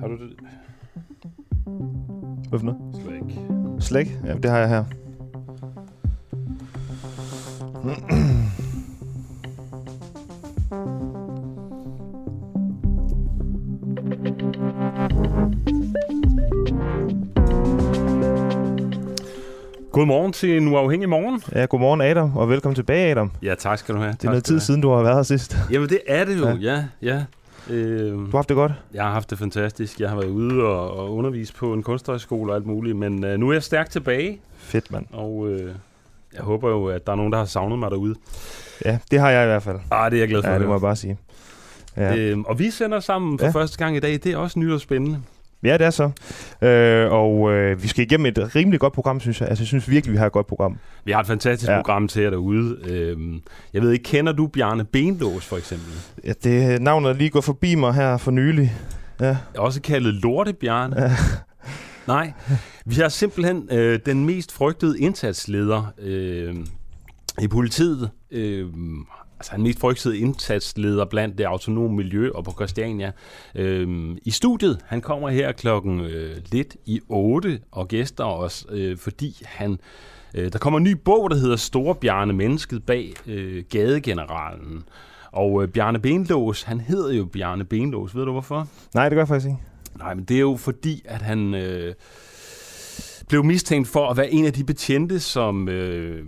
Har du det? Hvad for noget? Slæk. Slæk? Ja, det har jeg her. Godmorgen til en uafhængig morgen. Ja, godmorgen Adam, og velkommen tilbage Adam. Ja, tak skal du have. Det er noget tid siden, du har været her sidst. Jamen, det er det jo. Ja. Ja, ja. Øh, Du har haft det godt? jeg har haft det fantastisk. Jeg har været ude og, og undervist på en kunsthøjskole og alt muligt, men øh, nu er jeg stærkt tilbage, Fedt, mand. og øh, jeg håber jo, at der er nogen, der har savnet mig derude. Ja, det har jeg i hvert fald. Ah, det er jeg glad for. Ja, det må jeg bare sige. Ja, Øhm, og vi sender sammen for ja. første gang i dag. Det er også nyt og spændende. Ja det er så. Øh, og øh, vi skal igennem et rimelig godt program, synes jeg. Altså, jeg synes virkelig, vi har et godt program. Vi har et fantastisk Ja. program til jer derude. Øhm, jeg ved ikke, kender du Bjarne Benlås for eksempel? Ja, det navnet er lige gået forbi mig her for nylig. Ja, Også kaldet Lortebjarne. Ja. Nej, vi har simpelthen øh, den mest frygtede indsatsleder øh, i politiet. Øh, altså den mest frygtede indsatsleder blandt det autonome miljø og på Christiania. Øh, I studiet, han kommer her klokken øh, lidt i 8 og gæster os, øh, fordi han øh, der kommer en ny bog, der hedder Store Bjarne Mennesket bag øh, Gadegeneralen. Og øh, Bjarne Benlås, han hedder jo Bjarne Benlås. Ved du hvorfor? nej, det gør jeg faktisk ikke. Nej, men det er jo fordi, at han øh, blev mistænkt for at være en af de betjente, som øh,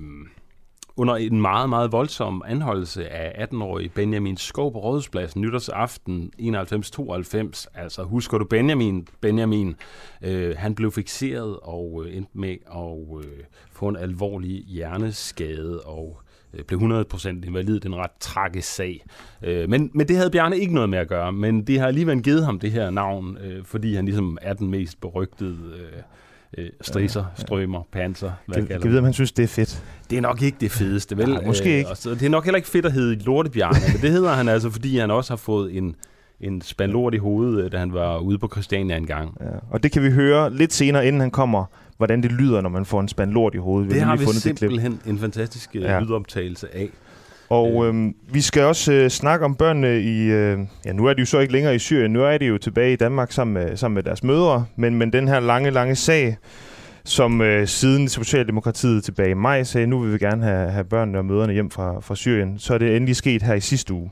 under en meget, meget voldsom anholdelse af 18-årige Benjamin Skov på Rådhuspladsen nytårsaften 91-92. Altså, husker du Benjamin? Benjamin, øh, han blev fixeret og øh, endte med at øh, få en alvorlig hjerneskade og øh, blev 100% invalid. Det er en ret tragisk sag. Øh, men, men det havde Bjarne ikke noget med at gøre, men det har alligevel givet ham det her navn, øh, fordi han ligesom er den mest berygtede øh, øh, strisser, strømmer, panser, hvad kan man vide, om han synes, det er fedt. det er nok ikke det fedeste, vel? Nej, måske ikke. og så, det er nok heller ikke fedt at hedde Lortebjørn, men det hedder han altså, fordi han også har fået en, en spand lort i hovedet, øh, da han var ude på Christiania en gang. Ja. Og det kan vi høre lidt senere, inden han kommer, hvordan det lyder, når man får en spand lort i hovedet. Det har lige vi fundet det klip. simpelthen en fantastisk Ja. ja. lydoptagelse af. Og øhm, vi skal også øh, snakke om børnene i... Øh, ja, nu er de jo så ikke længere i Syrien. Nu er de jo tilbage i Danmark sammen med, sammen med deres mødre. Men, men den her lange, lange sag, som øh, siden Socialdemokratiet tilbage i maj sagde, nu vil vi gerne have, have børnene og mødrene hjem fra, fra Syrien, så er det endelig sket her i sidste uge.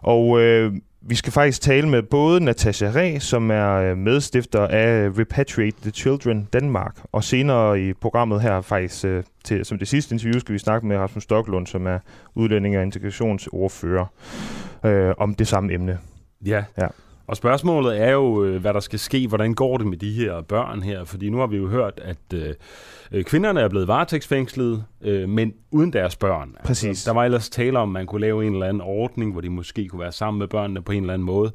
Og øh, vi skal faktisk tale med både Natasha Ræ, som er øh, medstifter af Repatriate the Children Danmark, og senere i programmet her faktisk øh, til, som det sidste interview skal vi snakke med Rasmus Stoklund, som er udlænding- og integrationsordfører, øh, om det samme emne. Ja. Ja. Og spørgsmålet er jo, øh, hvad der skal ske. Hvordan går det med de her børn her? Fordi nu har vi jo hørt, at øh, øh, kvinderne er blevet varetægtsfængslet, øh, men uden deres børn. Præcis. Altså, der var ellers tale om, at man kunne lave en eller anden ordning, hvor de måske kunne være sammen med børnene på en eller anden måde.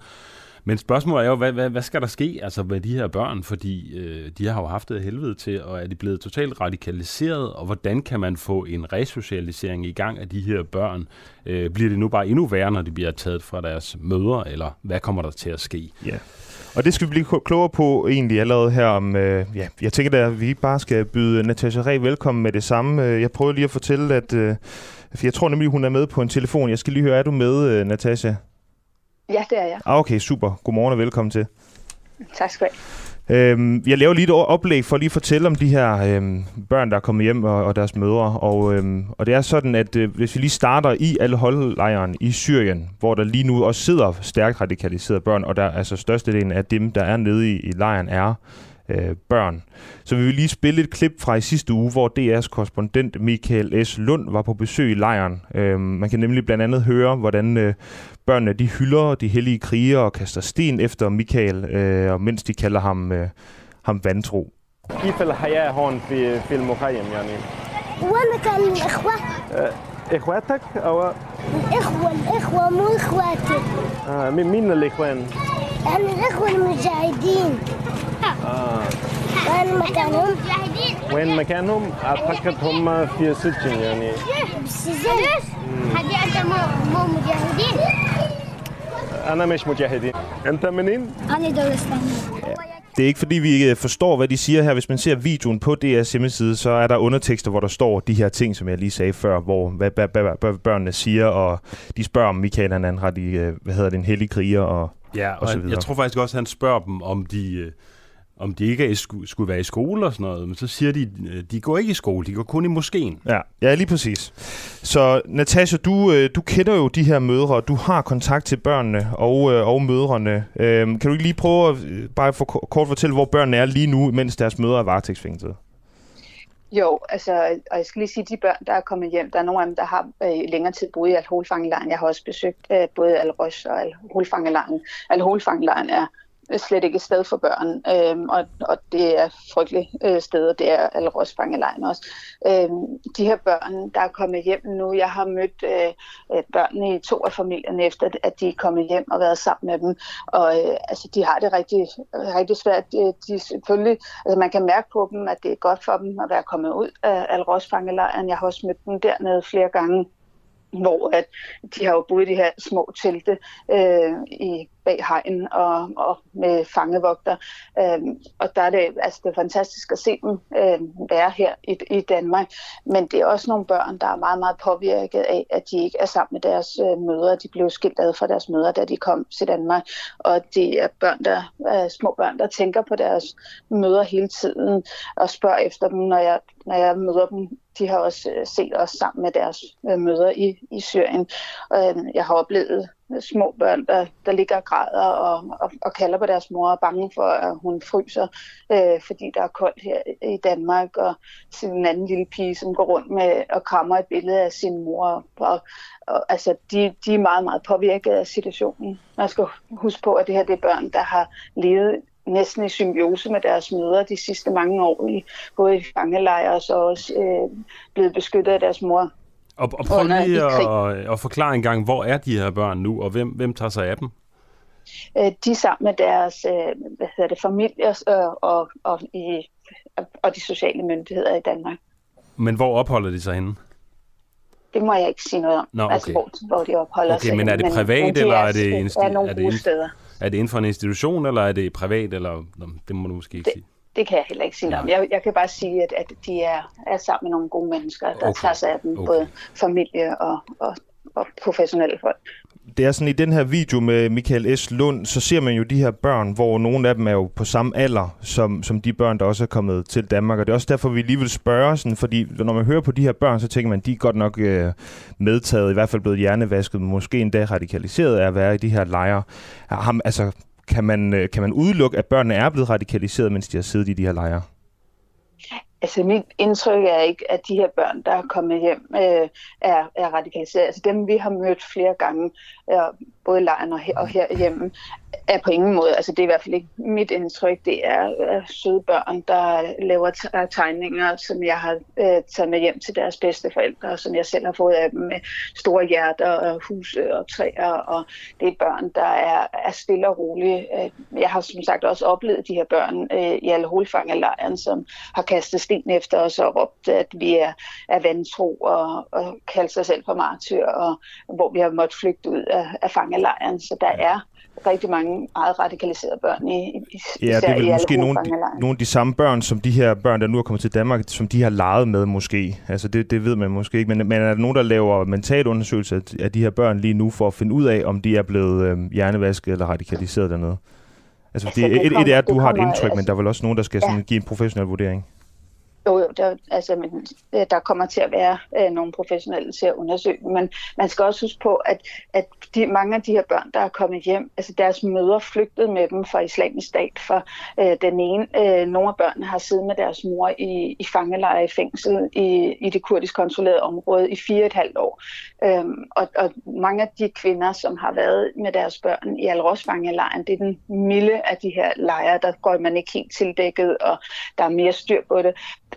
Men spørgsmålet er jo, hvad, hvad, hvad skal der ske altså med de her børn? Fordi øh, de har jo haft det helvede til, og er de blevet totalt radikaliseret? Og hvordan kan man få en resocialisering i gang af de her børn? Øh, bliver det nu bare endnu værre, når de bliver taget fra deres mødre, eller hvad kommer der til at ske? Ja. Og det skal vi blive klogere på egentlig allerede her om... Øh, ja, jeg tænker da, at vi bare skal byde Natasha Reh velkommen med det samme. Øh, jeg prøver lige at fortælle, at... Øh, for jeg tror nemlig, hun er med på en telefon. Jeg skal lige høre, er du med, øh, Natasha? Ja, det er jeg. Ah, okay, super. Godmorgen og velkommen til. Tak skal du have. Øhm, jeg laver lige et oplæg for lige at fortælle om de her øhm, børn, der er kommet hjem og, og deres mødre. Og, øhm, og det er sådan, at øh, hvis vi lige starter i al lejren i Syrien, hvor der lige nu også sidder stærkt radikaliserede børn, og der altså størstedelen af dem, der er nede i, i lejren, er øh, børn. Så vi vil lige spille et klip fra i sidste uge, hvor DR's korrespondent Michael S. Lund var på besøg i lejren. Øhm, man kan nemlig blandt andet høre, hvordan øh, børnene de hylder de hellige krigere og kaster sten efter Michael, øh, og mens de kalder ham, øh, ham vantro. كيف الحياة هون في في المخيم يعني؟ وانا كان الاخوه إخواتك أو الإخوة الإخوة مو إخواتي. آه مين مين الإخوان؟ يعني الإخوة المجاهدين. آه وأنا مكانهم؟ وين مكانهم؟ أعتقد هم في سجن يعني. بالسجن هدي أنت مو مو مجاهدين. انا مش مجاهدين انت منين؟ انا دولستاني Det er ikke fordi, vi øh, forstår, hvad de siger her. Hvis man ser videoen på DR's hjemmeside, så er der undertekster, hvor der står de her ting, som jeg lige sagde før, hvor hvad, hvad, hvad, hvad børnene siger, og de spørger om Michael han er en ret i, øh, hvad hedder det, en hellig kriger, og Ja, og, og han, jeg tror faktisk også, at han spørger dem, om de, øh, om de ikke er, skulle være i skole og sådan noget. Men så siger de, øh, de går ikke i skole, de går kun i moskeen. Ja, ja lige præcis. Så Natasha, du, øh, du kender jo de her mødre, du har kontakt til børnene og, og mødrene. Øhm, kan du ikke lige prøve at bare for kort fortælle, hvor børnene er lige nu, mens deres mødre er varetægtsfængslet? Jo, altså, og jeg skal lige sige, de børn, der er kommet hjem, der er nogle af dem, der har øh, længere tid boet i alkoholfangelejren. Jeg har også besøgt øh, både Alros og alkoholfangelejren. Alkoholfangelejren er slet ikke et sted for børn, øhm, og, og det er frygteligt øh, sted, og det er Alros fangelejren også. Øhm, de her børn, der er kommet hjem nu, jeg har mødt øh, øh, børnene i to af familierne efter, at de er kommet hjem og været sammen med dem, og øh, altså, de har det rigtig, rigtig svært. De, de selvfølgelig, altså, man kan mærke på dem, at det er godt for dem at være kommet ud af Alros fangelejren. Jeg har også mødt dem dernede flere gange hvor at de har jo boet i de her små telte øh, i bag hegn og, og med fangevogter. Øh, og der er det, altså det er fantastisk at se dem øh, være her i, i Danmark. Men det er også nogle børn, der er meget, meget påvirket af, at de ikke er sammen med deres øh, mødre. De blev skilt ad fra deres mødre, da de kom til Danmark. Og det er børn, der er små børn, der tænker på deres mødre hele tiden og spørger efter dem, når jeg, når jeg møder dem de har også øh, set os sammen med deres øh, mødre i, i Syrien. Og øh, jeg har oplevet små børn, der, der ligger og græder og, og, og kalder på deres mor og er bange for, at hun fryser, øh, fordi der er koldt her i Danmark. Og en anden lille pige, som går rundt med og krammer et billede af sin mor. Og, og, altså, de, de er meget, meget påvirket af situationen. Man skal huske på, at det her det er børn, der har levet næsten i symbiose med deres mødre de sidste mange år, i, både i fangelejre og så også øh, blevet beskyttet af deres mor. Og, og prøv lige at, at forklare en gang, hvor er de her børn nu, og hvem, hvem tager sig af dem? Øh, de er sammen med deres øh, hvad hedder det, familier øh, og, og, i, og de sociale myndigheder i Danmark. Men hvor opholder de sig henne? Det må jeg ikke sige noget om, Nå, okay. altså hvor, hvor de opholder okay, sig. men er det privat, men, eller er det, insti- er, er, det er det inden for en institution, eller er det privat, eller det må du måske ikke det, sige? Det kan jeg heller ikke sige noget om. Jeg, jeg kan bare sige, at, at de er, er sammen med nogle gode mennesker, der okay. tager sig af dem, okay. både familie og, og, og professionelle folk det er sådan, i den her video med Michael S. Lund, så ser man jo de her børn, hvor nogle af dem er jo på samme alder, som, som de børn, der også er kommet til Danmark. Og det er også derfor, vi lige vil spørge, sådan, fordi når man hører på de her børn, så tænker man, de er godt nok øh, medtaget, i hvert fald blevet hjernevasket, måske endda radikaliseret af at være i de her lejre. Ham, altså, kan man, øh, kan man udelukke, at børnene er blevet radikaliseret, mens de har siddet i de her lejre? Altså mit indtryk er ikke, at de her børn, der er kommet hjem, øh, er, er radikaliseret. Altså dem, vi har mødt flere gange, øh, både i lejren og, her, og herhjemme, er på ingen måde, altså det er i hvert fald ikke mit indtryk, det er øh, søde børn, der laver tegninger, som jeg har øh, taget med hjem til deres bedste forældre, og som jeg selv har fået af dem med store hjerter og huse og træer, og det er børn, der er, er stille og rolige. Øh, jeg har som sagt også oplevet de her børn øh, i alle hovedfangerlejren, som har kastet sten efter os og råbt, at vi er, er vantro og, og kaldt sig selv for martyr, og hvor vi har måttet flygte ud af, af fangelejren. Så der er rigtig mange meget radikaliserede børn i, i Ja, det er vel måske nogle, de, nogle af de samme børn, som de her børn, der nu er kommet til Danmark, som de har leget med måske. Altså det, det ved man måske ikke, men, men er der nogen, der laver mentalundersøgelser af de her børn lige nu, for at finde ud af, om de er blevet øh, hjernevasket eller radikaliseret dernede? Altså, altså det, det et, et er, at du har et indtryk, altså, men der er vel også nogen, der skal sådan, ja. give en professionel vurdering? Jo, jo, der, altså, men, øh, der kommer til at være øh, nogle professionelle til at undersøge, men man skal også huske på, at, at de, mange af de her børn, der er kommet hjem, altså deres mødre flygtede med dem fra islamisk stat, for øh, den ene, øh, nogle af børnene har siddet med deres mor i, i fangelejre i fængsel i, i det kurdisk kontrollerede område i fire et halvt år. Øhm, og, og mange af de kvinder, som har været med deres børn i al fangelejren, det er den milde af de her lejre, der går man ikke helt tildækket, og der er mere styr på det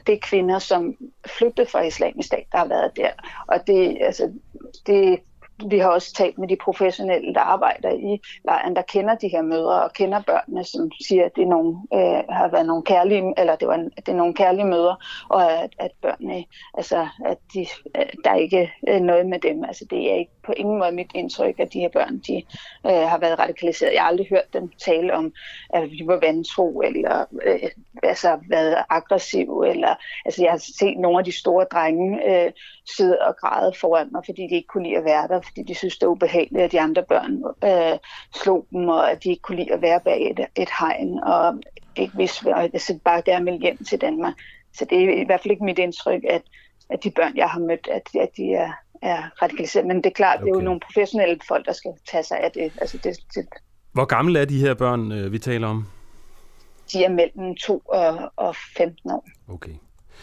det er kvinder, som flygtede fra islamisk stat, der har været der. Og det, altså, det, vi har også talt med de professionelle, der arbejder i lejren, der kender de her mødre og kender børnene, som siger, at det er nogle, øh, har været nogle kærlige, eller det, var en, det er nogle kærlige mødre, og at, at børnene, altså, at de, øh, der er ikke øh, noget med dem. Altså, det er ikke på ingen måde mit indtryk, at de her børn, de øh, har været radikaliseret. Jeg har aldrig hørt dem tale om, at vi var vantro, eller øh, altså, været aggressiv, eller, altså, jeg har set nogle af de store drenge øh, sidde og græde foran mig, fordi de ikke kunne lide at være der, fordi de synes, det er ubehageligt, at de andre børn øh, slog dem, og at de ikke kunne lide at være bag et, et hegn, og ikke vidste, og altså bare gerne ville hjem til Danmark. Så det er i hvert fald ikke mit indtryk, at, at de børn, jeg har mødt, at, at de er, er radikaliseret. Men det er klart, okay. det er jo nogle professionelle folk, der skal tage sig af det. Altså det, det Hvor gamle er de her børn, øh, vi taler om? De er mellem 2 og, og 15 år. Okay.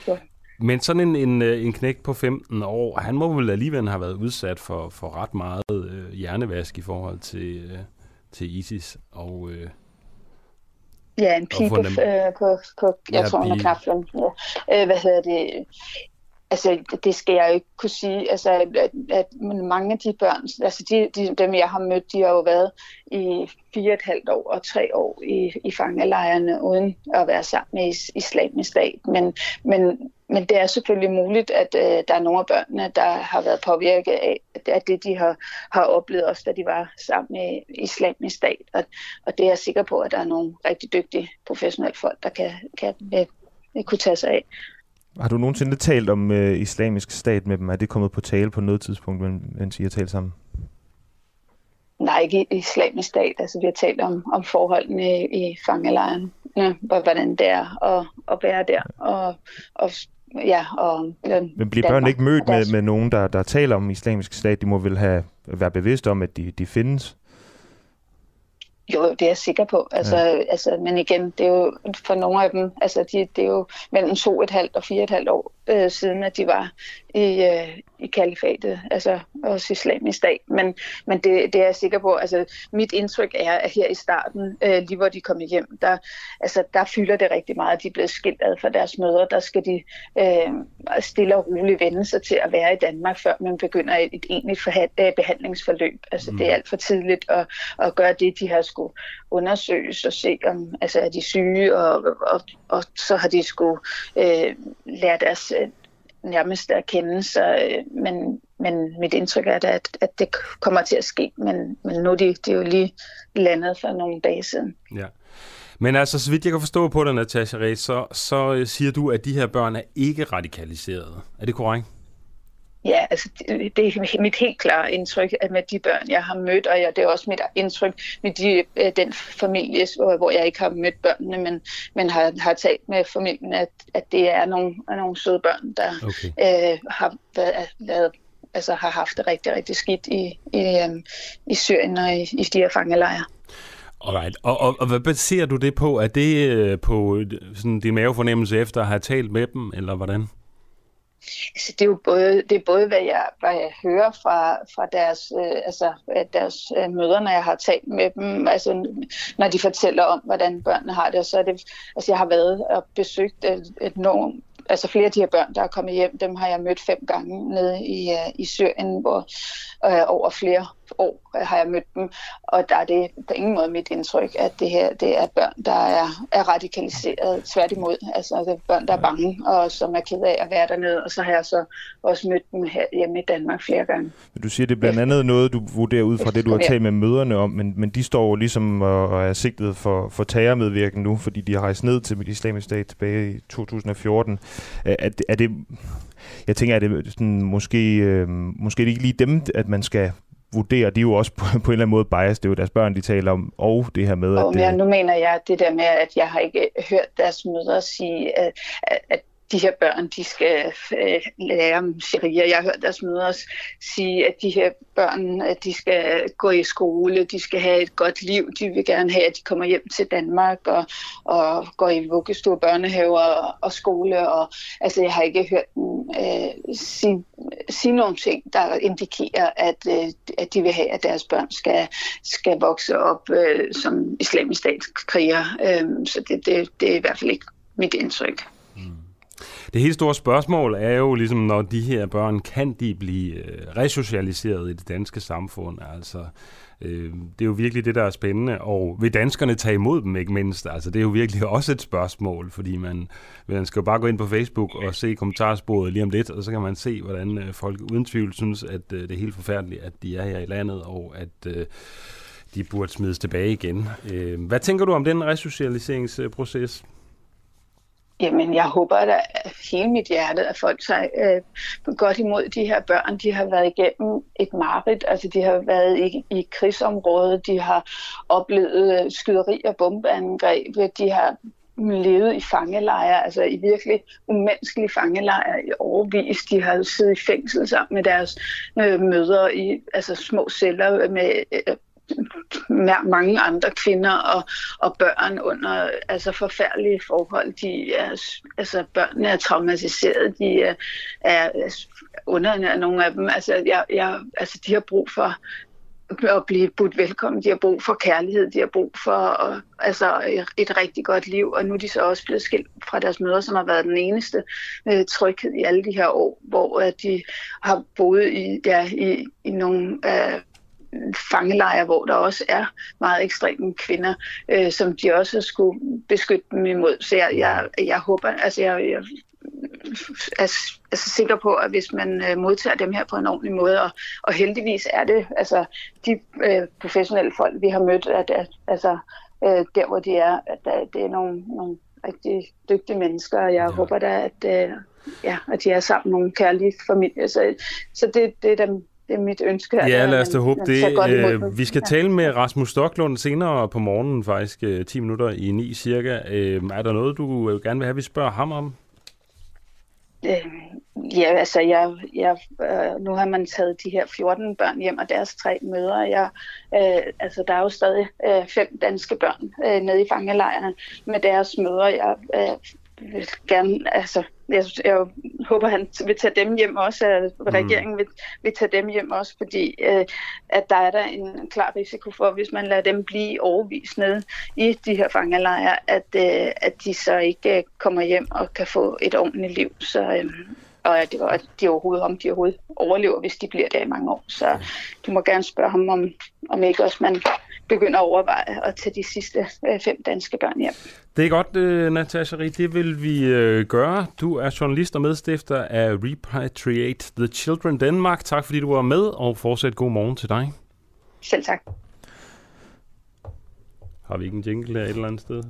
Ja. Men sådan en, en, øh, en knæk på 15 år, han må vel alligevel have været udsat for, for ret meget øh, hjernevask i forhold til, øh, til ISIS. Og, øh, Ja, en pige på, øh, på, på jeg Ja, tror, hun er knap 15 år. Øh, hvad hedder det? Altså, det skal jeg jo ikke kunne sige. Altså, at, at mange af de børn, altså de, de, dem jeg har mødt, de har jo været i fire og et halvt år og tre år i, i fangelejrene, uden at være sammen med is, islamisk stat. Men, men, men det er selvfølgelig muligt, at øh, der er nogle af børnene, der har været påvirket af, af det, de har, har oplevet også, da de var sammen med islamisk stat. Og, og det er jeg sikker på, at der er nogle rigtig dygtige professionelle folk, der kan, kan vil, vil kunne tage sig af. Har du nogensinde talt om øh, islamisk stat med dem? Er det kommet på tale på noget tidspunkt, men- mens I har talt sammen? Nej, ikke islamisk stat. Altså, vi har talt om, om forholdene i, i fangelejren, ja, og hvordan det er at, at være der. Og, og, ja, og, Men bliver børn ikke mødt med, med nogen, der, der taler om islamisk stat? De må vel have være bevidste om, at de, de findes? Jo, det er jeg sikker på. Altså, ja. altså, men igen, det er jo for nogle af dem, altså de, det er jo mellem to et halvt og fire et halvt år øh, siden, at de var i, øh, i kalifatet, altså også islamisk stat. Men, men det, det er jeg sikker på. Altså, mit indtryk er, at her i starten, øh, lige hvor de kom hjem, der, altså, der fylder det rigtig meget. De er blevet skilt ad fra deres mødre. Der skal de øh, stille og roligt vende sig til at være i Danmark, før man begynder et, et egentligt forha- øh, behandlingsforløb. Altså, mm. det er alt for tidligt at, at gøre det, de har skulle undersøges og se, om altså, er de syge, og, og, og så har de skulle øh, lære deres øh, nærmeste at kende så, øh, men, men mit indtryk er da, at, at det kommer til at ske, men, men nu er de, de er jo lige landet for nogle dage siden. Ja. Men altså, så vidt jeg kan forstå på dig, Natasha Ræs, så, så øh, siger du, at de her børn er ikke radikaliserede. Er det korrekt? Ja, altså det, det er mit helt klare indtryk at med de børn, jeg har mødt, og ja, det er også mit indtryk med de, øh, den familie, hvor hvor jeg ikke har mødt børnene, men, men har, har talt med familien, at, at det er nogle, nogle søde børn, der Okay. øh, har været, været altså har haft det rigtig, rigtig skidt i, i, um, i Syrien og i, i de her fangelejre. Alright. Og, og, og hvad baserer du det på? Er det øh, på øh, sådan, din mavefornemmelse efter at have talt med dem, eller hvordan? Altså, det er jo både, det er både hvad, jeg, hvad jeg hører fra, fra deres, øh, altså, at deres øh, mødre, når jeg har talt med dem, altså, når de fortæller om, hvordan børnene har det. Og så er det, altså, jeg har været og besøgt et, et norm, altså flere af de her børn, der er kommet hjem, dem har jeg mødt fem gange nede i, øh, i Syrien, hvor øh, over flere år øh, har jeg mødt dem, og der er det på ingen måde mit indtryk, at det her det er børn, der er, er radikaliseret tværtimod. Altså det er børn, der er bange, og som er ked af at være dernede, og så har jeg så også mødt dem her hjemme i Danmark flere gange. Men Du siger, det er blandt andet noget, du vurderer ud fra det, du har talt med møderne om, men, men de står jo ligesom og, og er sigtet for, for terrormedvirken nu, fordi de har rejst ned til islamisk stat tilbage i 2014. Er, er, det- er det, jeg tænker, er det sådan, måske, øh, måske det ikke lige dem, at man skal vurdere, de er jo også på, på en eller anden måde biased, det er jo deres børn, de taler om, og det her med, Og at... mere, øh, nu mener jeg det der med, at jeg har ikke hørt deres mødre sige, at, at, at de her børn, de skal øh, lære om sharia. Jeg har hørt deres mødre sige, at de her børn, at de skal gå i skole, de skal have et godt liv. De vil gerne have, at de kommer hjem til Danmark og, og går i vuggestue, børnehaver og, og skole. Og, altså, jeg har ikke hørt dem øh, sige, sige nogle ting, der indikerer, at, øh, at de vil have, at deres børn skal, skal vokse op øh, som islamisk statskriger. Øh, så det, det, det er i hvert fald ikke mit indtryk. Det helt store spørgsmål er jo ligesom, når de her børn, kan de blive øh, resocialiseret i det danske samfund? Altså, øh, det er jo virkelig det, der er spændende. Og vil danskerne tage imod dem, ikke mindst? Altså, det er jo virkelig også et spørgsmål, fordi man, man skal jo bare gå ind på Facebook og se kommentarsporet lige om lidt, og så kan man se, hvordan øh, folk uden tvivl synes, at øh, det er helt forfærdeligt, at de er her i landet, og at øh, de burde smides tilbage igen. Øh, hvad tænker du om den resocialiseringsproces? Jamen, jeg håber da hele mit hjerte, at folk tager øh, godt imod de her børn. De har været igennem et mareridt, altså de har været i, i krigsområdet, de har oplevet øh, skyderi og bombeangreb, de har levet i fangelejre, altså i virkelig umenneskelige fangelejre i overvis. De har siddet i fængsel sammen med deres øh, mødre i altså små celler med øh, mange andre kvinder og, og børn under altså forfærdelige forhold. De er, altså børnene er traumatiseret, de er, er under nogle af dem. Altså, jeg, jeg, altså de har brug for at blive budt velkommen. De har brug for kærlighed, de har brug for og, altså et rigtig godt liv, og nu er de så også blevet skilt fra deres mødre, som har været den eneste øh, tryghed i alle de her år, hvor at de har boet i, ja, i, i nogle øh, fangelejre, hvor der også er meget ekstreme kvinder, øh, som de også skulle beskytte dem imod. Så jeg, jeg, jeg håber, altså jeg, jeg er, er så sikker på, at hvis man øh, modtager dem her på en ordentlig måde, og, og heldigvis er det, altså de øh, professionelle folk, vi har mødt, at, at altså øh, der hvor de er, at der, det er nogle, nogle rigtig dygtige mennesker, og jeg ja. håber da, at, øh, ja, at de er sammen nogle kærlige familier. Så, så det, det er dem, det er mit ønske. Ja, lad os da håbe det. Øh, vi skal ja. tale med Rasmus Stocklund senere på morgenen, faktisk 10 øh, minutter i 9 cirka. Øh, er der noget, du gerne vil have, vi spørger ham om? Øh, ja, altså jeg, jeg, øh, nu har man taget de her 14 børn hjem og deres tre mødre. Jeg, øh, altså der er jo stadig øh, fem danske børn øh, nede i fangelejren med deres mødre. Jeg øh, vil gerne, altså jeg, jeg håber, han vil tage dem hjem også, at mm. regeringen vil, vil tage dem hjem også, fordi øh, at der er der en klar risiko for, hvis man lader dem blive overvist ned i de her fangelejre, at, øh, at de så ikke øh, kommer hjem og kan få et ordentligt liv. Så, øh, og at, at de overhovedet, om de overhovedet overlever, hvis de bliver der i mange år. Så du må gerne spørge ham, om, om ikke også man begynder at overveje at tage de sidste øh, fem danske børn hjem. Det er godt, uh, Natasha Rie. Det vil vi uh, gøre. Du er journalist og medstifter af Repatriate the Children Denmark. Tak fordi du var med, og fortsat god morgen til dig. Selv tak. Har vi ikke en jingle her et eller andet sted?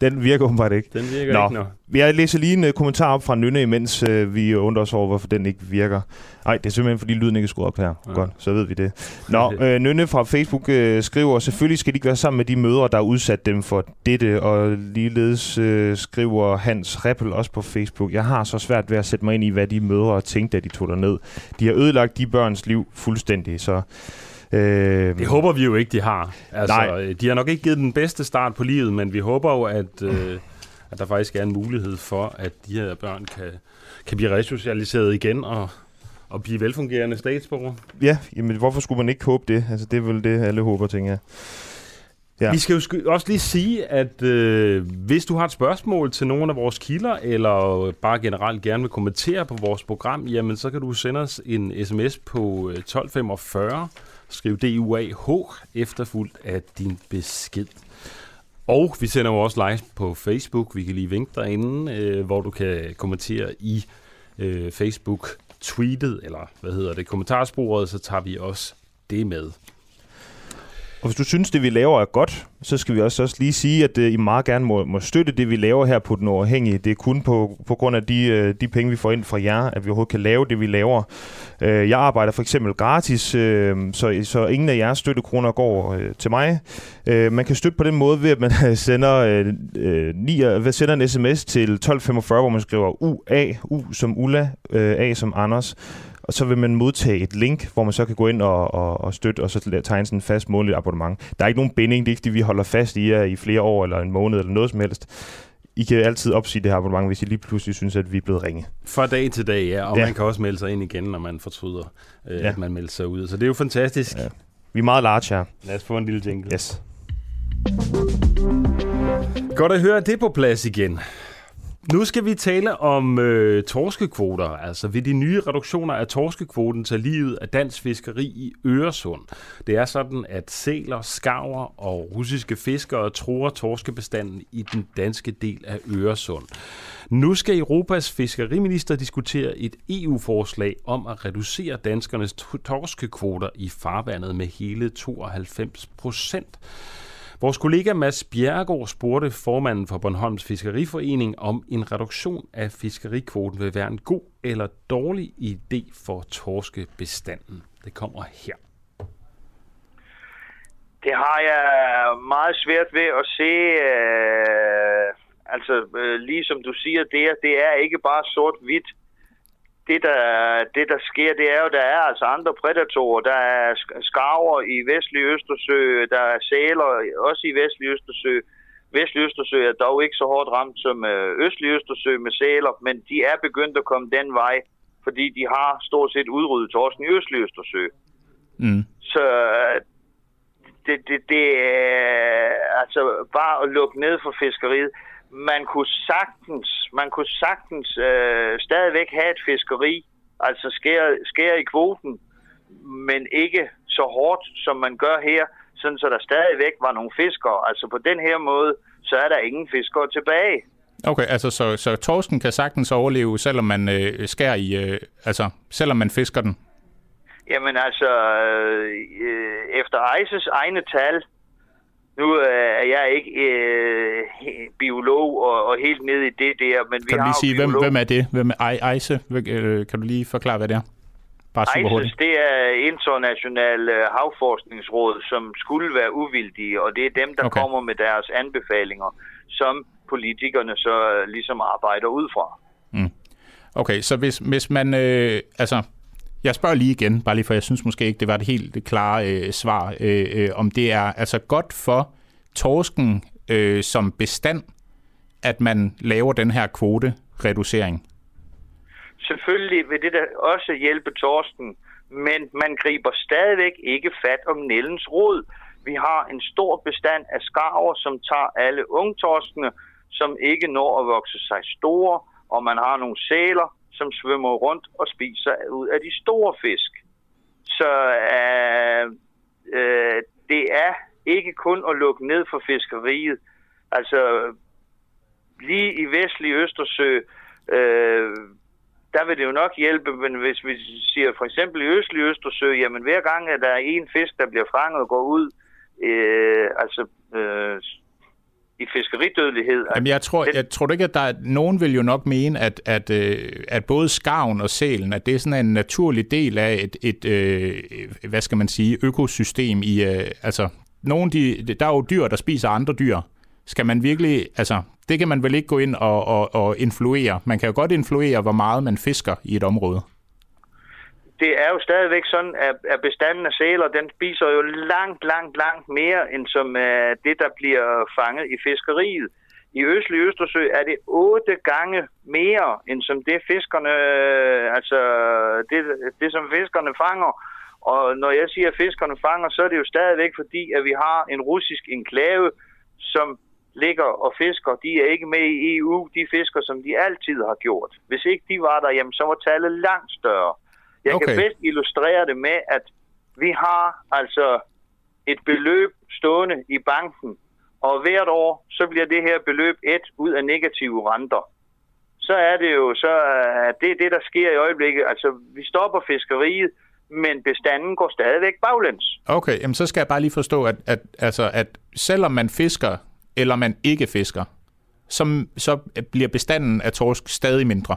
Den virker åbenbart ikke. Den virker Nå. ikke, nå. Jeg læser lige en uh, kommentar op fra Nynne, imens uh, vi undrer os over, hvorfor den ikke virker. Nej, det er simpelthen, fordi lyden ikke er skruet op her. Ja. Godt, så ved vi det. Nå, uh, Nynne fra Facebook uh, skriver, selvfølgelig skal de ikke være sammen med de mødre, der har udsat dem for dette, og ligeledes uh, skriver Hans Reppel også på Facebook, jeg har så svært ved at sætte mig ind i, hvad de mødre tænkte, da de tog ned. De har ødelagt de børns liv fuldstændig, så Øh, det håber vi jo ikke, de har. Altså, nej. De har nok ikke givet den bedste start på livet, men vi håber jo, at, øh, at der faktisk er en mulighed for, at de her børn kan, kan blive resocialiseret igen og, og blive velfungerende statsborger. Ja, jamen hvorfor skulle man ikke håbe det? Altså, det er vel det, alle håber, tænker jeg. Ja. Vi skal jo også lige sige, at øh, hvis du har et spørgsmål til nogle af vores kilder, eller bare generelt gerne vil kommentere på vores program, jamen så kan du sende os en sms på 1245 øh, Skriv DUAH efterfulgt af din besked. Og vi sender jo også live på Facebook. Vi kan lige vinke derinde, øh, hvor du kan kommentere i øh, Facebook-tweetet, eller hvad hedder det, kommentarsporet, så tager vi også det med. Og hvis du synes, det vi laver er godt, så skal vi også, også lige sige, at uh, I meget gerne må, må støtte det, vi laver her på Den Overhængige. Det er kun på, på grund af de, uh, de penge, vi får ind fra jer, at vi overhovedet kan lave det, vi laver. Uh, jeg arbejder for eksempel gratis, uh, så, så ingen af jeres støttekroner går uh, til mig. Uh, man kan støtte på den måde ved, at man sender, uh, uh, 9, sender en sms til 1245, hvor man skriver UA, U som Ulla, uh, A som Anders og så vil man modtage et link, hvor man så kan gå ind og, og, og støtte, og så tegne sådan en fast månedlig abonnement. Der er ikke nogen binding, det er ikke det, vi holder fast i jer i flere år, eller en måned, eller noget som helst. I kan altid opsige det her abonnement, hvis I lige pludselig synes, at vi er blevet ringe. Fra dag til dag, ja. Og ja. man kan også melde sig ind igen, når man fortryder, øh, ja. at man melder sig ud. Så det er jo fantastisk. Ja. Vi er meget large her. Lad os få en lille jingle. Yes. Godt at høre det på plads igen. Nu skal vi tale om øh, torskekvoter, altså ved de nye reduktioner af torskekvoten til livet af dansk fiskeri i Øresund. Det er sådan, at sæler, skarver og russiske fiskere tror torskebestanden i den danske del af Øresund. Nu skal Europas fiskeriminister diskutere et EU-forslag om at reducere danskernes torskekvoter i farvandet med hele 92 procent. Vores kollega Mads Bjergård spurgte formanden for Bornholms Fiskeriforening, om en reduktion af fiskerikvoten vil være en god eller dårlig idé for torskebestanden. Det kommer her. Det har jeg meget svært ved at se. Øh, altså, øh, lige som du siger, det er, det er ikke bare sort-hvidt. Det der, det, der sker, det er jo, der er altså andre prædatorer. Der er skarver i vestlig Østersø, der er sæler også i vestlig Østersø. Vestlig Østersø er dog ikke så hårdt ramt som øh, østlig Østersø med sæler, men de er begyndt at komme den vej, fordi de har stort set udryddet torsken i østlig Østersø. Mm. Så øh, det, det, det er altså bare at lukke ned for fiskeriet. Man kunne sagtens, man kunne sagtens øh, stadigvæk have et fiskeri, altså skære, skære i kvoten, men ikke så hårdt, som man gør her, sådan så der stadigvæk var nogle fiskere. Altså på den her måde, så er der ingen fiskere tilbage. Okay, altså så, så torsken kan sagtens overleve, selvom man øh, skærer i, øh, altså selvom man fisker den? Jamen altså, øh, efter ICES egne tal, nu øh, er jeg ikke øh, biolog og, og helt nede i det der, men vi kan du lige sige, hvem, hvem er det? Hvem er ICE? Øh, kan du lige forklare, hvad det er? Bare super. ICES, det er International øh, Havforskningsråd, som skulle være uvildige, og det er dem, der Okay. kommer med deres anbefalinger, som politikerne så ligesom arbejder ud fra. Okay, så hvis, hvis man... Øh, altså, jeg spørger lige igen, bare lige for jeg synes måske ikke, det var det helt klare øh, svar, øh, øh, om det er altså godt for torsken øh, som bestand, at man laver den her kvotereducering. Selvfølgelig vil det da også hjælpe torsken, men man griber stadigvæk ikke fat om Nellens rod. Vi har en stor bestand af skarver, som tager alle ungtorskene, som ikke når at vokse sig store, og man har nogle sæler, som svømmer rundt og spiser ud af de store fisk. Så øh, øh, det er ikke kun at lukke ned for fiskeriet. Altså, lige i vestlig Østersø, øh, der vil det jo nok hjælpe, men hvis vi siger for eksempel i østlig Østersø, jamen hver gang, at der er en fisk, der bliver fanget og går ud, øh, altså øh, i fiskeridødelighed. Jamen, jeg tror, den- jeg tror ikke, at der er, nogen vil jo nok mene, at, at, øh, at både skarven og sælen, at det er sådan en naturlig del af et, et øh, hvad skal man sige, økosystem i, øh, altså, nogen de, der er jo dyr, der spiser andre dyr. Skal man virkelig, altså, det kan man vel ikke gå ind og, og, og influere. Man kan jo godt influere, hvor meget man fisker i et område det er jo stadigvæk sådan, at, at bestanden af sæler, den spiser jo langt, langt, langt mere, end som uh, det, der bliver fanget i fiskeriet. I østlig Østersø er det otte gange mere, end som det fiskerne, øh, altså det, det som fiskerne fanger. Og når jeg siger, at fiskerne fanger, så er det jo stadigvæk fordi, at vi har en russisk enklave, som ligger og fisker. De er ikke med i EU. De fisker, som de altid har gjort. Hvis ikke de var der, jamen, så var tallet langt større. Jeg okay. Kan bedst illustrere det med, at vi har altså et beløb stående i banken, og hvert år, så bliver det her beløb et ud af negative renter. Så er det jo, så er det er det, der sker i øjeblikket. Altså, vi stopper fiskeriet, men bestanden går stadigvæk baglæns. Okay, jamen så skal jeg bare lige forstå, at, at, altså, at selvom man fisker, eller man ikke fisker, så, så bliver bestanden af torsk stadig mindre.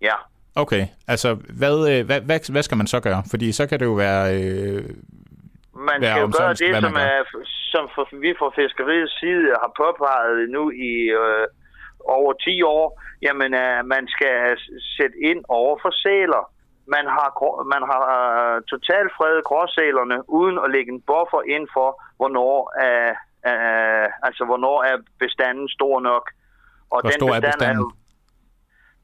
Ja. Okay, altså hvad, øh, hvad, hvad, hvad skal man så gøre? Fordi så kan det jo være... Øh, Man Være skal jo gøre det, som, er, som for, vi fra fiskeriets side har påpeget nu i øh, over 10 år. Jamen, øh, man skal sætte ind over for sæler. Man har, man har øh, totalt fredet gråsælerne, uden at lægge en buffer ind for, hvornår er, øh, altså, hvornår er bestanden stor nok. Og hvor stor er bestand bestanden? jo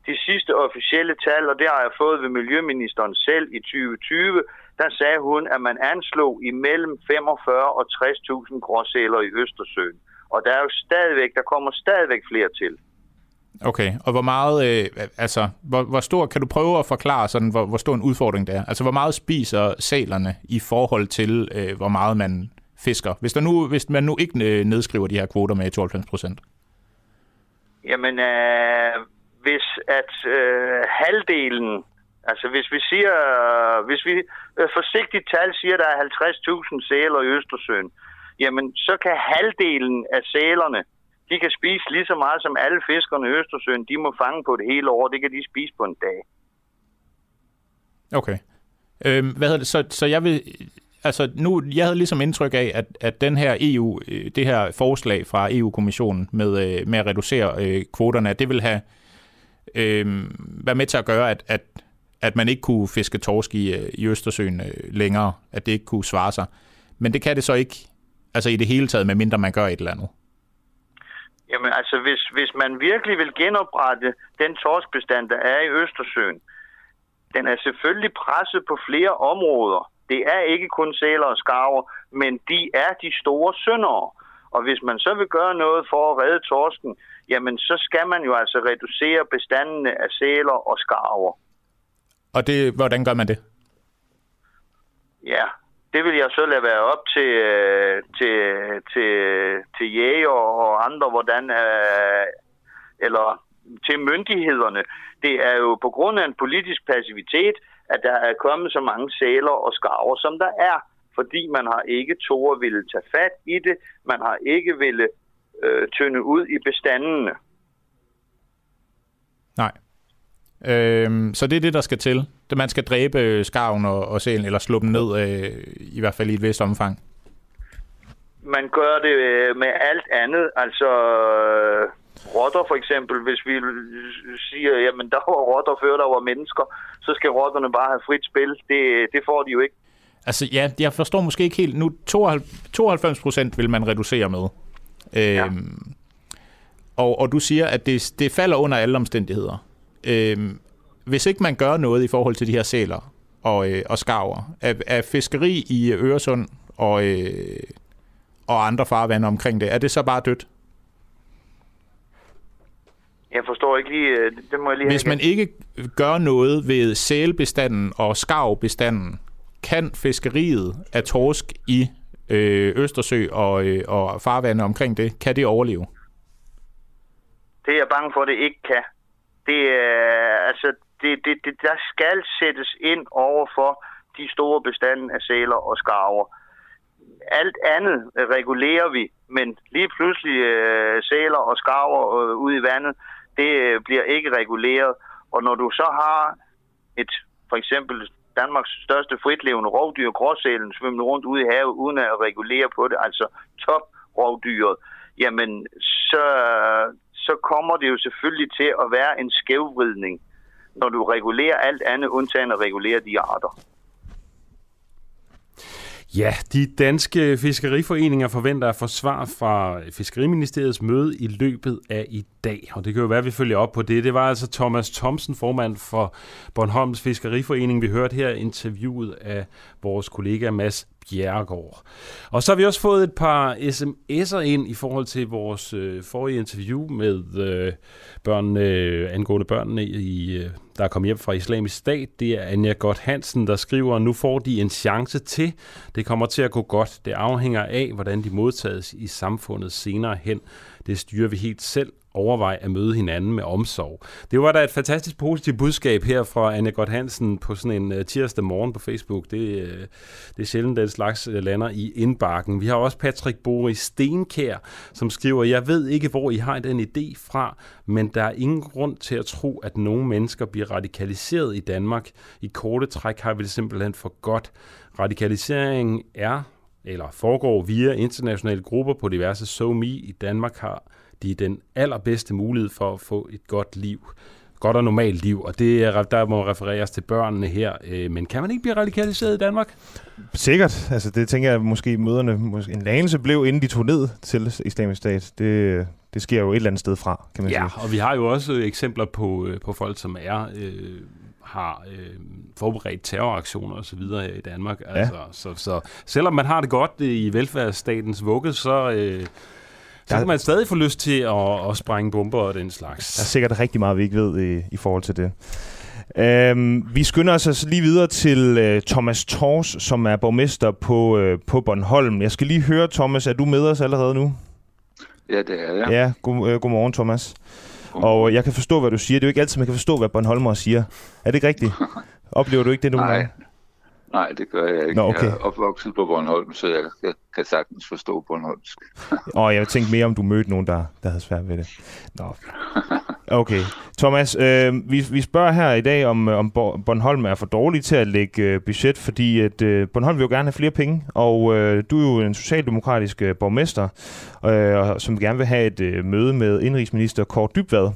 de sidste officielle tal, og det har jeg fået ved Miljøministeren selv i 2020, der sagde hun, at man anslog imellem 45 og 60.000 gråsæler i Østersøen. Og der er jo stadigvæk, der kommer stadigvæk flere til. Okay, og hvor meget, øh, altså, hvor, hvor stor, kan du prøve at forklare sådan, hvor, hvor stor en udfordring det er? Altså, hvor meget spiser sælerne i forhold til, øh, hvor meget man fisker? Hvis, der nu, hvis man nu ikke øh, nedskriver de her kvoter med 92 procent. Jamen, øh, hvis at øh, halvdelen, altså hvis vi siger, hvis vi øh, forsigtigt tal siger, der er 50.000 sæler i Østersøen, jamen så kan halvdelen af sælerne, de kan spise lige så meget som alle fiskerne i Østersøen, de må fange på det hele år. Det kan de spise på en dag. Okay. Øhm, hvad hedder det? Så, så jeg vil... Altså nu, jeg havde ligesom indtryk af, at, at den her EU, øh, det her forslag fra EU-kommissionen med, øh, med at reducere øh, kvoterne, at det vil have øh, være med til at gøre, at, at, at man ikke kunne fiske torsk i, øh, i Østersøen øh, længere, at det ikke kunne svare sig. Men det kan det så ikke, altså i det hele taget, medmindre man gør et eller andet. Jamen altså, hvis, hvis man virkelig vil genoprette den torskbestand, der er i Østersøen, den er selvfølgelig presset på flere områder. Det er ikke kun sæler og skarver, men de er de store syndere. Og hvis man så vil gøre noget for at redde torsken, jamen så skal man jo altså reducere bestandene af sæler og skarver. Og det, hvordan gør man det? Ja, det vil jeg så lade være op til, øh, til, til, til jæger og andre, hvordan, øh, eller til myndighederne. Det er jo på grund af en politisk passivitet, at der er kommet så mange sæler og skarver, som der er. Fordi man har ikke at ville tage fat i det. Man har ikke ville øh, tynde ud i bestandene. Nej. Øhm, så det er det, der skal til. Det man skal dræbe skarven og, og sælen, eller slå dem ned, øh, i hvert fald i et vist omfang. Man gør det øh, med alt andet. Altså, øh, rotter for eksempel, hvis vi siger, jamen der var rotter før der var mennesker, så skal rotterne bare have frit spil. Det, det får de jo ikke. Altså ja, jeg forstår måske ikke helt. Nu 92 procent vil man reducere med. Ja. Øhm, og, og du siger, at det, det falder under alle omstændigheder. Øhm, hvis ikke man gør noget i forhold til de her sæler og, øh, og skarver, er, er fiskeri i Øresund og, øh, og andre farvande omkring det, er det så bare dødt? Jeg forstår ikke lige, øh, det må jeg lige Hvis man ikke gør noget ved sælbestanden og skarvbestanden, kan fiskeriet af torsk i øh, Østersø og, øh, og farvande omkring det, kan det overleve? Det er jeg bange for, at det ikke kan. Det er, altså, det, det, det, der skal sættes ind over for de store bestande af sæler og skarver. Alt andet regulerer vi, men lige pludselig øh, sæler og skarver øh, ude i vandet, det øh, bliver ikke reguleret. Og når du så har et, for eksempel Danmarks største fritlevende rovdyr, gråsælen, svømmende rundt ude i havet, uden at regulere på det, altså top rovdyret, jamen så, så kommer det jo selvfølgelig til at være en skævvridning, når du regulerer alt andet, undtagen at regulere de arter. Ja, de danske fiskeriforeninger forventer at få svar fra Fiskeriministeriets møde i løbet af i dag, og det kan jo være, at vi følger op på det. Det var altså Thomas Thomsen, formand for Bornholms Fiskeriforening. Vi hørte her interviewet af vores kollega Mads Bjerregaard. Og så har vi også fået et par sms'er ind i forhold til vores øh, forrige interview med øh, børn, øh, angående børnene, i, øh, der er kommet hjem fra islamisk stat. Det er Anja Godt Hansen, der skriver, nu får de en chance til. Det kommer til at gå godt. Det afhænger af, hvordan de modtages i samfundet senere hen. Det styrer vi helt selv, Overvej at møde hinanden med omsorg. Det var da et fantastisk positivt budskab her fra Anne Godt Hansen på sådan en øh, tirsdag morgen på Facebook. Det, øh, det er sjældent, den slags øh, lander i indbakken. Vi har også Patrick Boris Stenkær, som skriver, jeg ved ikke, hvor I har den idé fra, men der er ingen grund til at tro, at nogle mennesker bliver radikaliseret i Danmark. I korte træk har vi det simpelthen for godt. Radikalisering er eller foregår via internationale grupper på diverse SoMe i Danmark har de den allerbedste mulighed for at få et godt liv godt og normalt liv, og det er, der må refereres til børnene her. Øh, men kan man ikke blive radikaliseret i Danmark? Sikkert. Altså, det tænker jeg måske møderne måske en anelse blev, inden de tog ned til islamisk stat. Det, det sker jo et eller andet sted fra, kan man ja, sige. og vi har jo også eksempler på, øh, på folk, som er... Øh, har øh, forberedt terroraktioner osv. i Danmark. Ja. Altså, så, så selvom man har det godt i velfærdsstatens vugge, så, øh, så kan man stadig få lyst til at, at sprænge bomber og den slags. Der er sikkert rigtig meget, vi ikke ved i, i forhold til det. Øhm, vi skynder os altså lige videre til øh, Thomas Tors, som er borgmester på, øh, på Bornholm. Jeg skal lige høre, Thomas, er du med os allerede nu? Ja, det er jeg. Ja, god, øh, godmorgen, Thomas. Og jeg kan forstå, hvad du siger. Det er jo ikke altid, man kan forstå, hvad Bornholmer siger. Er det ikke rigtigt? Oplever du ikke det nogle Nej. gange? Nej, det gør jeg ikke. Nå, okay. Jeg er opvokset på Bornholm, så jeg, jeg kan sagtens forstå Bornholmsk. Og jeg tænkte mere, om du mødte nogen, der, der havde svært ved det. Nå. Okay. Thomas, øh, vi, vi spørger her i dag, om, øh, om Bornholm er for dårlig til at lægge øh, budget, fordi at, øh, Bornholm vil jo gerne have flere penge, og øh, du er jo en socialdemokratisk øh, borgmester, øh, som gerne vil have et øh, møde med indrigsminister Kåre Dybvad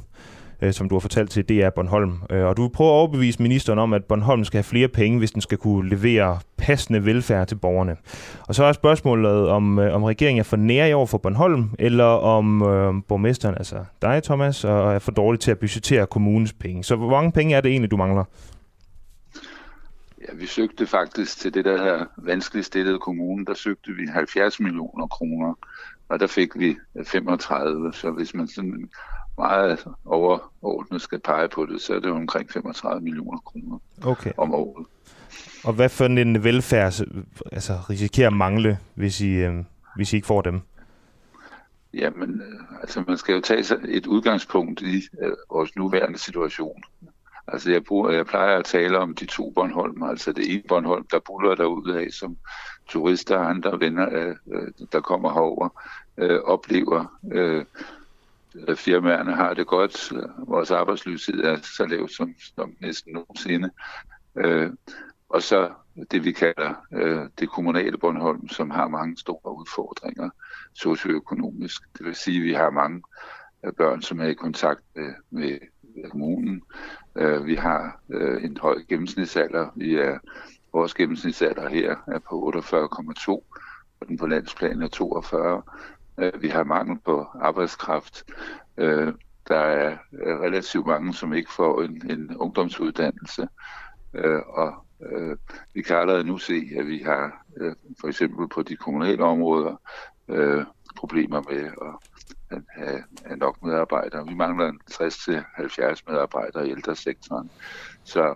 øh, som du har fortalt til DR Bornholm. Øh, og du prøver at overbevise ministeren om, at Bornholm skal have flere penge, hvis den skal kunne levere passende velfærd til borgerne. Og så er spørgsmålet, om, øh, om regeringen er for nær i år for Bornholm, eller om øh, borgmesteren, altså dig, Thomas, og er for dårlig til at budgettere kommunens penge. Så hvor mange penge er det egentlig, du mangler? Ja, vi søgte faktisk til det der her vanskeligt stillede kommune, der søgte vi 70 millioner kroner, og der fik vi 35. Så hvis man sådan meget overordnet skal pege på det, så er det omkring 35 millioner kroner okay. om året. Og hvad for en velfærd altså, risikerer at mangle, hvis I, øh, hvis I ikke får dem? Jamen, øh, altså man skal jo tage et udgangspunkt i øh, vores nuværende situation. Altså jeg, bruger, jeg plejer at tale om de to Bornholm, altså det ene Bornholm, der buller derude af, som turister og andre venner, øh, der kommer herover, øh, oplever. Øh, firmaerne har det godt. Vores arbejdsløshed er så lav som, som næsten nogensinde. Øh, og så det, vi kalder øh, det kommunale Bornholm, som har mange store udfordringer socioøkonomisk. Det vil sige, at vi har mange øh, børn, som er i kontakt med, med kommunen. Øh, vi har øh, en høj gennemsnitsalder. Vi er, vores gennemsnitsalder her er på 48,2, og den på landsplan er 42. Øh, vi har mangel på arbejdskraft. Øh, der er relativt mange, som ikke får en, en ungdomsuddannelse. Øh, og øh, vi kan allerede nu se, at vi har øh, for eksempel på de kommunale områder øh, problemer med at have, have nok medarbejdere. Vi mangler 60-70 medarbejdere i ældresektoren. Så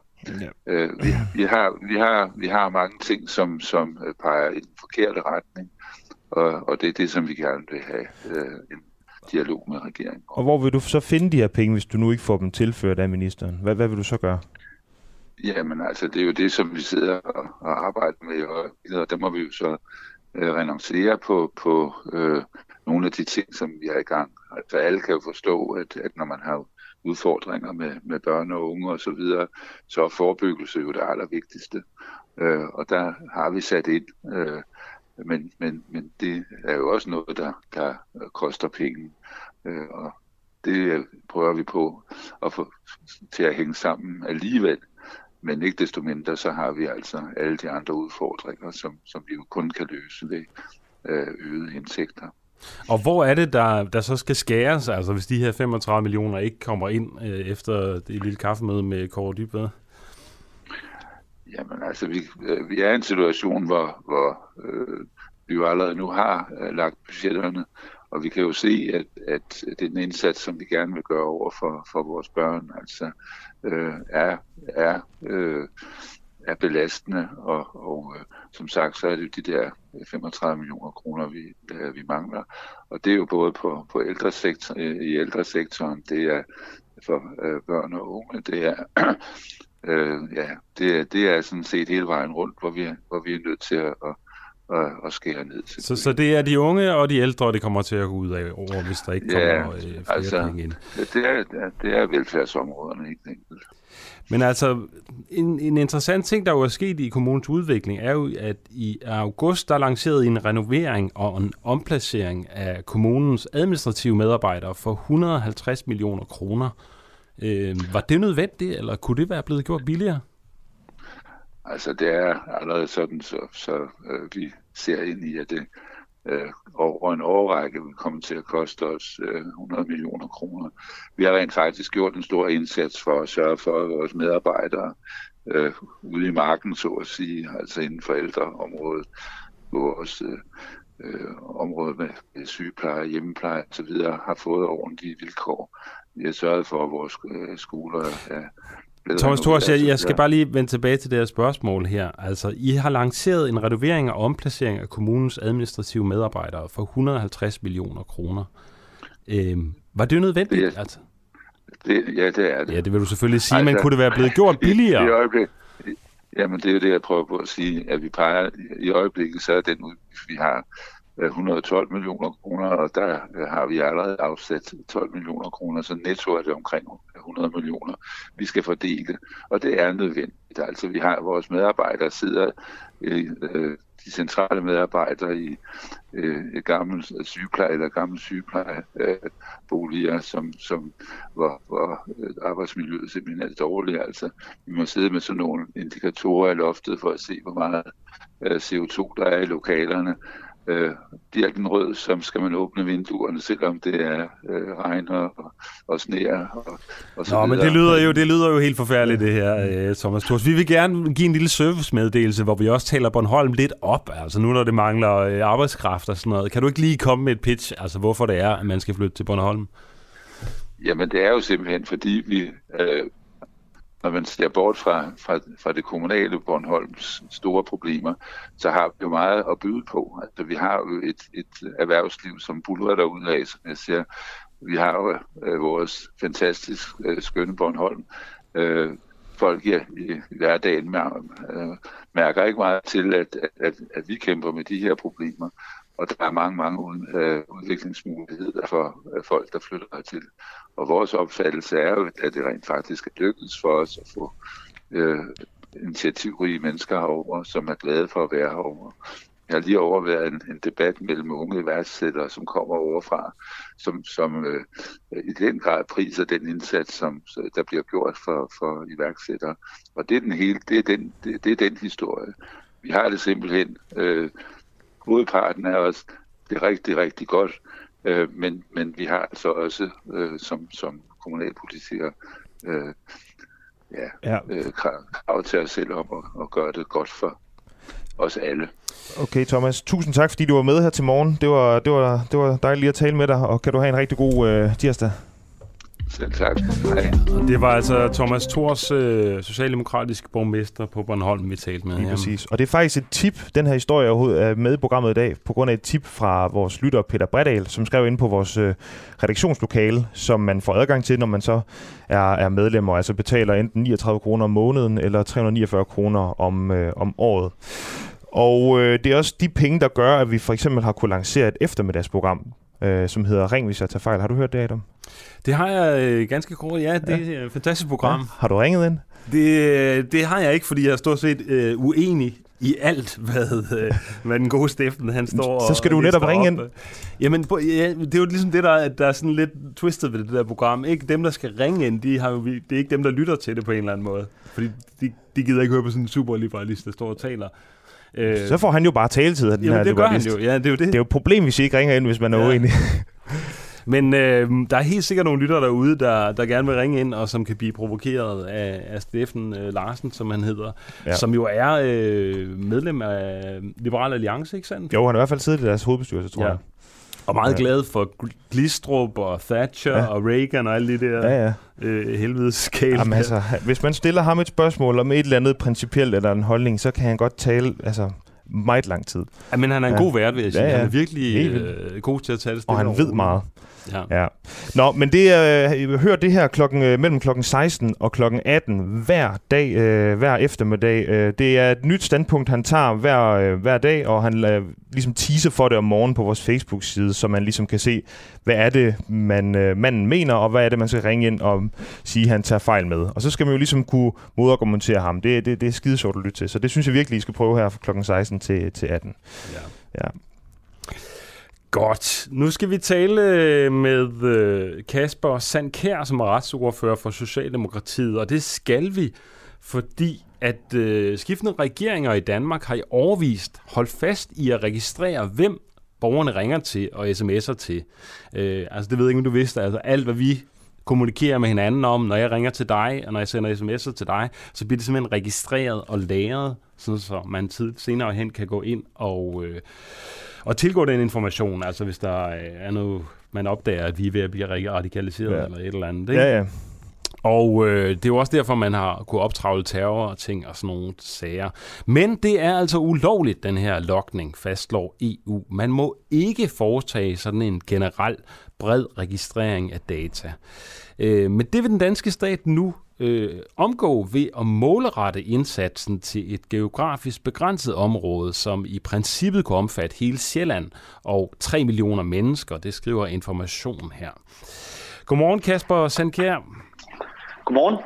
øh, vi, vi, har, vi, har, vi har mange ting, som, som peger i den forkerte retning. Og, og det er det, som vi gerne vil have øh, en dialog med regeringen. Og hvor vil du så finde de her penge, hvis du nu ikke får dem tilført af ministeren? Hvad, hvad vil du så gøre? Jamen altså, det er jo det, som vi sidder og, og arbejder med, og, og der må vi jo så øh, renoncere på, på øh, nogle af de ting, som vi er i gang. Altså alle kan jo forstå, at, at når man har udfordringer med, med børn og unge osv., så, videre, så er forebyggelse jo det allervigtigste. Øh, og der har vi sat ind øh, men, men, men det er jo også noget, der, der koster penge. Øh, og det prøver vi på at få til at hænge sammen alligevel. Men ikke desto mindre, så har vi altså alle de andre udfordringer, som, som vi jo kun kan løse ved øh, øgede indtægter. Og hvor er det, der, der så skal skæres, altså hvis de her 35 millioner ikke kommer ind øh, efter det lille kaffemøde med Kåre Dybvad? Jamen altså, vi, øh, vi er i en situation, hvor, hvor øh, vi jo allerede nu har øh, lagt budgetterne, og vi kan jo se, at, at det er den indsats, som vi gerne vil gøre over for, for vores børn, altså øh, er, er, øh, er belastende, og, og øh, som sagt, så er det de der 35 millioner kroner, vi, øh, vi mangler. Og det er jo både på, på ældresektor, øh, i ældresektoren, det er for øh, børn og unge, det er Øh, ja, det, det er sådan set hele vejen rundt, hvor vi, hvor vi er nødt til at, at, at, at skære ned. Så, så det er de unge og de ældre, det kommer til at gå ud af over, hvis der ikke kommer ja, øh, flere altså, penge ind? Det er, det er velfærdsområderne, ikke enkelt. Men altså, en, en interessant ting, der jo er sket i kommunens udvikling, er jo, at i august, der lancerede en renovering og en omplacering af kommunens administrative medarbejdere for 150 millioner kroner. Øh, var det nødvendigt, eller kunne det være blevet gjort billigere? Altså, det er allerede sådan, så, så øh, vi ser ind i, at det øh, over en årrække vil komme til at koste os øh, 100 millioner kroner. Vi har rent faktisk gjort en stor indsats for at sørge for, at vores medarbejdere øh, ude i marken, så at sige, altså inden for ældreområdet, vores øh, øh, område med, med sygepleje, hjemmepleje osv., har fået ordentlige vilkår. Vi har sørget for, at vores øh, skoler er Thomas Thors, jeg, jeg skal bare lige vende tilbage til det her spørgsmål her. Altså, I har lanceret en renovering og omplacering af kommunens administrative medarbejdere for 150 millioner kroner. Øhm, var det nødvendigt? Det, altså? det, ja, det er det. Ja, det vil du selvfølgelig sige, altså, men kunne det være blevet gjort billigere? I, i, øjeblik, Jamen, det er jo det, jeg prøver på at sige, at vi peger i øjeblikket, så er den udgift, vi har, Øh, 112 millioner kroner, og der øh, har vi allerede afsat 12 millioner kroner, så netto er det omkring 100 millioner, vi skal fordele, og det er nødvendigt. Altså, vi har vores medarbejdere sidder øh, øh de centrale medarbejdere i øh, gamle sygepleje eller gamle sygeplejeboliger, øh, som, som, hvor, hvor arbejdsmiljøet simpelthen er dårligt. Altså, vi må sidde med sådan nogle indikatorer i loftet for at se, hvor meget øh, CO2 der er i lokalerne øh, den rød, så skal man åbne vinduerne, selvom det er øh, regn og, og sne og, og så Nå, videre. men det lyder, jo, det lyder jo helt forfærdeligt, det her, øh, Thomas Thors. Vi vil gerne give en lille servicemeddelelse, hvor vi også taler Bornholm lidt op, altså nu når det mangler øh, arbejdskraft og sådan noget. Kan du ikke lige komme med et pitch, altså hvorfor det er, at man skal flytte til Bornholm? Jamen, det er jo simpelthen, fordi vi øh, når man ser bort fra, fra, fra det kommunale Bornholms store problemer, så har vi jo meget at byde på. Altså, vi har jo et, et erhvervsliv, som buller derude af, som jeg siger. Vi har jo øh, vores fantastisk øh, skønne Bornholm. Øh, folk i, i, hverdagen øh, mærker ikke meget til, at, at, at vi kæmper med de her problemer. Og der er mange, mange øh, udviklingsmuligheder for øh, folk, der flytter hertil. Og vores opfattelse er jo, at det rent faktisk er lykkedes for os at få øh, initiativrige mennesker herover, som er glade for at være herover. Jeg har lige overværet en, en debat mellem unge iværksættere, som kommer overfra, som, som øh, i den grad priser den indsats, som øh, der bliver gjort for, for iværksættere. Og det er den hele, det er den, det, det er den historie. Vi har det simpelthen. Øh, hovedparten af os det er rigtig, rigtig godt, øh, men, men vi har altså også øh, som, som kommunalpolitikere øh, ja, ja. Øh, krav, til os selv om at, at gøre det godt for os alle. Okay, Thomas. Tusind tak, fordi du var med her til morgen. Det var, det var, det var dejligt lige at tale med dig, og kan du have en rigtig god øh, tirsdag. Selv tak. Hej. Det var altså Thomas Thors, øh, socialdemokratisk borgmester på Bornholm, vi talte med. Lige præcis. Og det er faktisk et tip, den her historie er med i programmet i dag, på grund af et tip fra vores lytter Peter Bredal, som skrev ind på vores øh, redaktionslokale, som man får adgang til, når man så er, er medlem, og altså betaler enten 39 kroner om måneden, eller 349 kroner om, øh, om året. Og øh, det er også de penge, der gør, at vi for eksempel har kunnet lancere et eftermiddagsprogram, øh, som hedder Ring, hvis jeg tager fejl. Har du hørt det, Adam? Det har jeg øh, ganske kort. Ja, det ja. er et fantastisk program. Ja. Har du ringet ind? Det, det har jeg ikke, fordi jeg er stort set øh, uenig i alt, hvad, øh, hvad den gode Steffen han står Så skal og du netop ringe ind. Jamen, på, ja, det er jo ligesom det, der, der er sådan lidt twistet ved det der program. Ikke dem, der skal ringe ind, de har jo, det er ikke dem, der lytter til det på en eller anden måde. Fordi de, de gider ikke høre på sådan en superliberalist, der står og taler. Øh, så får han jo bare taletid af den jamen, her det gør han jo. Ja, det er jo det. Det er jo et problem, hvis I ikke ringer ind, hvis man er ja. uenig. Men øh, der er helt sikkert nogle lyttere derude, der, der gerne vil ringe ind, og som kan blive provokeret af, af Steffen øh, Larsen, som han hedder, ja. som jo er øh, medlem af Liberal Alliance, ikke sandt? Jo, han er i hvert fald siddet i deres hovedbestyrelse, tror ja. jeg. Og meget ja. glad for Glistrup og Thatcher ja. og Reagan og alle de der ja, ja. øh, helvedes skale. Jamen, altså, hvis man stiller ham et spørgsmål om et eller andet principielt eller en holdning, så kan han godt tale altså, meget lang tid. Ja, men han er en ja. god vært, vil jeg sige. Ja, ja. Han er virkelig øh, god til at tale Og han ved meget. Ja. ja. Nå, men det øh, hør det her klokken, øh, mellem klokken 16 og klokken 18 hver dag, øh, hver eftermiddag. Øh, det er et nyt standpunkt, han tager hver, øh, hver dag, og han øh, ligesom teaser for det om morgenen på vores Facebook-side, så man ligesom kan se, hvad er det, man, øh, manden mener, og hvad er det, man skal ringe ind og sige, han tager fejl med. Og så skal man jo ligesom kunne modargumentere ham. Det, det, det er skide sjovt at lytte til. Så det synes jeg virkelig, I skal prøve her fra klokken 16 til, til 18. Ja. ja. Godt. Nu skal vi tale øh, med øh, Kasper Sandkær, som er retsordfører for Socialdemokratiet, og det skal vi, fordi at øh, skiftende regeringer i Danmark har i overvist holdt fast i at registrere, hvem borgerne ringer til og sms'er til. Øh, altså det ved jeg ikke, om du vidste. Altså alt, hvad vi kommunikerer med hinanden om, når jeg ringer til dig, og når jeg sender sms'er til dig, så bliver det simpelthen registreret og lagret, sådan så man tid senere hen kan gå ind og... Øh, og tilgå den information, altså hvis der er noget, man opdager, at vi er ved at blive radikaliseret ja. eller et eller andet. Ikke? Ja, ja. Og øh, det er jo også derfor, man har kunne optravle terror og ting og sådan nogle sager. Men det er altså ulovligt, den her lokning, fastslår EU. Man må ikke foretage sådan en generel bred registrering af data. Øh, men det vil den danske stat nu øh, omgå ved at målrette indsatsen til et geografisk begrænset område, som i princippet kunne omfatte hele Sjælland og 3 millioner mennesker. Det skriver information her. Godmorgen Kasper Sandkjær. Godmorgen.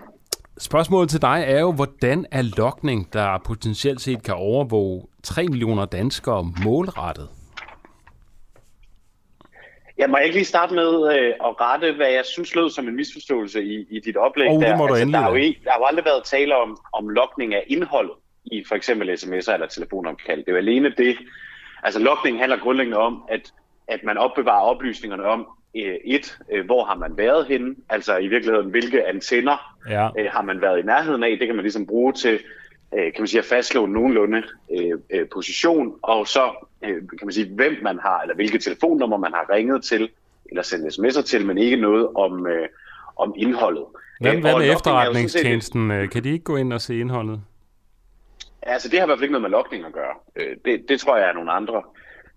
Spørgsmålet til dig er jo, hvordan er lokning, der potentielt set kan overvåge 3 millioner danskere målrettet? Jeg må ikke lige starte med øh, at rette, hvad jeg synes lød som en misforståelse i, i dit oplæg. Oh, det må der. altså, der, er jo ikke, der har jo aldrig været tale om, om lokning af indholdet i for eksempel sms'er eller telefonopkald. Det er jo alene det. Altså lokning handler grundlæggende om, at, at man opbevarer oplysningerne om, øh, et, øh, hvor har man været henne, altså i virkeligheden, hvilke antenner Ja. øh, har man været i nærheden af. Det kan man ligesom bruge til øh, kan man sige, at fastslå nogenlunde øh, øh, position, og så øh, kan man sige, hvem man har, eller hvilke telefonnummer man har ringet til, eller sendt sms'er til, men ikke noget om, øh, om indholdet. Hvad, Øh, hvad med er sådan set- efterretningstjenesten? Øh, Kan de ikke gå ind og se indholdet? Altså, det har i hvert fald ikke noget med logning at gøre. Øh, Det, det tror jeg er nogle andre,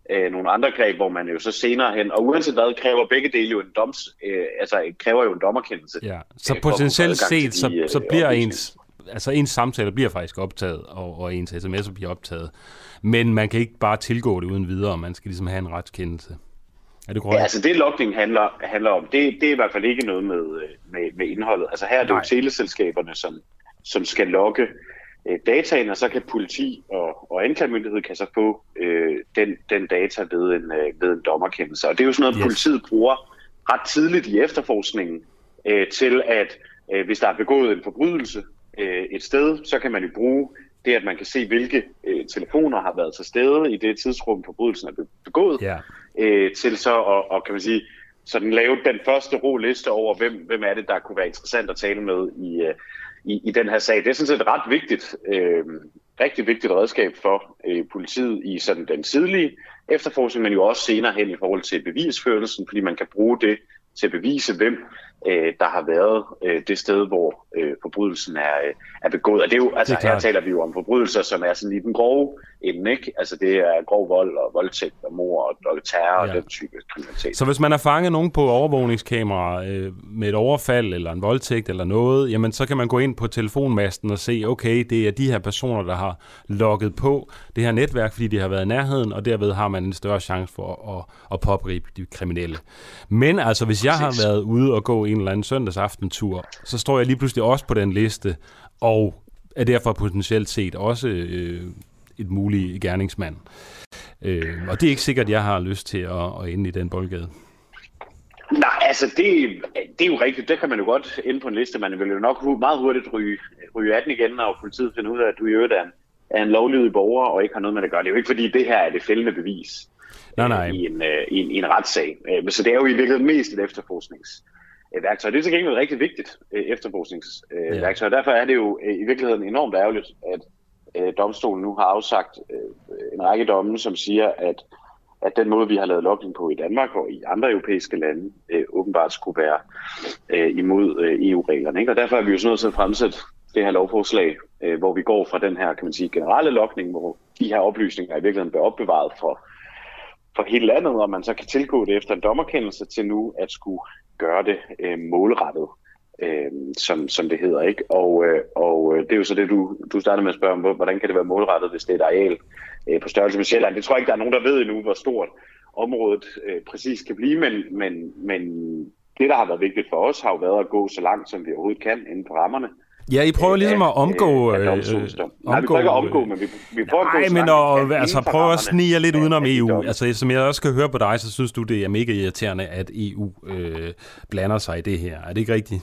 øh, nogle andre greb, hvor man jo så senere hen, og uanset hvad, kræver begge dele jo en doms, øh, altså kræver jo en dommerkendelse. Ja. Så potentielt set, så, de, øh, så bliver ens, altså ens samtaler bliver faktisk optaget, og, og ens sms'er bliver optaget. Men man kan ikke bare tilgå det uden videre, man skal ligesom have en retskendelse. Er det korrekt? Ja, altså det logning handler, handler om, det, det er i hvert fald ikke noget med, øh, med, med indholdet. Altså her er det Nej. jo teleselskaberne, som, som skal logge øh, dataen, og så kan politi og, og anklagemyndighed kan så få øh, den, den data ved en, øh, ved en dommerkendelse. Og det er jo sådan noget, Yes. yes. politiet bruger ret tidligt i efterforskningen øh, til, at øh, hvis der er begået en forbrydelse øh, et sted, så kan man jo bruge det, at man kan se, hvilke øh, telefoner har været til stede i det tidsrum, forbrydelsen er be- begået Ja. øh, til så at, og kan man sige, sådan lave den første ro liste over, hvem, hvem er det, der kunne være interessant at tale med i, øh, i, i den her sag. Det er sådan set et ret vigtigt, øh, rigtig vigtigt redskab for øh, politiet i sådan den tidlige efterforskning, men jo også senere hen i forhold til bevisførelsen, fordi man kan bruge det til at bevise, hvem øh, der har været øh, det sted, hvor øh, forbrydelsen er, øh, er begået. Og det er jo, altså Det er klart. her taler vi jo om forbrydelser, som er sådan i den grove ende, ikke? Altså det er grov vold og voldtægt og mor og, og terror Ja. og den type kriminalitet. Så hvis man har fanget nogen på overvågningskamera øh, med et overfald eller en voldtægt eller noget, jamen så kan man gå ind på telefonmasten og se, okay, det er de her personer, der har logget på det her netværk, fordi de har været i nærheden, og derved har man en større chance for at, at pågribe de kriminelle. Men altså, hvis jeg har været ude og gå en eller anden søndagsaftentur, så står jeg lige pludselig også på den liste, og er derfor potentielt set også øh, et muligt gerningsmand. Øh, og det er ikke sikkert, at jeg har lyst til at, at ende i den boldgade. Nej, altså det, det er jo rigtigt. Det kan man jo godt ende på en liste. Man vil jo nok meget hurtigt ryge, ryge af den igen, når politiet finder ud af, at du i øvrigt er en, er en lovlydig borger og ikke har noget med det at gøre. Det er jo ikke fordi, det her er det fældende bevis Nej, øh, nej. I, en, øh, i, en, i en retssag. Øh, men Så det er jo i virkeligheden mest et efterforskningsværktøj. Det er til gengæld et rigtig vigtigt øh, efterforskningsværktøj. Ja. Derfor er det jo øh, i virkeligheden enormt ærgerligt, at øh, domstolen nu har afsagt øh, en række domme, som siger, at at den måde, vi har lavet logning på i Danmark og i andre europæiske lande, øh, åbenbart skulle være øh, imod øh, EU-reglerne. Ikke? Og derfor er vi jo sådan nødt til at fremsætte det her lovforslag, øh, hvor vi går fra den her kan man sige, generelle logning, hvor de her oplysninger i virkeligheden bliver opbevaret for, for hele landet, og man så kan tilgå det efter en dommerkendelse til nu at skulle gøre det øh, målrettet, øh, som, som det hedder. ikke. Og, øh, og øh, det er jo så det, du, du startede med at spørge om, hvordan kan det være målrettet, hvis det er et areal øh, på størrelse med Sjælland. Det tror jeg ikke, der er nogen, der ved endnu, hvor stort området øh, præcis kan blive, men, men, men det, der har været vigtigt for os, har jo været at gå så langt, som vi overhovedet kan inden for rammerne. Ja, I prøver ligesom at omgå... af øh, domstolens dom. Nej, vi prøver ikke at omgå, men vi, vi prøver at gå Nej, men kan altså prøv at snige lidt udenom EU. Altså, som jeg også kan høre på dig, så synes du, det er mega irriterende, at EU øh, blander sig i det her. Er det ikke rigtigt?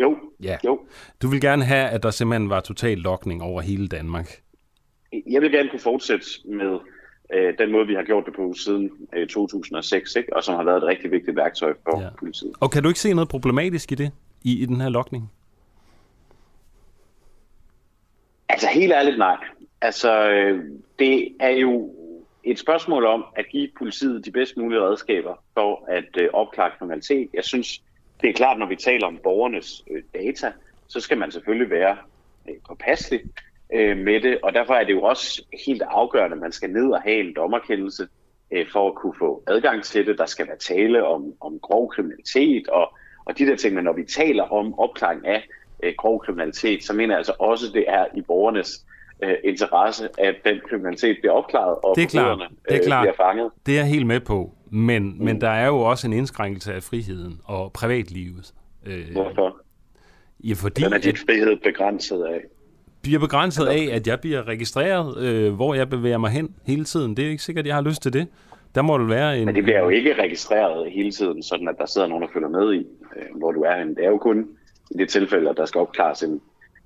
Jo, Ja. jo. Du vil gerne have, at der simpelthen var total lokning over hele Danmark. Jeg vil gerne kunne fortsætte med øh, den måde, vi har gjort det på siden øh, 2006, ikke? og som har været et rigtig vigtigt værktøj for ja. politiet. Og kan du ikke se noget problematisk i det, i, i den her lokning? Altså helt ærligt nej. Altså øh, det er jo et spørgsmål om at give politiet de bedst mulige redskaber for at øh, opklare kriminalitet. Jeg synes, det er klart, når vi taler om borgernes øh, data, så skal man selvfølgelig være øh, påpasselig øh, med det, og derfor er det jo også helt afgørende, at man skal ned og have en dommerkendelse øh, for at kunne få adgang til det. Der skal være tale om, om grov kriminalitet og, og de der ting, men når vi taler om opklaring af øh, grov kriminalitet, så mener jeg altså også, det er i borgernes øh, interesse, at den kriminalitet bliver opklaret, og Det er klart. Det er øh, klart. bliver fanget. Det er jeg helt med på. Men, mm. men der er jo også en indskrænkelse af friheden og privatlivet. Øh, Hvorfor? ja, fordi Den er dit frihed begrænset af. bliver begrænset af, at jeg bliver registreret, øh, hvor jeg bevæger mig hen hele tiden. Det er ikke sikkert, at jeg har lyst til det. Der må det være en... Men det bliver jo ikke registreret hele tiden, sådan at der sidder nogen, der følger med i, øh, hvor du er henne. Det er jo kun i det tilfælde, at der skal opklares en,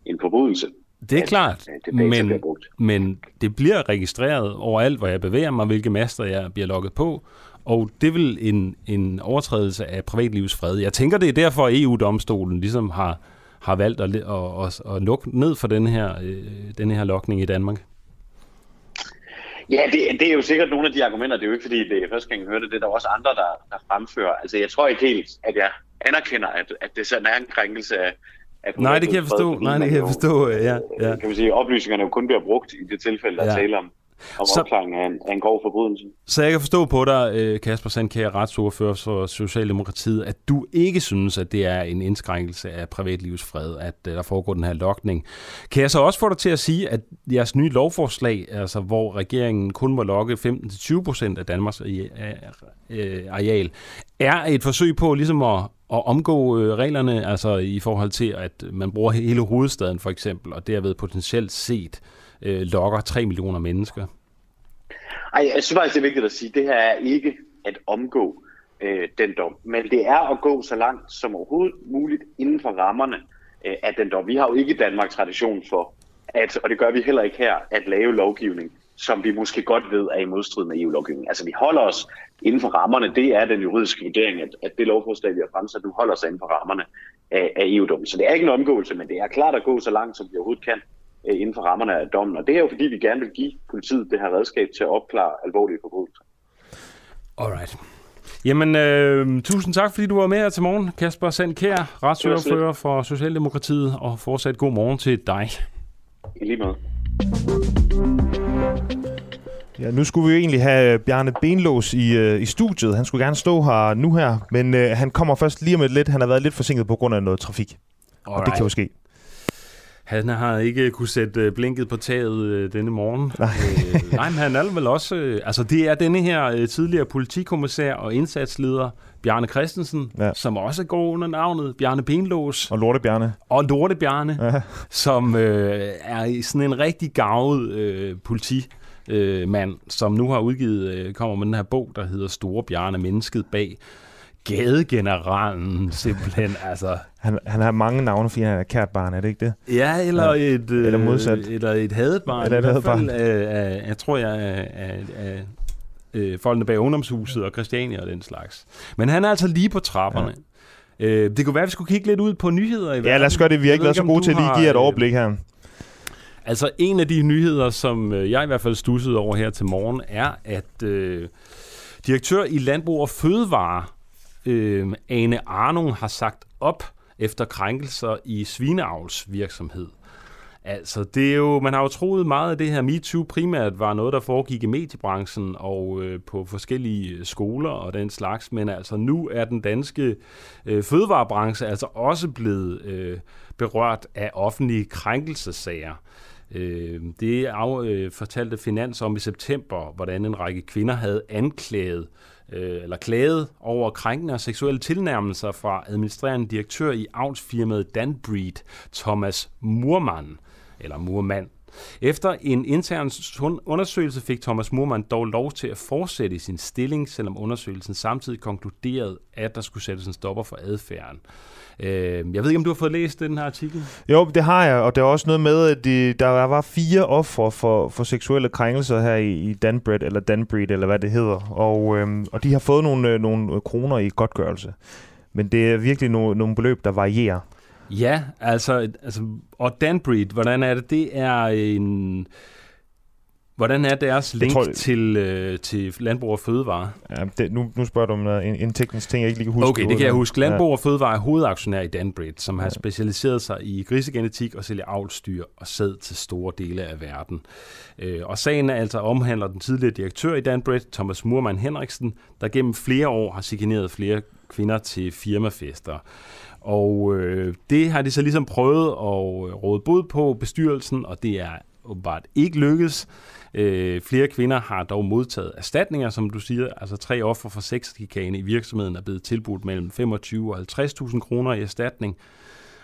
en forbrydelse. Det er at, klart, øh, det men, men det bliver registreret overalt, hvor jeg bevæger mig, hvilke master jeg bliver logget på, og det vel en, en overtrædelse af privatlivets fred. Jeg tænker, det er derfor, at EU-domstolen ligesom har, har valgt at, at, at, at lukke ned for den her, øh, den her lokning i Danmark. Ja, det, det er jo sikkert nogle af de argumenter. Det er jo ikke, fordi det er første gang, jeg hørte det. Det er der også andre, der, der fremfører. Altså, jeg tror ikke helt, at jeg anerkender, at, at det sådan er en krænkelse af... af Nej, det kan jeg forstå. Nej, det kan jeg forstå. Ja, ja. Kan man sige, oplysningerne jo kun bliver brugt i det tilfælde, der Ja. er tale om, om Så- opklaring af en, af en grov forbrydelse. Så jeg kan forstå på dig, øh, Kasper Sandkær, retsordfører for Socialdemokratiet, at du ikke synes, at det er en indskrænkelse af privatlivets fred, at øh, der foregår den her lokning. Kan jeg så også få dig til at sige, at jeres nye lovforslag, altså hvor regeringen kun må lokke 15-20 procent af Danmarks øh, areal, er et forsøg på ligesom at, at omgå reglerne, altså i forhold til, at man bruger hele hovedstaden for eksempel, og derved potentielt set øh, Øh, lokker 3 millioner mennesker? Ej, jeg synes faktisk, det er vigtigt at sige, at det her er ikke at omgå øh, den dom, men det er at gå så langt som overhovedet muligt inden for rammerne øh, af den dom. Vi har jo ikke i Danmark tradition for, at, og det gør vi heller ikke her, at lave lovgivning, som vi måske godt ved er i modstrid med EU-lovgivningen. Altså vi holder os inden for rammerne, det er den juridiske vurdering, at, at det lovforslag, vi har fremsat nu, holder sig inden for rammerne af, af EU-dommen. Så det er ikke en omgåelse, men det er klart at gå så langt, som vi overhovedet kan øh, inden for rammerne af dommen. Og det er jo fordi, vi gerne vil give politiet det her redskab til at opklare alvorlige forbrydelser. Alright. Jamen, øh, tusind tak, fordi du var med her til morgen. Kasper Sandkær, retsordfører for Socialdemokratiet, og fortsat god morgen til dig. I lige måde. Ja, nu skulle vi jo egentlig have Bjarne Benlås i, øh, i studiet. Han skulle gerne stå her nu her, men øh, han kommer først lige om et lidt. Han har været lidt forsinket på grund af noget trafik. Og det kan jo ske. Han har ikke kunne sætte øh, blinket på taget øh, denne morgen. Nej. øh, nej, men han er vel også... Øh, altså, det er denne her øh, tidligere politikommissær og indsatsleder, Bjarne Christensen, Ja. som også går under navnet Bjarne Benlås. Og Lorte Bjarne. Og Lorte Bjarne, Ja. som øh, er sådan en rigtig gavet øh, politi øh, mand, som nu har udgivet, øh, kommer med den her bog, der hedder Store Bjarne, mennesket bag gadegeneralen, simpelthen, altså. Han, han har mange navne, fordi han er kært barn, er det ikke det? Ja, eller Ja. ja. et, øh, Eller modsat. Eller et hadbarn. Eller et hadbarn. øh, øh, jeg tror, jeg er af, af, øh, folkene bag ungdomshuset og Christiania og den slags. Men han er altså lige på trapperne. Ja. Øh, det kunne være, at vi skulle kigge lidt ud på nyheder i Ja, verden. lad os gøre det. Vi har ikke været så gode til at lige give et øh, overblik her. Altså en af de nyheder, som øh, jeg i hvert fald stussede over her til morgen, er, at øh, direktør i Landbrug og Fødevare, øh, Ane Arnung, har sagt op efter krænkelser i svineavlsvirksomhed. Altså, det er jo, man har jo troet meget af det her MeToo primært var noget, der foregik i mediebranchen og øh, på forskellige øh, skoler og den slags, men altså nu er den danske øh, fødevarebranche altså også blevet øh, berørt af offentlige krænkelsesager. Øh, det af, øh, fortalte Finans om i september, hvordan en række kvinder havde anklaget øh, Øh, eller klaget over krænkende og seksuelle tilnærmelser fra administrerende direktør i avlsfirmaet Danbreed, Thomas Murmann, eller Murmann. Efter en intern undersøgelse fik Thomas Murmann dog lov til at fortsætte i sin stilling, selvom undersøgelsen samtidig konkluderede, at der skulle sættes en stopper for adfærden. Øh, jeg ved ikke, om du har fået læst den her artikel? Jo, det har jeg, og der er også noget med, at de, der var fire ofre for, for seksuelle krænkelser her i, i Danbred, eller Danbreed, eller hvad det hedder. Og, øhm, og de har fået nogle, øh, nogle kroner i godtgørelse. Men det er virkelig no, nogle beløb, der varierer. Ja, altså, altså og Danbreed, hvordan er det? Det er en... Hvordan er deres link tror, tror, til, øh, til Landbrug og Fødevare? Ja, det, nu, nu spørger du om en, en teknisk ting, jeg ikke lige kan huske. Okay, det kan jeg huske. Ja. Landbrug og Fødevare er hovedaktionær i Danbreed, som har specialiseret sig i grisegenetik og sælger avlsdyr og sæd til store dele af verden. Øh, Og sagen er altså omhandler den tidligere direktør i Danbreed, Thomas Murmann Henriksen, der gennem flere år har chikaneret flere kvinder til firmafester. Og øh, det har de så ligesom prøvet at råde bod på bestyrelsen, og det er åbenbart ikke lykkes. Øh, flere kvinder har dog modtaget erstatninger, som du siger. Altså tre offer for sexchikane i virksomheden er blevet tilbudt mellem 25 og 50.000 kroner i erstatning.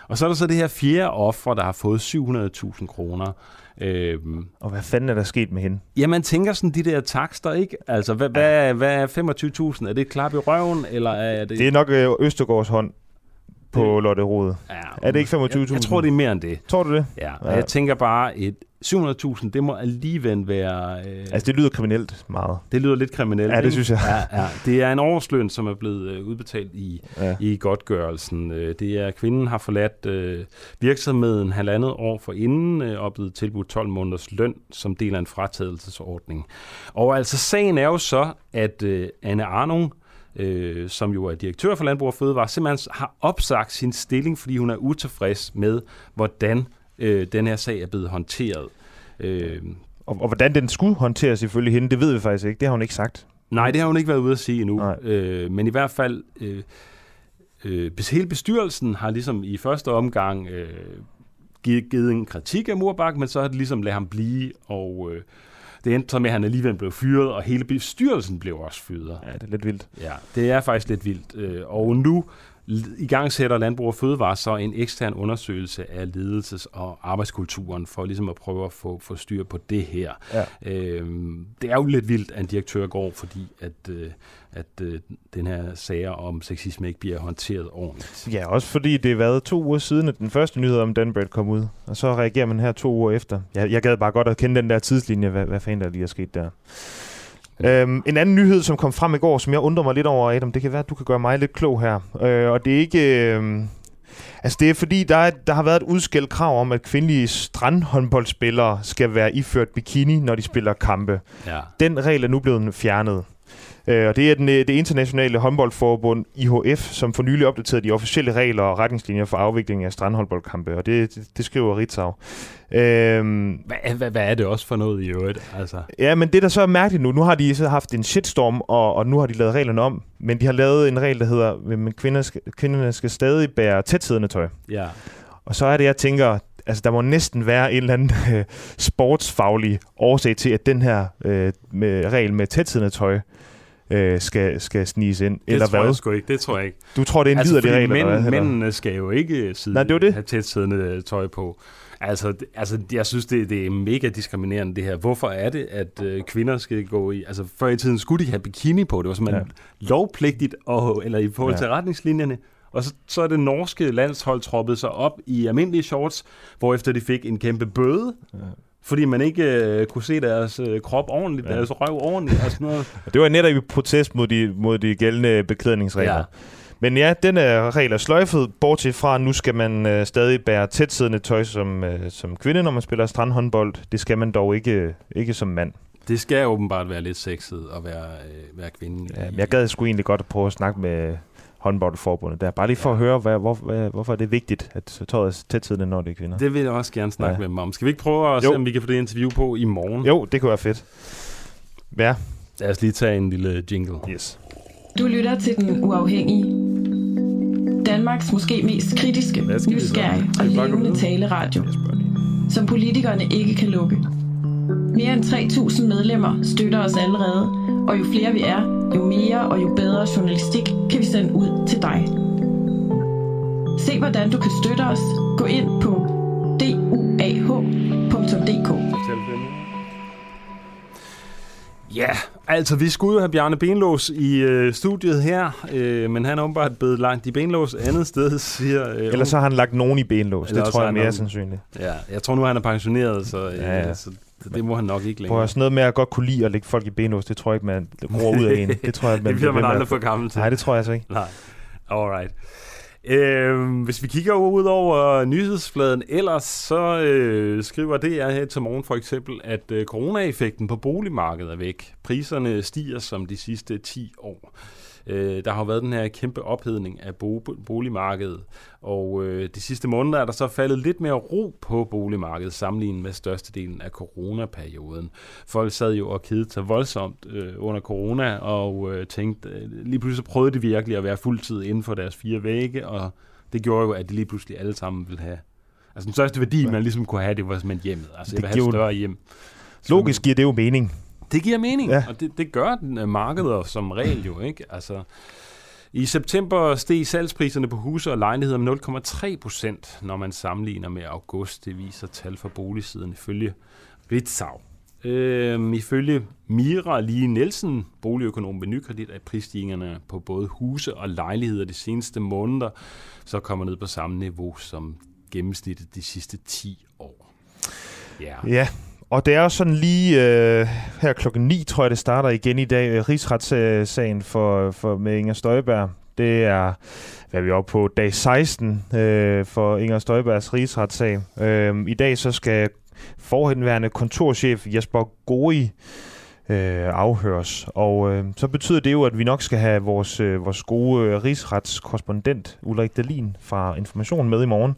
Og så er der så det her fjerde offer, der har fået 700.000 kroner. Øhm, og hvad fanden er der sket med hende? Ja, man tænker sådan de der takster, ikke? Altså, hvad, hvad, hvad er 25.000? Er det et klap i røven, eller er det... Det er nok øh, Østergaards hånd på Lotte Rode. Ja, er det ikke 25.000? Jeg, jeg tror, det er mere end det. Tror du det? Ja, ja. jeg tænker bare, et 700.000, det må alligevel være... Øh, altså, det lyder kriminelt meget. Det lyder lidt kriminelt. Ja, det synes jeg. Ja, ja. Det er en årsløn, som er blevet øh, udbetalt i, ja. i godtgørelsen. Øh, det er, at kvinden har forladt øh, virksomheden halvandet år for inden øh, og blevet tilbudt 12 måneders løn som del af en fratagelsesordning. Og altså, sagen er jo så, at øh, Anne Arnung, øh, som jo er direktør for Landbrug og Fødevare, simpelthen har opsagt sin stilling, fordi hun er utilfreds med, hvordan øh, den her sag er blevet håndteret. Øh, og, og hvordan den skulle håndteres ifølge hende, det ved vi faktisk ikke. Det har hun ikke sagt. Nej, det har hun ikke været ude at sige endnu. Øh, men i hvert fald, øh, øh, hele bestyrelsen har ligesom i første omgang øh, givet, givet en kritik af Murbak, men så har det ligesom ladet ham blive, og øh, det endte så med, at han alligevel blev fyret, og hele bestyrelsen blev også fyret. Ja, det er lidt vildt. Ja, det er faktisk lidt vildt. Øh, og nu i gang sætter Landbrug og Fødevare så en ekstern undersøgelse af ledelses- og arbejdskulturen for ligesom at prøve at få, få styr på det her. Ja. Øhm, det er jo lidt vildt, at en direktør går, fordi at, øh, at øh, den her sager om sexisme ikke bliver håndteret ordentligt. Ja, også fordi det er været to uger siden, at den første nyhed om Danbred kom ud, og så reagerer man her to uger efter. Jeg, jeg gad bare godt at kende den der tidslinje, hvad, hvad fanden der lige er sket der. Øhm, en anden nyhed, som kom frem i går, som jeg undrer mig lidt over, Adam, det kan være, at du kan gøre mig lidt klog her. Øh, og det er ikke... Øh, altså, det er fordi, der, er, der har været et udskældt krav om, at kvindelige strandhåndboldspillere skal være iført bikini, når de spiller kampe. Ja. Den regel er nu blevet fjernet. Øh, og det er den, øh, det internationale håndboldforbund IHF, som for nylig opdateret de officielle regler og retningslinjer for afvikling af strandhåndboldkampe, og det, det, det skriver Ritzau. Øhm, hvad, hvad, hvad er det også for noget i øvrigt? Altså? Ja, men det der så er mærkeligt nu, nu har de så haft en shitstorm, og, og nu har de lavet reglerne om, men de har lavet en regel, der hedder, at kvinder skal, kvinderne skal stadig bære tætsiddende tøj. Ja. Og så er det, jeg tænker, altså der må næsten være en eller anden øh, sportsfaglig årsag til, at den her øh, med, regel med tætsiddende tøj øh, skal, skal sniges ind. Det eller tror hvad? jeg sgu ikke. Det tror jeg ikke. Du tror, det er en altså, liderlig regel? Mænd, eller hvad, mændene skal jo ikke sidde, Nej, det det. have tæt siddende øh, tøj på. Altså, altså, jeg synes, det, det er mega diskriminerende, det her. Hvorfor er det, at øh, kvinder skal gå i... Altså, før i tiden skulle de have bikini på. Det var simpelthen ja. lovpligtigt, og, eller i forhold til ja. retningslinjerne. Og så, så er det norske landshold troppet sig op i almindelige shorts, hvorefter de fik en kæmpe bøde. Ja fordi man ikke øh, kunne se deres øh, krop ordentligt, ja. deres røv ordentligt og sådan noget. det var netop i protest mod de, mod de gældende beklædningsregler. Ja. Men ja, den er regler sløjfet, bortset fra, nu skal man øh, stadig bære tætsiddende tøj som, øh, som kvinde, når man spiller strandhåndbold. Det skal man dog ikke, ikke som mand. Det skal åbenbart være lidt sexet at være, øh, være kvinde. Ja, jeg gad sgu egentlig godt at prøve at snakke med håndboldforbundet der. Bare lige for ja. at høre, hvad, hvor, hvad, hvorfor er det vigtigt, at tøjet er tætsiddende, når det er kvinder. Det vil jeg også gerne snakke ja. med dem om. Skal vi ikke prøve at jo. se, om vi kan få det interview på i morgen? Jo, det kunne være fedt. Ja. Lad os lige tage en lille jingle. Yes. Du lytter til Den Uafhængige. Danmarks måske mest kritiske, nysgerrige og levende taleradio, som politikerne ikke kan lukke. Mere end 3.000 medlemmer støtter os allerede, og jo flere vi er, jo mere og jo bedre journalistik kan vi sende ud til dig. Se hvordan du kan støtte os. Gå ind på duah.dk. Ja, altså vi skulle jo have Bjarne Benlås i øh, studiet her, øh, men han er åbenbart blevet lagt i benlås andet sted, siger... Øh, Ellers så har han lagt nogen i benlås, det tror jeg er mere sandsynligt. Ja, jeg tror nu, han er pensioneret, så, øh, ja, ja. så det må han nok ikke længere. Prøv sådan noget med at godt kunne lide at lægge folk i benlås, det tror jeg ikke, man gror ud af en. Det, tror jeg, man det bliver man aldrig for gammel til. Nej, det tror jeg altså ikke. Nej, alright. Øh, hvis vi kigger ud over nyhedsfladen ellers, så øh, skriver det jeg her til morgen for eksempel, at øh, coronaeffekten på boligmarkedet er væk. Priserne stiger som de sidste 10 år. Øh, der har været den her kæmpe ophedning af boligmarkedet, og øh, de sidste måneder er der så faldet lidt mere ro på boligmarkedet sammenlignet med størstedelen af coronaperioden. Folk sad jo og kedede sig voldsomt øh, under corona og øh, tænkte, øh, lige pludselig prøvede de virkelig at være fuldtid inden for deres fire vægge, og det gjorde jo, at de lige pludselig alle sammen ville have Altså den største værdi, man ligesom kunne have, det var simpelthen hjemmet. Altså, det jeg vil have et større hjem. Logisk giver det jo mening. Det giver mening, ja. og det, det gør den uh, markeder som regel jo, ikke? Altså, i september steg salgspriserne på huse og lejligheder med 0,3 procent, når man sammenligner med august. Det viser tal fra boligsiden ifølge Ritzau. Øhm, ifølge Mira Lige Nielsen, boligøkonom ved Nykredit, er prisstigningerne på både huse og lejligheder de seneste måneder så kommer ned på samme niveau som gennemsnittet de sidste 10 år. Ja. ja, og det er jo sådan lige øh, her klokken 9, tror jeg, det starter igen i dag, øh, rigsretssagen for, for, med Inger Støjberg. Det er, hvad er vi oppe på, dag 16 øh, for Inger Støjbergs rigsretssag. Øh, I dag så skal forhenværende kontorchef Jesper Gori øh, afhøres. Og øh, så betyder det jo, at vi nok skal have vores, øh, vores gode øh, rigsretskorrespondent Ulrik Dalin fra Information med i morgen.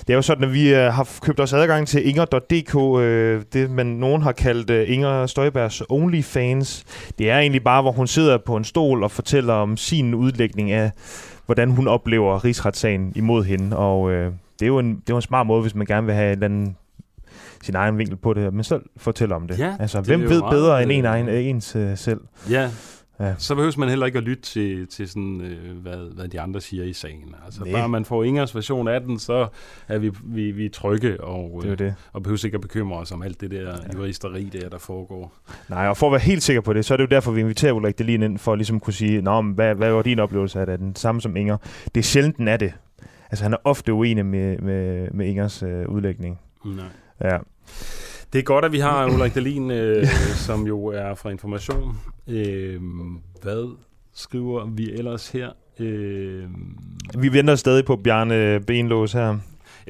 Det er jo sådan, at vi øh, har købt os adgang til inger.dk, øh, det man nogen har kaldt øh, Inger Støjbergs OnlyFans. Det er egentlig bare, hvor hun sidder på en stol og fortæller om sin udlægning af, hvordan hun oplever rigsretssagen imod hende. Og øh, det er jo en, det er jo en smart måde, hvis man gerne vil have en eller anden sin egen vinkel på det, men selv fortælle om det. Ja, altså, det hvem ved bedre end en egen, øh, ens uh, selv? Ja, Ja. Så behøver man heller ikke at lytte til, til sådan, øh, hvad, hvad de andre siger i sagen. Altså, Nej. bare man får Ingers version af den, så er vi, vi, vi trygge og, det er det. og behøver ikke at bekymre os om alt det der ja. juristeri, der, der foregår. Nej, og for at være helt sikker på det, så er det jo derfor, vi inviterer Ulrik Delin ind, for at ligesom kunne sige, Nå, men hvad, hvad var din oplevelse af det? Den samme som Inger? Det er sjældent, den er det. Altså, han er ofte uenig med, med, med Ingers øh, udlægning. Nej. Ja. Det er godt, at vi har Ulrik Dahlin, øh, som jo er fra Information. Øh, hvad skriver vi ellers her? Øh, vi venter stadig på Bjarne Benlås her.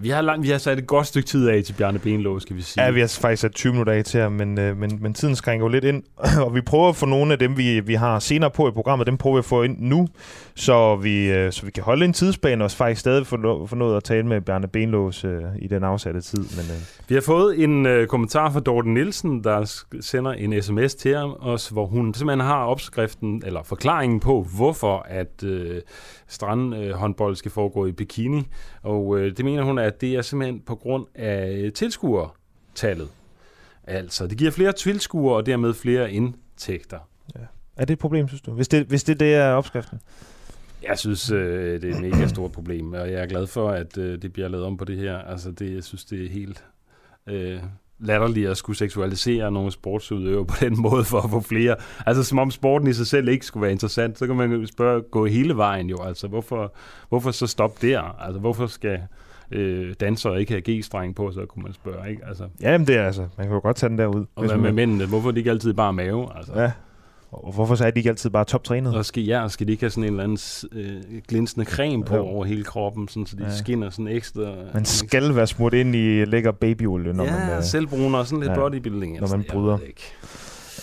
Vi, har lang, vi har sat et godt stykke tid af til Bjarne Benlås, skal vi sige. Ja, vi har faktisk sat 20 minutter af til her, men, øh, men, men tiden skrænker jo lidt ind. og vi prøver at få nogle af dem, vi, vi har senere på i programmet, dem prøver vi at få ind nu, så vi, øh, så vi kan holde en tidsplan og faktisk stadig få, få noget at tale med Bjarne Benlås øh, i den afsatte tid. Men, øh. Vi har fået en øh, kommentar fra Dorten Nielsen, der sender en sms til os, hvor hun simpelthen har opskriften, eller forklaringen på, hvorfor at øh, strandhåndbold skal foregå i bikini. Og øh, det mener hun, at det er simpelthen på grund af tilskuertallet. Altså, det giver flere tilskuere og dermed flere indtægter. Ja. Er det et problem, synes du? Hvis det, hvis det, det er opskriften? Jeg synes, øh, det er et mega stort problem, og jeg er glad for, at øh, det bliver lavet om på det her. Altså, det, jeg synes, det er helt... Øh, latterligt at skulle seksualisere nogle sportsudøvere på den måde for at få flere. Altså som om sporten i sig selv ikke skulle være interessant, så kan man jo spørge, gå hele vejen jo. Altså hvorfor, hvorfor så stoppe der? Altså hvorfor skal øh, dansere ikke have G-streng på, så kunne man spørge, ikke? Altså, Jamen det er altså, man kan jo godt tage den der ud. Og hvad med mændene? Hvorfor er de ikke altid bare mave? Altså? Ja, og hvorfor så er de ikke altid bare toptrænet? Og skal, ja, skal de ikke have sådan en eller anden øh, glinsende creme på jo. over hele kroppen, sådan, så de ja. skinner sådan ekstra... Man skal være smurt ind i lækker babyolie, når ja, man... Ja, selvbruner og sådan lidt ja, bodybuilding. Når man bryder.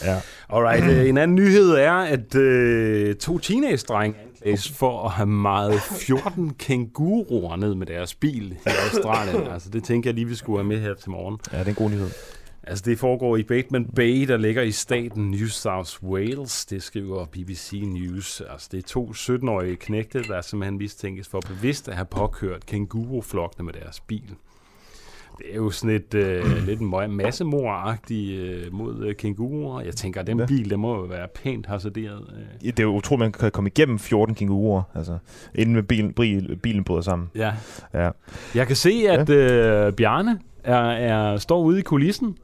Ja. Alright, øh, en anden nyhed er, at øh, to teenage-drenge anklages for at have meget 14 kænguruer ned med deres bil i Australien. altså, det tænker jeg lige, vi skulle have med her til morgen. Ja, det er en god nyhed. Altså, det foregår i Bateman Bay, der ligger i staten New South Wales. Det skriver BBC News. Altså, det er to 17-årige knægte, der simpelthen mistænkes for bevidst at have påkørt kænguruflokkene med deres bil. Det er jo sådan et øh, lidt massemoragtigt øh, mod øh, kænguruer. Jeg tænker, at den ja. bil, der må jo være pænt hasarderet. Øh. Det er jo utroligt, man kan komme igennem 14 kænguruer, altså, inden med bilen, bilen, bilen bryder sammen. Ja. ja. Jeg kan se, at øh, Bjarne er, er, står ude i kulissen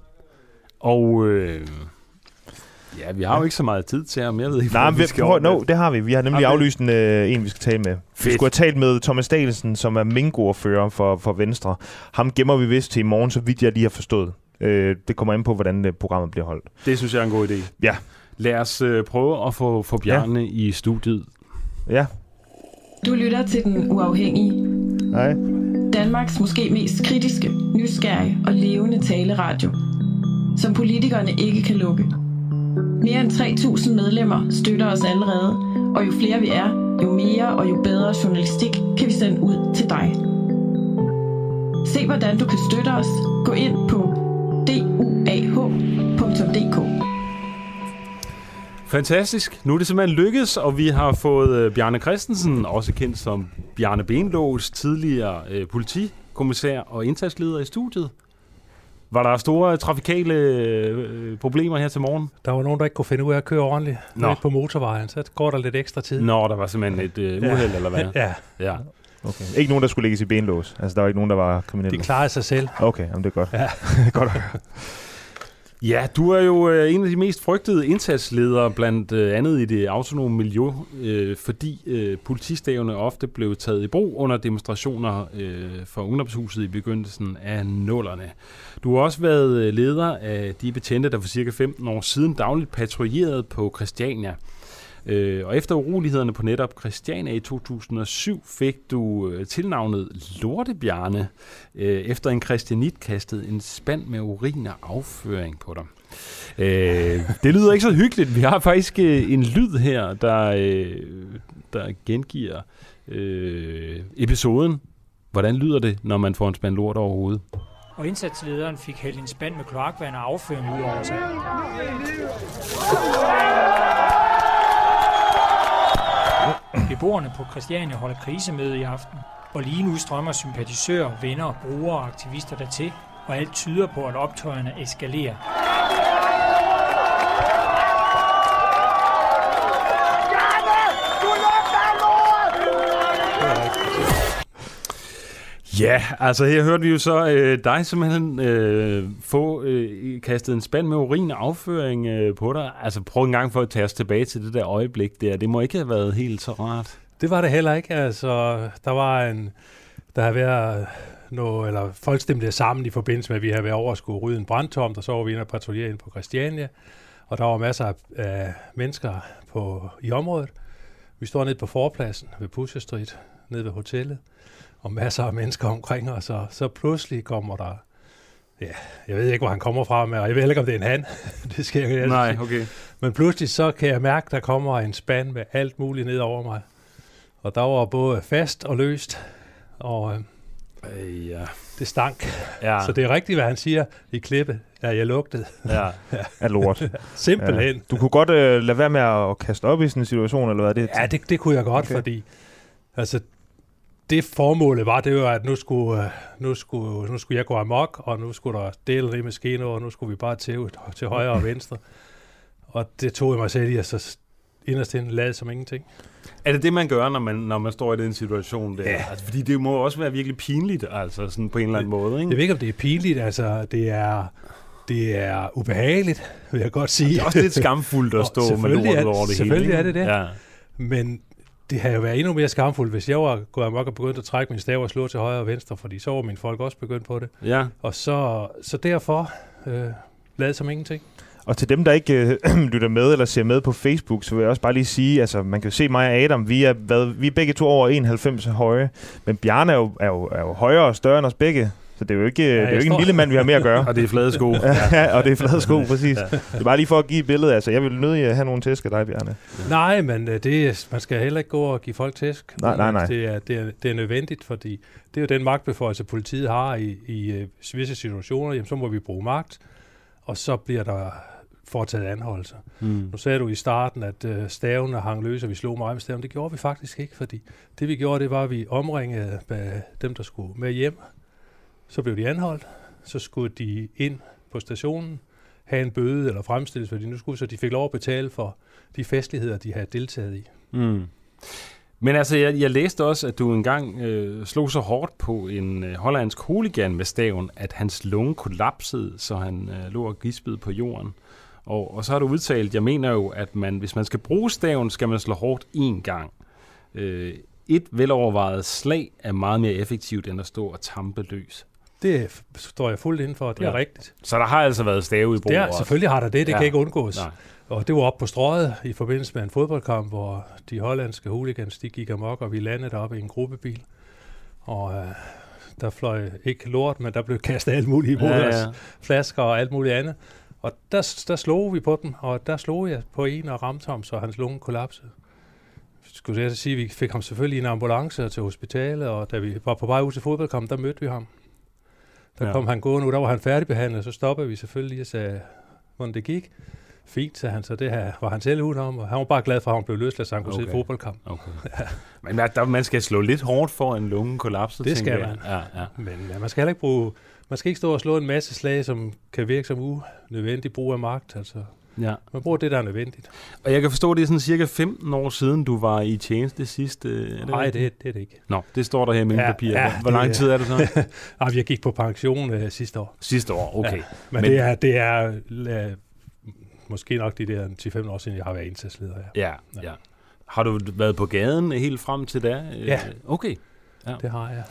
og øh, ja, vi har jo ikke så meget tid til ham. Jeg ved ikke, Nej, vi skal prøv, no, det har vi. Vi har nemlig okay. aflyst en, øh, en, vi skal tale med. Fedt. Vi skulle have talt med Thomas Dahlsen, som er Mingo-ordfører for, for Venstre. Ham gemmer vi vist til i morgen, så vidt jeg lige har forstået. Øh, det kommer ind på, hvordan det, øh, programmet bliver holdt. Det synes jeg er en god idé. Ja. Lad os øh, prøve at få, få Bjarne ja. i studiet. Ja. Du lytter til Den Uafhængige. Hej. Danmarks måske mest kritiske, nysgerrige og levende taleradio som politikerne ikke kan lukke. Mere end 3.000 medlemmer støtter os allerede, Og jo flere vi er, jo mere og jo bedre journalistik kan vi sende ud til dig. Se hvordan du kan støtte os. Gå ind på duah.dk. Fantastisk. Nu er det simpelthen lykkedes, og vi har fået øh, Bjarne Christensen, også kendt som Bjarne Benlås, tidligere øh, politikommissær og indsatsleder i studiet. Var der store trafikale øh, problemer her til morgen? Der var nogen, der ikke kunne finde ud af at køre ordentligt Nå. På motorvejen, så går der lidt ekstra tid. Nå, der var simpelthen et øh, Ja. uheld, eller hvad? Ja. ja. Okay. Ikke nogen, der skulle lægges i benlås. Altså, der var ikke nogen, der var kriminelle. De klarede sig selv. Okay, jamen, det er godt. Ja. godt at høre. Ja, du er jo øh, en af de mest frygtede indsatsledere, blandt øh, andet i det autonome miljø, øh, fordi øh, politistavene ofte blev taget i brug under demonstrationer øh, for Ungdomshuset i begyndelsen af nullerne. Du har også været øh, leder af de betjente, der for cirka 15 år siden dagligt patruljerede på Christiania. Øh, og efter urolighederne på netop Christiania i 2007 fik du øh, tilnavnet Lortebjerne, øh, efter en christianit kastede en spand med urin og afføring på dig. Øh, det lyder ikke så hyggeligt. Vi har faktisk øh, en lyd her, der, øh, der gengiver øh, episoden. Hvordan lyder det, når man får en spand lort over hovedet? og indsatslederen fik hældt en spand med kloakvand og afføring ud over sig. Beboerne på Christiania holder krisemøde i aften, og lige nu strømmer sympatisører, venner, brugere og aktivister dertil, og alt tyder på, at optøjerne eskalerer. Ja, altså her hørte vi jo så øh, dig simpelthen øh, få øh, kastet en spand med urin og afføring øh, på dig. Altså prøv en gang for at tage os tilbage til det der øjeblik der. Det må ikke have været helt så rart. Det var det heller ikke. Altså, der var en, der har været noget, eller folk stemte sammen i forbindelse med, at vi havde været over at skulle rydde en brandtomt, og så var vi inde og patruljere ind på Christiania, og der var masser af, af mennesker på, i området. Vi står nede på forpladsen ved Pusher Street, nede ved hotellet, og masser af mennesker omkring os, og så pludselig kommer der, ja, jeg ved ikke, hvor han kommer fra, men, og jeg ved ikke, om det er en han. det skal jeg ikke Nej, okay. Men pludselig så kan jeg mærke, der kommer en spand med alt muligt ned over mig. Og der var både fast og løst, og øh, ja. det stank. Ja. Så det er rigtigt, hvad han siger i klippet. Ja, jeg lugtede. Ja. Af lort. Simpelthen. Ja. Du kunne godt øh, lade være med at, kaste op i sådan en situation, eller hvad er det? Ja, det, det kunne jeg godt, okay. fordi altså, det formålet var, det var, at nu skulle, øh, nu skulle, nu skulle jeg gå amok, og nu skulle der dele det maskiner, og nu skulle vi bare tæve til højre og venstre. Og det tog jeg mig selv i, at så inderst inde lade som ingenting. Er det det, man gør, når man, når man står i den situation der? Ja. Altså, fordi det må også være virkelig pinligt, altså sådan på en eller anden måde, ikke? Jeg ved ikke, om det er pinligt, altså det er, det er ubehageligt, vil jeg godt sige. Det er også lidt skamfuldt at Og stå med selvfølgelig lortet er- over det hele, Selvfølgelig er det det. Ja. Men det havde jo været endnu mere skamfuldt, hvis jeg var gået amok og begyndt at trække min stav og slå til højre og venstre, fordi så var mine folk også begyndt på det. Ja. Og så, så derfor øh, lade som ingenting. Og til dem, der ikke øh, lytter med eller ser med på Facebook, så vil jeg også bare lige sige, altså man kan jo se mig og Adam, vi er, hvad, vi er begge to over 91 høje, men Bjarne er jo, er, jo, er jo højere og større end os begge, så det er jo ikke, ja, det er jo ikke en står- lille mand, vi har med at gøre. Og det er flade sko. ja, og det er flade sko, præcis. Ja. Det er bare lige for at give et billede, altså jeg vil nødig have nogle tæsk af dig, Bjarne. Nej, men øh, det, man skal heller ikke gå og give folk tæsk. Nej, nej, nej. Det er, det, er, det er nødvendigt, fordi det er jo den magtbeføjelse, politiet har i, i øh, visse situationer. Jamen, så må vi bruge magt, og så bliver der foretaget anholdelser. Mm. Nu sagde du i starten, at øh, stavene hang løs, og vi slog meget med staven. Det gjorde vi faktisk ikke, fordi det vi gjorde, det var, at vi omringede dem, der skulle med hjem. Så blev de anholdt. Så skulle de ind på stationen, have en bøde eller fremstilles, fordi nu skulle så de fik lov at betale for de festligheder, de havde deltaget i. Mm. Men altså, jeg, jeg læste også, at du engang øh, slog så hårdt på en øh, hollandsk hooligan med staven, at hans lunge kollapsede, så han øh, lå og gispede på jorden. Og, og så har du udtalt, jeg mener jo, at man, hvis man skal bruge staven, skal man slå hårdt én gang. Øh, et velovervejet slag er meget mere effektivt, end at stå og tampe løs. Det står jeg fuldt inden for, det ja. er rigtigt. Så der har altså været stave i brug Det er, også. selvfølgelig har der det, det ja. kan ikke undgås. Nej. Og det var op på strøget i forbindelse med en fodboldkamp, hvor de hollandske hooligans, de gik amok, og vi landede deroppe i en gruppebil. Og øh, der fløj ikke lort, men der blev kastet alt muligt imod Ja, ja, ja. ja. os. Flasker og alt muligt andet. Og der, der slog vi på dem, og der slog jeg på en og ramte ham, så hans lunge kollapsede. skulle jeg sige, vi fik ham selvfølgelig i en ambulance til hospitalet, og da vi var på vej ud til fodboldkamp, der mødte vi ham. Der Ja. ja. kom han gående ud, der var han færdigbehandlet, så stoppede vi selvfølgelig og sagde, hvordan det gik. Fint, sagde han, så det her var han selv ud om, og han var bare glad for, at han blev løsladt, så han kunne okay. se fodboldkamp. Okay. Men man, der, man skal slå lidt hårdt for en lunge kollapset. Det skal jeg. man. Ja, ja. Men ja, man skal heller ikke bruge, man skal ikke stå og slå en masse slag, som kan virke som unødvendig brug af magt. Altså, Ja. man bruger det, der er nødvendigt. Og jeg kan forstå, at det er sådan cirka 15 år siden, du var i tjeneste sidst. øh, Nej, det, det er det ikke. Nå, det står der her i mine ja, papirer. ja, Hvor lang tid er det så? Ej, jeg gik på pension øh, sidste år. Sidste år, okay. Ja, men, Men- det er, det er øh, måske nok de der 10-15 år siden, jeg har været indsatsleder. Ja. Ja, ja. Har du været på gaden helt frem til da? Øh, Ja. Okay. Ja. Det har jeg.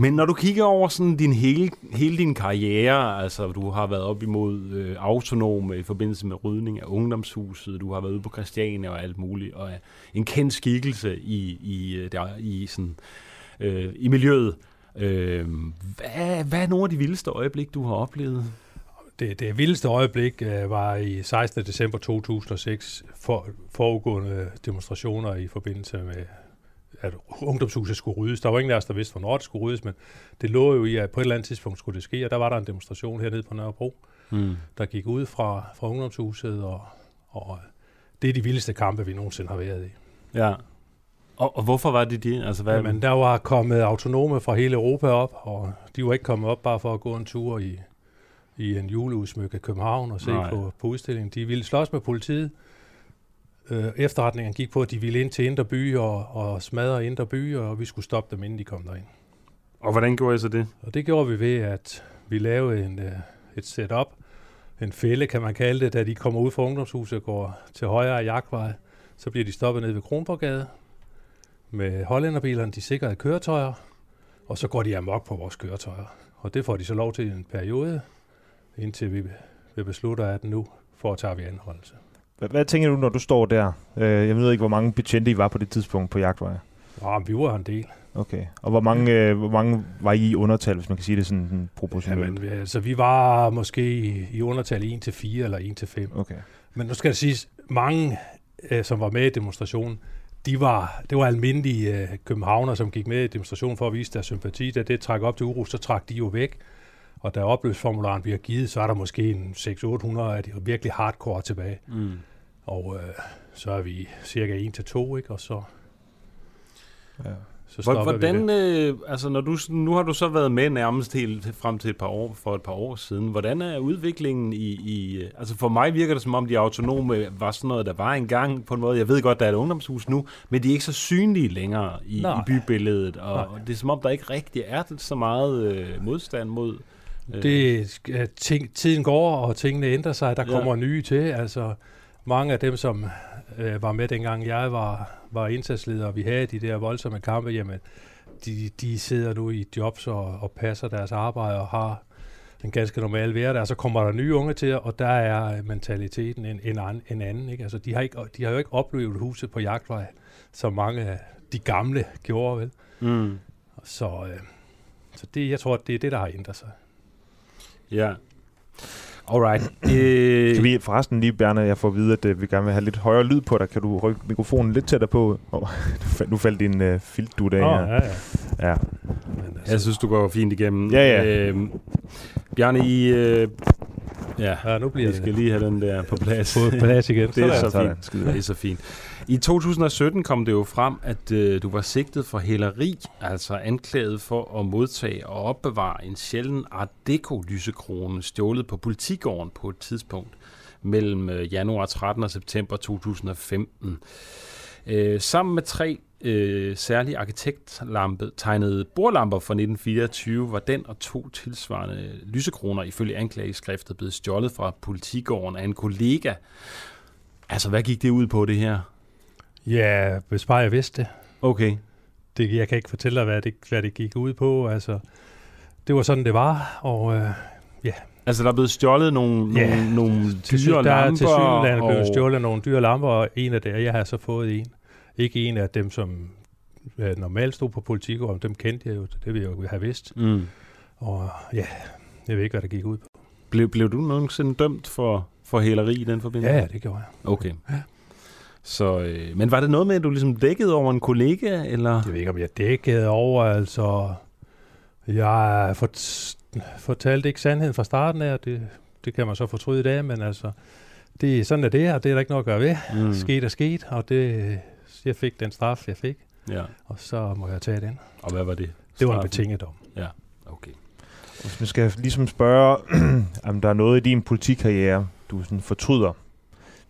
Men når du kigger over sådan din hele, hele din karriere, altså du har været op imod øh, autonom i forbindelse med rydning af ungdomshuset, du har været ude på Christiania og alt muligt, og er en kendt skikkelse i, i, øh, der, i, sådan, øh, i miljøet. Øh, hvad, hvad er nogle af de vildeste øjeblik, du har oplevet? Det, det vildeste øjeblik øh, var i 16. december 2006 for, foregående demonstrationer i forbindelse med, at ungdomshuset skulle ryddes. Der var ingen af os, der vidste, hvornår det skulle ryddes, men det lå jo i, at på et eller andet tidspunkt skulle det ske, og der var der en demonstration hernede på Nørrebro, Mm. der gik ud fra, fra ungdomshuset, og, og det er de vildeste kampe, vi nogensinde har været i. Ja. Og, og hvorfor var det det? Altså, hvad, Jamen, der var kommet autonome fra hele Europa op, og de var ikke kommet op bare for at gå en tur i, i en juleudsmykke i København og se Nej. på, på udstillingen. De ville slås med politiet. Øh, efterretningen gik på, at de ville ind til Indre By og, og smadre Indre By, og vi skulle stoppe dem, inden de kom derind. Og hvordan gjorde I så det? Og det gjorde vi ved, at vi lavede en, øh, et setup, en fælde kan man kalde det, da de kommer ud fra ungdomshuset og går til højre af Jagtvej. Så bliver de stoppet nede ved Kronborgade med hollænderbilerne, de sikrede køretøjer, og så går de amok på vores køretøjer. Og det får de så lov til i en periode, indtil vi, vi beslutter, at nu foretager vi anholdelse. Hvad, hvad tænker du, når du står der? Øh, jeg ved ikke, hvor mange betjente I var på det tidspunkt på jagtvej. Nå, vi var en del. Okay. Og hvor mange, øh, hvor mange var I i undertal, hvis man kan sige det sådan sådan proportionelt? Jamen, vi- altså, vi var måske i, undertal 1 til 4 eller 1 til 5. Okay. Men nu skal det siges, mange, øh, som var med i demonstrationen, de var, det var almindelige øh, københavner, som gik med i demonstrationen for at vise deres sympati. Da det trak op til uro, så trak de jo væk. Og da opløbsformularen bliver givet, så er der måske en 600-800 af de virkelig hardcore tilbage. Mm. Og øh, så er vi cirka 1 til 2, ikke? Og så, Ja. så stopper vi Hvordan, det. øh, altså når du, nu har du så været med nærmest helt frem til et par år, for et par år siden. Hvordan er udviklingen i, i, øh, altså for mig virker det som om de autonome var sådan noget, der var engang på en måde. Jeg ved godt, der er et ungdomshus nu, men de er ikke så synlige længere i, Nej. i bybilledet, og, Nej. og det er som om, der ikke rigtig er så meget øh, modstand mod... Øh, Det, ting, tiden går, og tingene ændrer sig. Der Ja. kommer nye til. Altså, mange af dem, som øh, var med dengang jeg var, var indsatsleder, og vi havde de der voldsomme kampe, jamen, de, de sidder nu i jobs og, og passer deres arbejde og har en ganske normal hverdag. Så kommer der nye unge til, og der er mentaliteten en, en, an, en anden. Ikke? Altså, de, har ikke, de har jo ikke oplevet huset på jagtvej, som mange af de gamle gjorde, vel? Mm. Så, øh, så det, jeg tror, det er det, der har ændret sig. Ja. Alright. Øh, Kan vi forresten lige, Bjarne, jeg får at vide, at øh, vi gerne vil have lidt højere lyd på dig. Kan du rykke mikrofonen lidt tættere på? Oh, nu faldt din øh, filtdut af. Åh, her. ja, ja. ja. Jeg synes, du går fint igennem. Ja, ja. Øh, Bjarne, I... Øh, ja, ja, nu bliver vi skal lige have den der på plads. På plads igen. det er så sådan. fint. Det er så fint. I 2017 kom det jo frem, at øh, du var sigtet for hæleri, altså anklaget for at modtage og opbevare en sjælden Art Deco-lysekrone stjålet på politigården på et tidspunkt mellem øh, januar 13 og september 2015. Øh, sammen med tre øh, særlige arkitektlampe tegnede bordlamper fra 1924 var den og to tilsvarende lysekroner ifølge anklageskriftet blevet stjålet fra politigården af en kollega. Altså, hvad gik det ud på, det her? Ja, hvis bare jeg vidste det. Okay. det. Jeg kan ikke fortælle dig, hvad det, hvad det gik ud på. Altså, det var sådan, det var, og øh, ja. Altså, der er blevet stjålet nogle, Ja, nogle, nogle dyre der er lamper. til synligheden blevet og- stjålet nogle dyre lamper, og en af det, jeg har så fået en. Ikke en af dem, som øh, normalt stod på politigården, dem kendte jeg jo, det vil jeg jo have vidst. Mm. Og ja, jeg ved ikke, hvad der gik ud på. Blev, blev du nogensinde dømt for, for hæleri i den forbindelse? Ja, ja, det gjorde jeg. Okay. Ja. Så, øh, men var det noget med, at du ligesom dækkede over en kollega, eller? Jeg ved ikke, om jeg dækkede over, altså... Jeg fort, fortalte ikke sandheden fra starten af, det, det kan man så fortryde i dag, men altså, det, sådan er det, og det er der ikke noget at gøre ved. Mm. Sket er sket, og det, jeg fik den straf, jeg fik. Ja. Og så må jeg tage den. Og hvad var det? Det var en betinget dom. Ja, okay. Hvis man skal ligesom spørge, om der er noget i din politikkarriere, du sådan fortryder.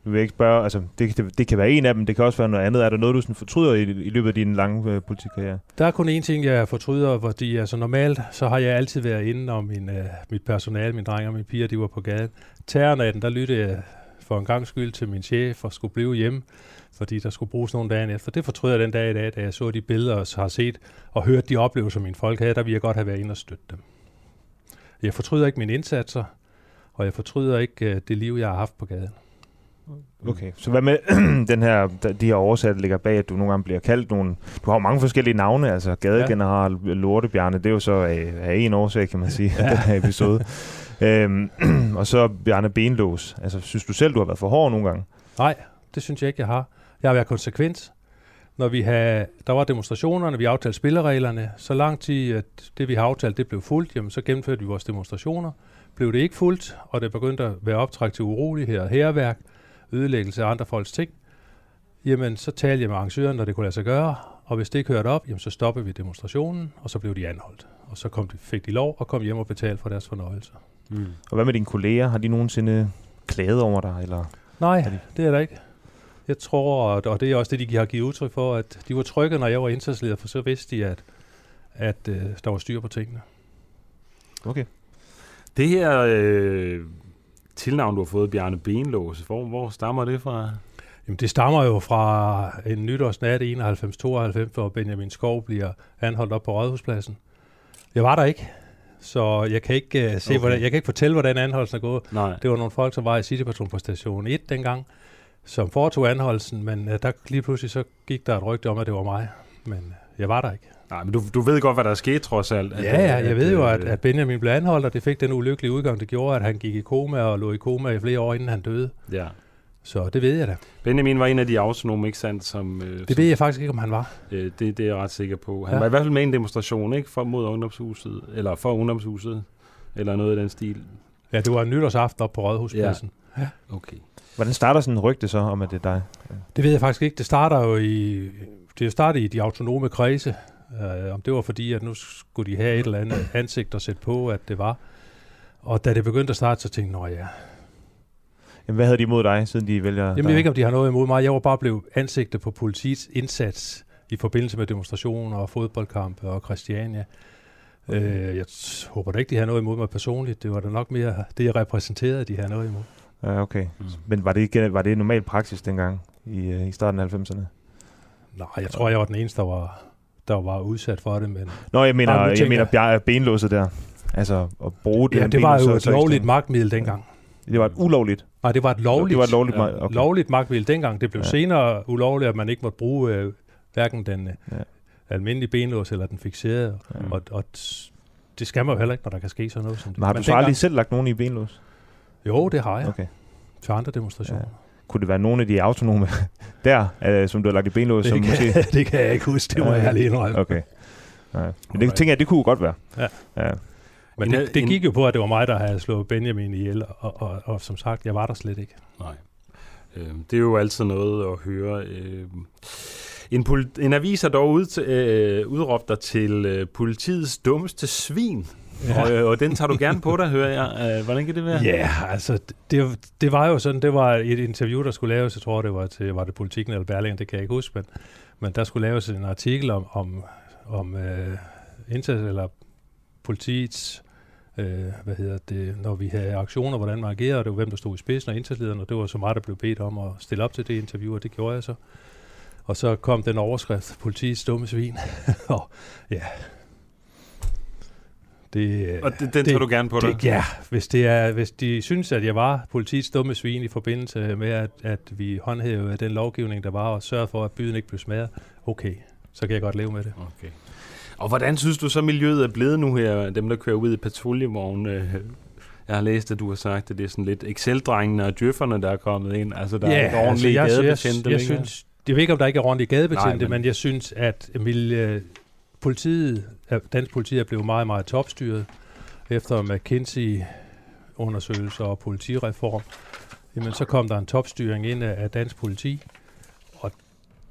Nu vil jeg ikke spørge, altså det, det, det kan være en af dem, det kan også være noget andet. Er der noget, du sådan fortryder i, i løbet af din lange øh, politikkarriere? Der er kun én ting, jeg fortryder, fordi altså normalt, så har jeg altid været inde og min, øh, mit personale, mine drenge og mine piger, de var på gaden. Terrornatten, der lyttede jeg for en gang skyld til min chef og skulle blive hjemme, fordi der skulle bruges nogle dage efter. Det fortryder jeg den dag i dag, da jeg så de billeder og har set og hørt de oplevelser, mine folk havde, der ville jeg godt have været inde og støtte dem. Jeg fortryder ikke mine indsatser, og jeg fortryder ikke øh, det liv, jeg har haft på gaden. Okay, så hvad med den her, de her der ligger bag, at du nogle gange bliver kaldt nogle... Du har jo mange forskellige navne, altså Gadegeneral, ja. Lortebjarne, det er jo så af, af en årsag, kan man sige, ja. den her episode. øhm, og så Bjarne Benlås. Altså, synes du selv, du har været for hård nogle gange? Nej, det synes jeg ikke, jeg har. Jeg har været konsekvent. Når vi havde, der var demonstrationerne, vi aftalte spillereglerne, så lang tid, at det vi har aftalt, det blev fuldt, jamen så gennemførte vi vores demonstrationer. Blev det ikke fuldt, og det begyndte at være optræk til uroligheder, herværk, ødelæggelse af andre folks ting, jamen så talte jeg med arrangøren, når det kunne lade sig gøre, og hvis det ikke hørte op, jamen så stoppede vi demonstrationen, og så blev de anholdt. Og så kom de, fik de lov og kom hjem og betalte for deres fornøjelser. Mm. Og hvad med dine kolleger? Har de nogensinde klaget over dig? Eller Nej, de... det er der ikke. Jeg tror, og det er også det, de har givet udtryk for, at de var trygge, når jeg var indsatsleder, for så vidste de, at, at uh, der var styr på tingene. Okay. Det her øh, tilnavn, du har fået, Bjarne Benlås, hvor, hvor stammer det fra? Jamen, det stammer jo fra en nytårsnat 91-92, hvor Benjamin Skov bliver anholdt op på Rådhuspladsen. Jeg var der ikke, så jeg kan ikke uh, se, okay. hvordan, jeg kan ikke fortælle, hvordan anholdelsen er gået. Nej. Det var nogle folk, som var i Citybetron på station 1 dengang, som foretog anholdelsen, men uh, der lige pludselig så gik der et rygte om, at det var mig. Men uh, jeg var der ikke. Nej, men du, du ved godt, hvad der er sket trods alt. At, ja, ja, jeg at, ved jo, at, at Benjamin blev anholdt, og det fik den ulykkelige udgang, det gjorde, at han gik i koma og lå i koma i flere år, inden han døde. Ja. Så det ved jeg da. Benjamin var en af de autonome, ikke sandt? Som, øh, det ved jeg faktisk ikke, om han var. Øh, det, det er jeg ret sikker på. Han ja. var i hvert fald med i en demonstration, ikke? For mod ungdomshuset, eller for ungdomshuset, eller noget i den stil. Ja, det var en nytårsaften op på Rådhuspladsen. Ja. ja. Okay. Hvordan starter sådan en rygte så, om at det er dig? Ja. Det ved jeg faktisk ikke. Det starter jo i, det starter i de autonome kredse. Uh, om det var fordi, at nu skulle de have et eller andet ansigt at sætte på, at det var. Og da det begyndte at starte, så tænkte jeg, ja. Jamen, hvad havde de imod dig, siden de vælger Jamen, jeg ved ikke, om de har noget imod mig. Jeg var bare blevet ansigtet på politiets indsats i forbindelse med demonstrationer og fodboldkampe og Christiania. Okay. Uh, jeg håber da ikke, de har noget imod mig personligt. Det var da nok mere det, jeg repræsenterede, de har noget imod. Ja, okay. Mm. Men var det, ikke, var det normal praksis dengang i, i starten af 90'erne? Nej, jeg tror, jeg var den eneste, der var, der var udsat for det. Men Nå, jeg mener, jeg, jeg mener benlåset der. Altså at bruge det. Ja, det var jo et lovligt magtmiddel dengang. Det var et ulovligt? Nej, det var et lovligt, det var et lovligt, ja, okay. lovligt magtmiddel dengang. Det blev ja. senere ulovligt, at man ikke måtte bruge øh, hverken den øh, ja. almindelige benlås eller den fixerede. Ja. Og, og det skal man jo heller ikke, når der kan ske sådan noget som det. Men har du så aldrig selv lagt nogen i benlås? Jo, det har jeg. Okay. Til andre demonstrationer. Ja. Kunne det være nogle af de autonome der, øh, som du har lagt i benlås? Det, som kan, måske... det kan jeg ikke huske, det må jeg lige indrømme. Okay. Ja. Men det tænker jeg, det kunne godt være. Ja. ja. Men det, det gik jo på, at det var mig, der havde slået Benjamin ihjel, og, og, og, og som sagt, jeg var der slet ikke. Nej. Øh, det er jo altid noget at høre. Øh, en, poli- en avis har dog ud, øh, udråbt dig til øh, politiets dummeste svin. Ja. Og, øh, og den tager du gerne på dig, hører jeg. Øh, hvordan kan det være? Ja, yeah, altså, det, det var jo sådan, det var et interview, der skulle laves, jeg tror, det var til, var det Politikken eller Berlingen, det kan jeg ikke huske, men, men der skulle laves en artikel om, om, om øh, indsats, eller politiets, øh, hvad hedder det, når vi havde aktioner, hvordan man agerede, det var hvem der stod i spidsen, og indsatslederen, og det var så meget, der blev bedt om at stille op til det interview, og det gjorde jeg så. Og så kom den overskrift, politiets dumme svin, og ja, det, og det, den tager du gerne på dig? Det, ja, hvis, det er, hvis de synes, at jeg var politiets dumme svin i forbindelse med, at, at vi håndhævede den lovgivning, der var, og sørgede for, at byen ikke blev smadret, okay, så kan jeg godt leve med det. Okay. Og hvordan synes du så, miljøet er blevet nu her, dem der kører ud i patruljevogn? Jeg har læst, at du har sagt, at det er sådan lidt Excel-drengene og djøfferne, der er kommet ind. Altså, der ja, er ikke ordentlige altså, jeg, gadebetjente. Jeg, jeg, jeg synes, jeg ved ikke, om der ikke er ordentlige gadebetjente, Nej, men- men... jeg synes, at Emil, øh, politiet, dansk politi er blevet meget, meget topstyret efter McKinsey-undersøgelser og politireform. Jamen, så kom der en topstyring ind af, af dansk politi, og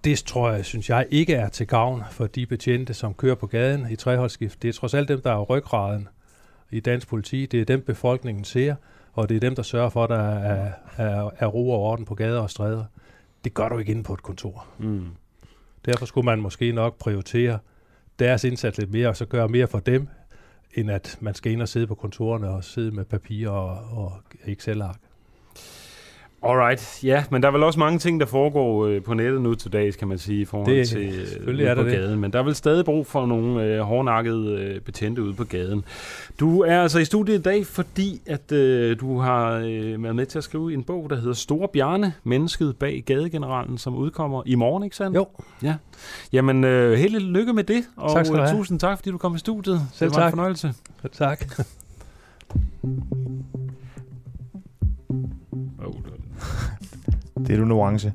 det tror jeg, synes jeg, ikke er til gavn for de betjente, som kører på gaden i treholdsskift. Det er trods alt dem, der er ryggraden i dansk politi. Det er dem, befolkningen ser, og det er dem, der sørger for, at der er, er, er ro og orden på gader og stræder. Det gør du ikke inde på et kontor. Mm. Derfor skulle man måske nok prioritere deres indsats lidt mere, og så gøre mere for dem, end at man skal ind og sidde på kontorerne og sidde med papir og, og Excel-ark. Alright, ja, men der er vel også mange ting, der foregår øh, på nettet nu til dags, kan man sige, i forhold Det- til selvfølgelig ude er der på det. gaden. Men der er vel stadig brug for nogle øh, hårdnakkede øh, betjente ude på gaden. Du er altså i studiet i dag, fordi at øh, du har øh, været med til at skrive en bog, der hedder Store Bjarne, mennesket bag gadegeneralen, som udkommer i morgen, ikke sandt? Jo. Ja. Jamen, øh, held lykke med det, og Tak skal du øh, have. tusind tak, fordi du kom i studiet. Selv det var en tak. fornøjelse. Tak. Det er du nuance.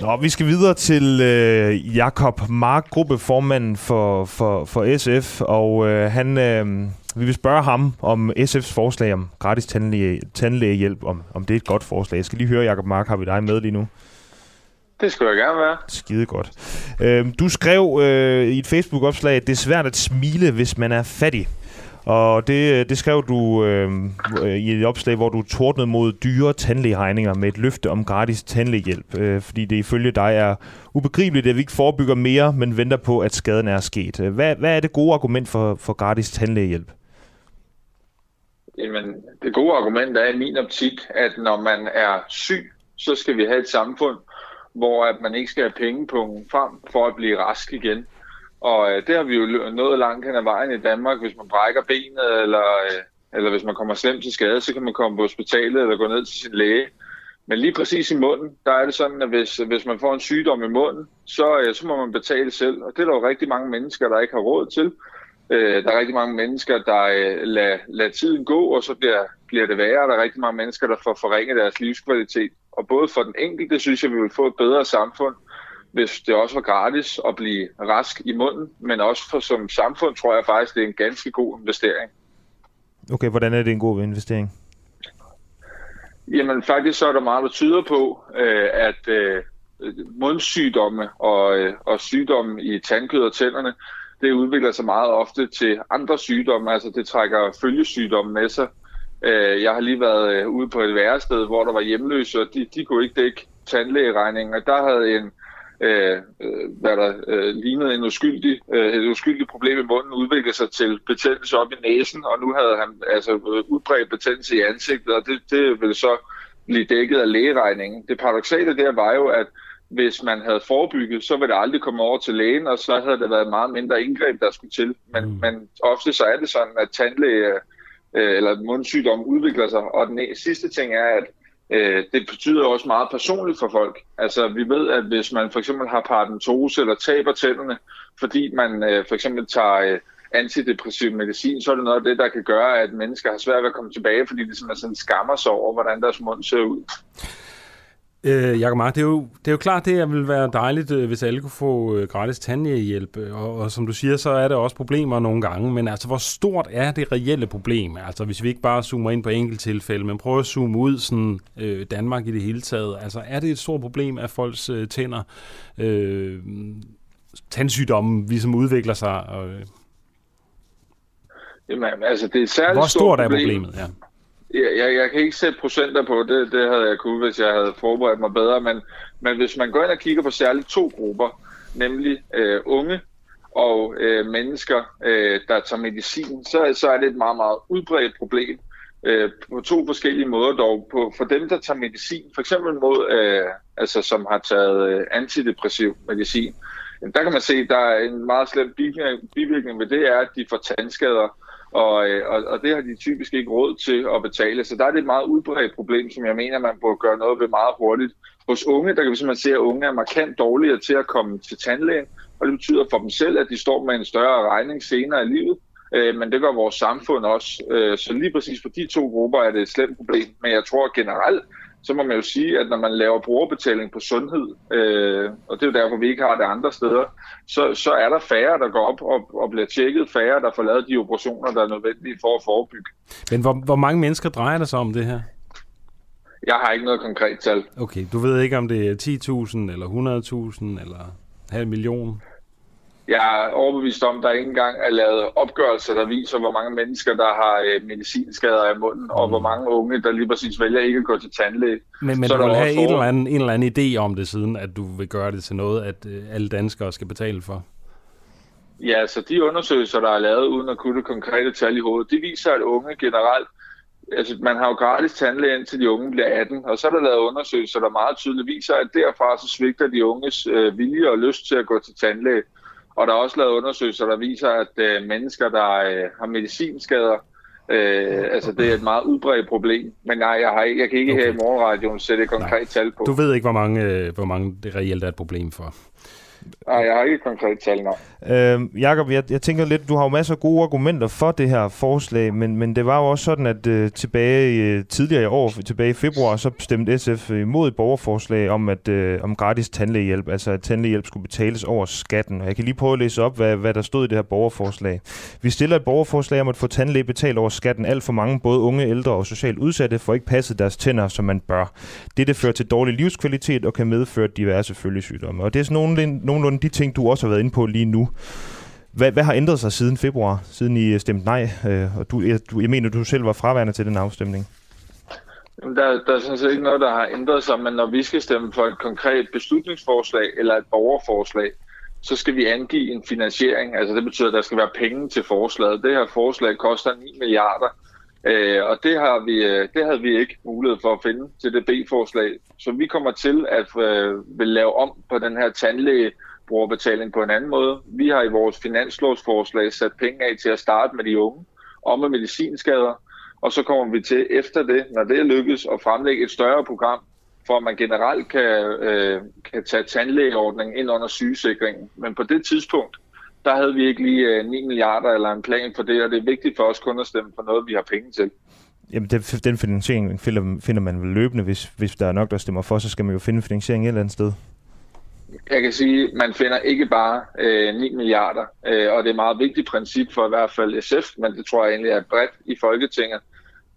Nå, vi skal videre til øh, Jakob Mark, gruppeformanden for, for, for SF, og øh, han, øh, vi vil spørge ham om SF's forslag om gratis tandlæge, tandlægehjælp, om, om det er et godt forslag. Jeg skal lige høre, Jakob Mark, har vi dig med lige nu? Det skulle jeg gerne være. Skide godt. Øh, du skrev øh, i et Facebook-opslag, at det er svært at smile, hvis man er fattig. Og det, øh, det skrev du øh, øh, i et opslag, hvor du tordnede mod dyre tandlægeregninger med et løfte om gratis tandlægehjælp. Øh, fordi det ifølge dig er ubegribeligt, at vi ikke forebygger mere, men venter på, at skaden er sket. Øh, hvad, hvad er det gode argument for, for gratis tandlægehjælp? Jamen, det gode argument er i min optik, at når man er syg, så skal vi have et samfund, hvor at man ikke skal have pengepungen frem for at blive rask igen. Og øh, det har vi jo nået langt hen ad vejen i Danmark. Hvis man brækker benet, eller, øh, eller hvis man kommer slemt til skade, så kan man komme på hospitalet eller gå ned til sin læge. Men lige præcis i munden, der er det sådan, at hvis, øh, hvis man får en sygdom i munden, så, øh, så må man betale selv. Og det er der jo rigtig mange mennesker, der ikke har råd til. Øh, der er rigtig mange mennesker, der øh, lader, lad tiden gå, og så bliver, bliver det værre. Der er rigtig mange mennesker, der får forringet deres livskvalitet. Og både for den enkelte, synes jeg, vi vil få et bedre samfund, hvis det også var gratis at blive rask i munden. Men også for som samfund, tror jeg faktisk, det er en ganske god investering. Okay, hvordan er det en god investering? Jamen faktisk så er der meget, der tyder på, øh, at øh, mundsygdomme og, øh, og sygdomme i tandkød og tænderne, det udvikler sig meget ofte til andre sygdomme, altså det trækker følgesygdomme med sig. Øh, jeg har lige været øh, ude på et værested, hvor der var hjemløse, og de, de kunne ikke dække tandlægeregninger. Der havde en, øh, øh, hvad der øh, lignede en uskyldig, øh, et uskyldigt problem i munden udviklet sig til betændelse op i næsen, og nu havde han altså udbredt betændelse i ansigtet, og det, det ville så blive dækket af lægeregningen. Det paradoxale der var jo, at hvis man havde forebygget, så ville det aldrig komme over til lægen, og så havde det været meget mindre indgreb, der skulle til. Men, mm. men ofte så er det sådan, at tandlæge øh, eller mundsygdom udvikler sig. Og den sidste ting er, at øh, det betyder også meget personligt for folk. Altså vi ved, at hvis man for eksempel har paradentose eller taber tænderne, fordi man øh, for eksempel tager øh, antidepressiv medicin, så er det noget af det, der kan gøre, at mennesker har svært ved at komme tilbage, fordi de simpelthen sådan skammer sig over, hvordan deres mund ser ud. Øh, Jakob Mark, det er, jo, det er jo klart, det ville være dejligt, øh, hvis alle kunne få øh, gratis tandlægehjælp. Og, og som du siger, så er der også problemer nogle gange. Men altså, hvor stort er det reelle problem? Altså, hvis vi ikke bare zoomer ind på enkelt tilfælde, men prøver at zoome ud sådan, øh, Danmark i det hele taget. Altså, er det et stort problem, at folks øh, tænder, øh, tandsygdomme, ligesom udvikler sig? Og, øh, Jamen, altså, det er særligt hvor stort er problem. problemet? Ja. Jeg, jeg, jeg kan ikke sætte procenter på det, det havde jeg kunne, hvis jeg havde forberedt mig bedre, men, men hvis man går ind og kigger på særligt to grupper, nemlig øh, unge og øh, mennesker, øh, der tager medicin, så, så er det et meget, meget udbredt problem øh, på to forskellige måder dog. På, for dem, der tager medicin, for eksempel mod, øh, altså som har taget øh, antidepressiv medicin, jamen, der kan man se, at der er en meget slem bivirkning, bivirkning ved det, er, at de får tandskader, og, øh, og, og det har de typisk ikke råd til at betale. Så der er det et meget udbredt problem, som jeg mener, man burde gøre noget ved meget hurtigt. Hos unge, der kan vi simpelthen se, at unge er markant dårligere til at komme til tandlægen, og det betyder for dem selv, at de står med en større regning senere i livet. øh, men det gør vores samfund også. Øh, så lige præcis for de to grupper er det et slemt problem. Men jeg tror generelt, så må man jo sige, at når man laver brugerbetaling på sundhed, øh, og det er jo derfor, vi ikke har det andre steder, så, så er der færre, der går op og, og bliver tjekket, færre, der får lavet de operationer, der er nødvendige for at forebygge. Men hvor, hvor mange mennesker drejer det sig om det her? Jeg har ikke noget konkret tal. Okay, du ved ikke, om det er 10.000 eller 100.000 eller halv million? Jeg er overbevist om, at der ikke engang er lavet opgørelser, der viser, hvor mange mennesker, der har øh, medicinskader i munden, mm. og hvor mange unge, der lige præcis vælger ikke at gå til tandlæge. Men, men Så du vil have en eller, anden, en eller anden idé om det siden, at du vil gøre det til noget, at øh, alle danskere skal betale for? Ja, så de undersøgelser, der er lavet, uden at kunne det konkrete tal i hovedet, de viser, at unge generelt, altså man har jo gratis tandlæge indtil de unge bliver 18, og så er der lavet undersøgelser, der meget tydeligt viser, at derfra så svigter de unges øh, vilje og lyst til at gå til tandlæge. Og der er også lavet undersøgelser, der viser, at øh, mennesker, der øh, har medicinskader, øh, altså det er et meget udbredt problem. Men nej, jeg, har, ikke- jeg kan ikke okay. her i morgenradioen sætte et konkret tal på. Du ved ikke, hvor mange, øh, hvor mange det reelt er et problem for. Nej, jeg har ikke et konkret tal, nok. Øh, Jakob, jeg, jeg tænker lidt, du har jo masser af gode argumenter for det her forslag, men, men det var jo også sådan, at øh, tilbage i, øh, tidligere i år, tilbage i februar, så stemte SF imod et borgerforslag om, at øh, om gratis tandlægehjælp, altså at tandlægehjælp skulle betales over skatten. Og jeg kan lige prøve at læse op, hvad, hvad der stod i det her borgerforslag. Vi stiller et borgerforslag om at få tandlæge betalt over skatten. Alt for mange, både unge, ældre og socialt udsatte, får ikke passet deres tænder, som man bør. Dette fører til dårlig livskvalitet og kan medføre diverse følgesygdomme. Og det er sådan nogenlunde, nogenlunde de ting, du også har været inde på lige nu. Hvad, hvad har ændret sig siden februar, siden I stemte nej? Øh, og du, jeg, du, jeg mener, du selv var fraværende til den afstemning. Jamen, Der, der er sådan set ikke noget, der har ændret sig, men når vi skal stemme for et konkret beslutningsforslag eller et borgerforslag, så skal vi angive en finansiering. Altså det betyder, at der skal være penge til forslaget. Det her forslag koster 9 milliarder, øh, og det, har vi, øh, det havde vi ikke mulighed for at finde til det B-forslag. Så vi kommer til at øh, vil lave om på den her tandlæge brugerbetaling på en anden måde. Vi har i vores finanslovsforslag sat penge af til at starte med de unge og med medicinskader, og så kommer vi til efter det, når det er lykkes, at fremlægge et større program, for at man generelt kan, øh, kan tage tandlægeordningen ind under sygesikringen. Men på det tidspunkt, der havde vi ikke lige øh, 9 milliarder eller en plan for det, og det er vigtigt for os kun at stemme for noget, vi har penge til. Jamen, den, den finansiering finder, finder man vel løbende. Hvis, hvis der er nok, der stemmer for, så skal man jo finde finansiering et eller andet sted. Jeg kan sige, at man finder ikke bare øh, 9 milliarder, øh, og det er et meget vigtigt princip for i hvert fald SF, men det tror jeg egentlig er bredt i Folketinget,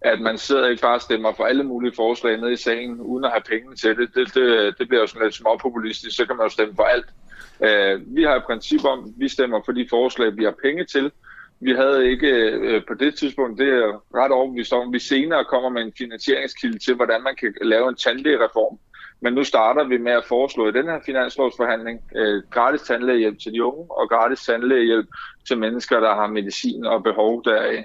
at man sidder ikke bare og stemmer for alle mulige forslag nede i salen, uden at have penge til det. Det, det, det bliver jo sådan lidt småpopulistisk, så kan man jo stemme for alt. Øh, vi har et princip om, at vi stemmer for de forslag, vi har penge til. Vi havde ikke øh, på det tidspunkt, det er ret overbevist om, at vi senere kommer med en finansieringskilde til, hvordan man kan lave en tandlægereform. Men nu starter vi med at foreslå i den her finanslovsforhandling øh, gratis tandlægehjælp til de unge og gratis tandlægehjælp til mennesker, der har medicin og behov deraf.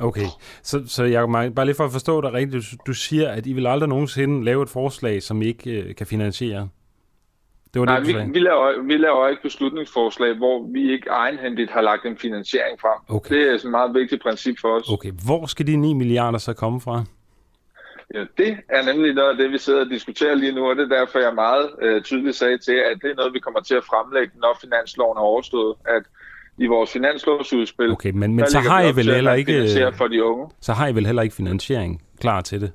Okay, så, så jeg bare lige for at forstå dig rigtigt, du, du siger, at I vil aldrig nogensinde lave et forslag, som I ikke øh, kan finansiere. Det var Nej, det, vi, vi, laver, vi laver ikke beslutningsforslag, hvor vi ikke egenhændigt har lagt en finansiering frem. Okay. Det er et meget vigtigt princip for os. Okay, hvor skal de 9 milliarder så komme fra? Ja, det er nemlig noget af det, vi sidder og diskuterer lige nu, og det er derfor, jeg meget øh, tydeligt sagde til, at det er noget, vi kommer til at fremlægge, når finansloven er overstået. At i vores finanslovsudspil, Okay, men, men så har I vel heller ikke... for de unge. Så har I vel heller ikke finansiering klar til det,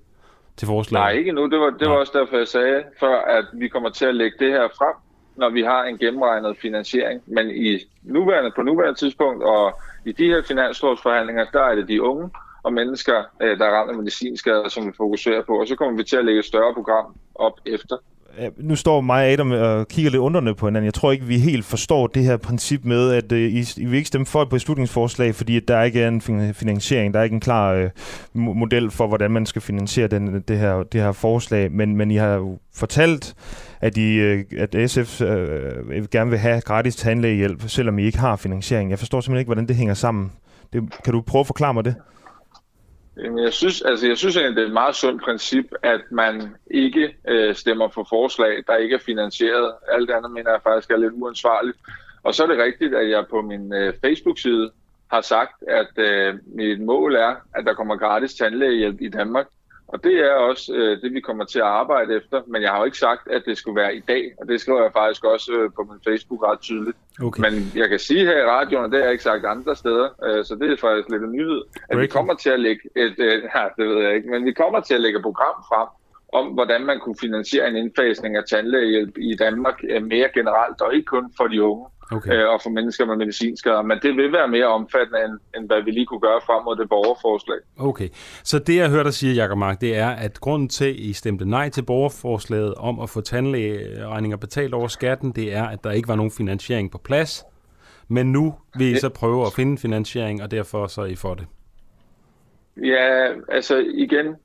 til forslaget? Nej, ikke nu. Det var, det var også derfor, jeg sagde før, at vi kommer til at lægge det her frem, når vi har en gennemregnet finansiering. Men i nuværende, på nuværende tidspunkt og i de her finanslovsforhandlinger, der er det de unge og mennesker, øh, der er ramt af medicinskader, som vi fokuserer på. Og så kommer vi til at lægge et større program op efter. Ja, Nu står mig og Adam og kigger lidt underne på hinanden. Jeg tror ikke, vi helt forstår det her princip med, at øh, I, I vil ikke stemme for et beslutningsforslag, fordi at der ikke er en finansiering. Der er ikke en klar øh, model for, hvordan man skal finansiere den, det, her, det her forslag. Men, men I har jo fortalt, at, I, øh, at SF øh, øh, gerne vil have gratis tandlægehjælp, selvom I ikke har finansiering. Jeg forstår simpelthen ikke, hvordan det hænger sammen. Det, kan du prøve at forklare mig det? Jamen, jeg synes, altså, jeg synes egentlig, det er et meget sundt princip, at man ikke øh, stemmer for forslag, der ikke er finansieret. Alt andet mener jeg faktisk er lidt uansvarligt. Og så er det rigtigt, at jeg på min øh, Facebook-side har sagt, at øh, mit mål er, at der kommer gratis tandlægehjælp i Danmark. Og det er også øh, det, vi kommer til at arbejde efter. Men jeg har jo ikke sagt, at det skulle være i dag, og det skriver jeg faktisk også øh, på min Facebook ret tydeligt. Okay. Men jeg kan sige her i radioen, og det har jeg ikke sagt andre steder, øh, så det er faktisk lidt en nyhed, at vi kommer til at lægge et, øh, ja, det ved jeg ikke, men vi kommer til at lægge et program frem om, hvordan man kunne finansiere en indfasning af tandlægehjælp i Danmark øh, mere generelt, og ikke kun for de unge okay. øh, og for mennesker med medicinskader. Men det vil være mere omfattende, end, end hvad vi lige kunne gøre frem mod det borgerforslag. Okay, så det jeg hørte dig sige, Jacob Mark, det er, at grunden til, at I stemte nej til borgerforslaget om at få tandlægeregninger betalt over skatten, det er, at der ikke var nogen finansiering på plads. Men nu vil I så prøve at finde finansiering, og derfor så er I for det. Ja, altså igen,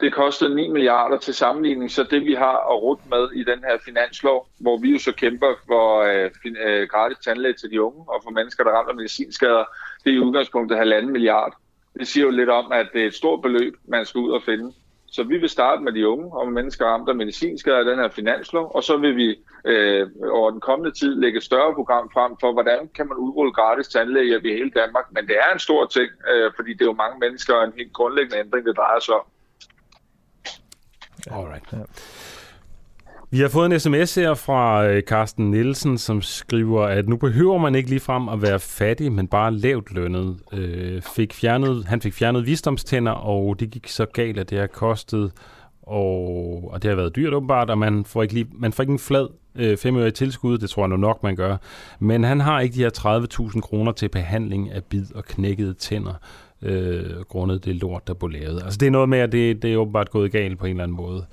det kostede 9 milliarder til sammenligning, så det vi har at rute med i den her finanslov, hvor vi jo så kæmper for øh, øh, gratis tandlæge til de unge og for mennesker, der rammer medicinskader, det er i udgangspunktet halvanden milliard. Det siger jo lidt om, at det er et stort beløb, man skal ud og finde. Så vi vil starte med de unge og med mennesker ramt af medicinskader i den her finanslov, og så vil vi øh, over den kommende tid lægge et større program frem for, hvordan kan man udrulle gratis tandlæge i hele Danmark. Men det er en stor ting, øh, fordi det er jo mange mennesker og en helt grundlæggende ændring, det drejer sig om. Alright. Ja. Vi har fået en sms her fra øh, Carsten Nielsen, som skriver, at nu behøver man ikke ligefrem at være fattig, men bare lavt lønnet. Øh, fik fjernet, han fik fjernet visdomstænder, og det gik så galt, at det har kostet, og, og det har været dyrt åbenbart, og man får ikke, lige, man får ikke en flad øh, 5 øre i tilskud, det tror jeg nu nok, man gør. Men han har ikke de her 30.000 kroner til behandling af bid og knækkede tænder, øh, grundet det lort, der blev lavet. Altså det er noget med, at det, det er åbenbart gået galt på en eller anden måde.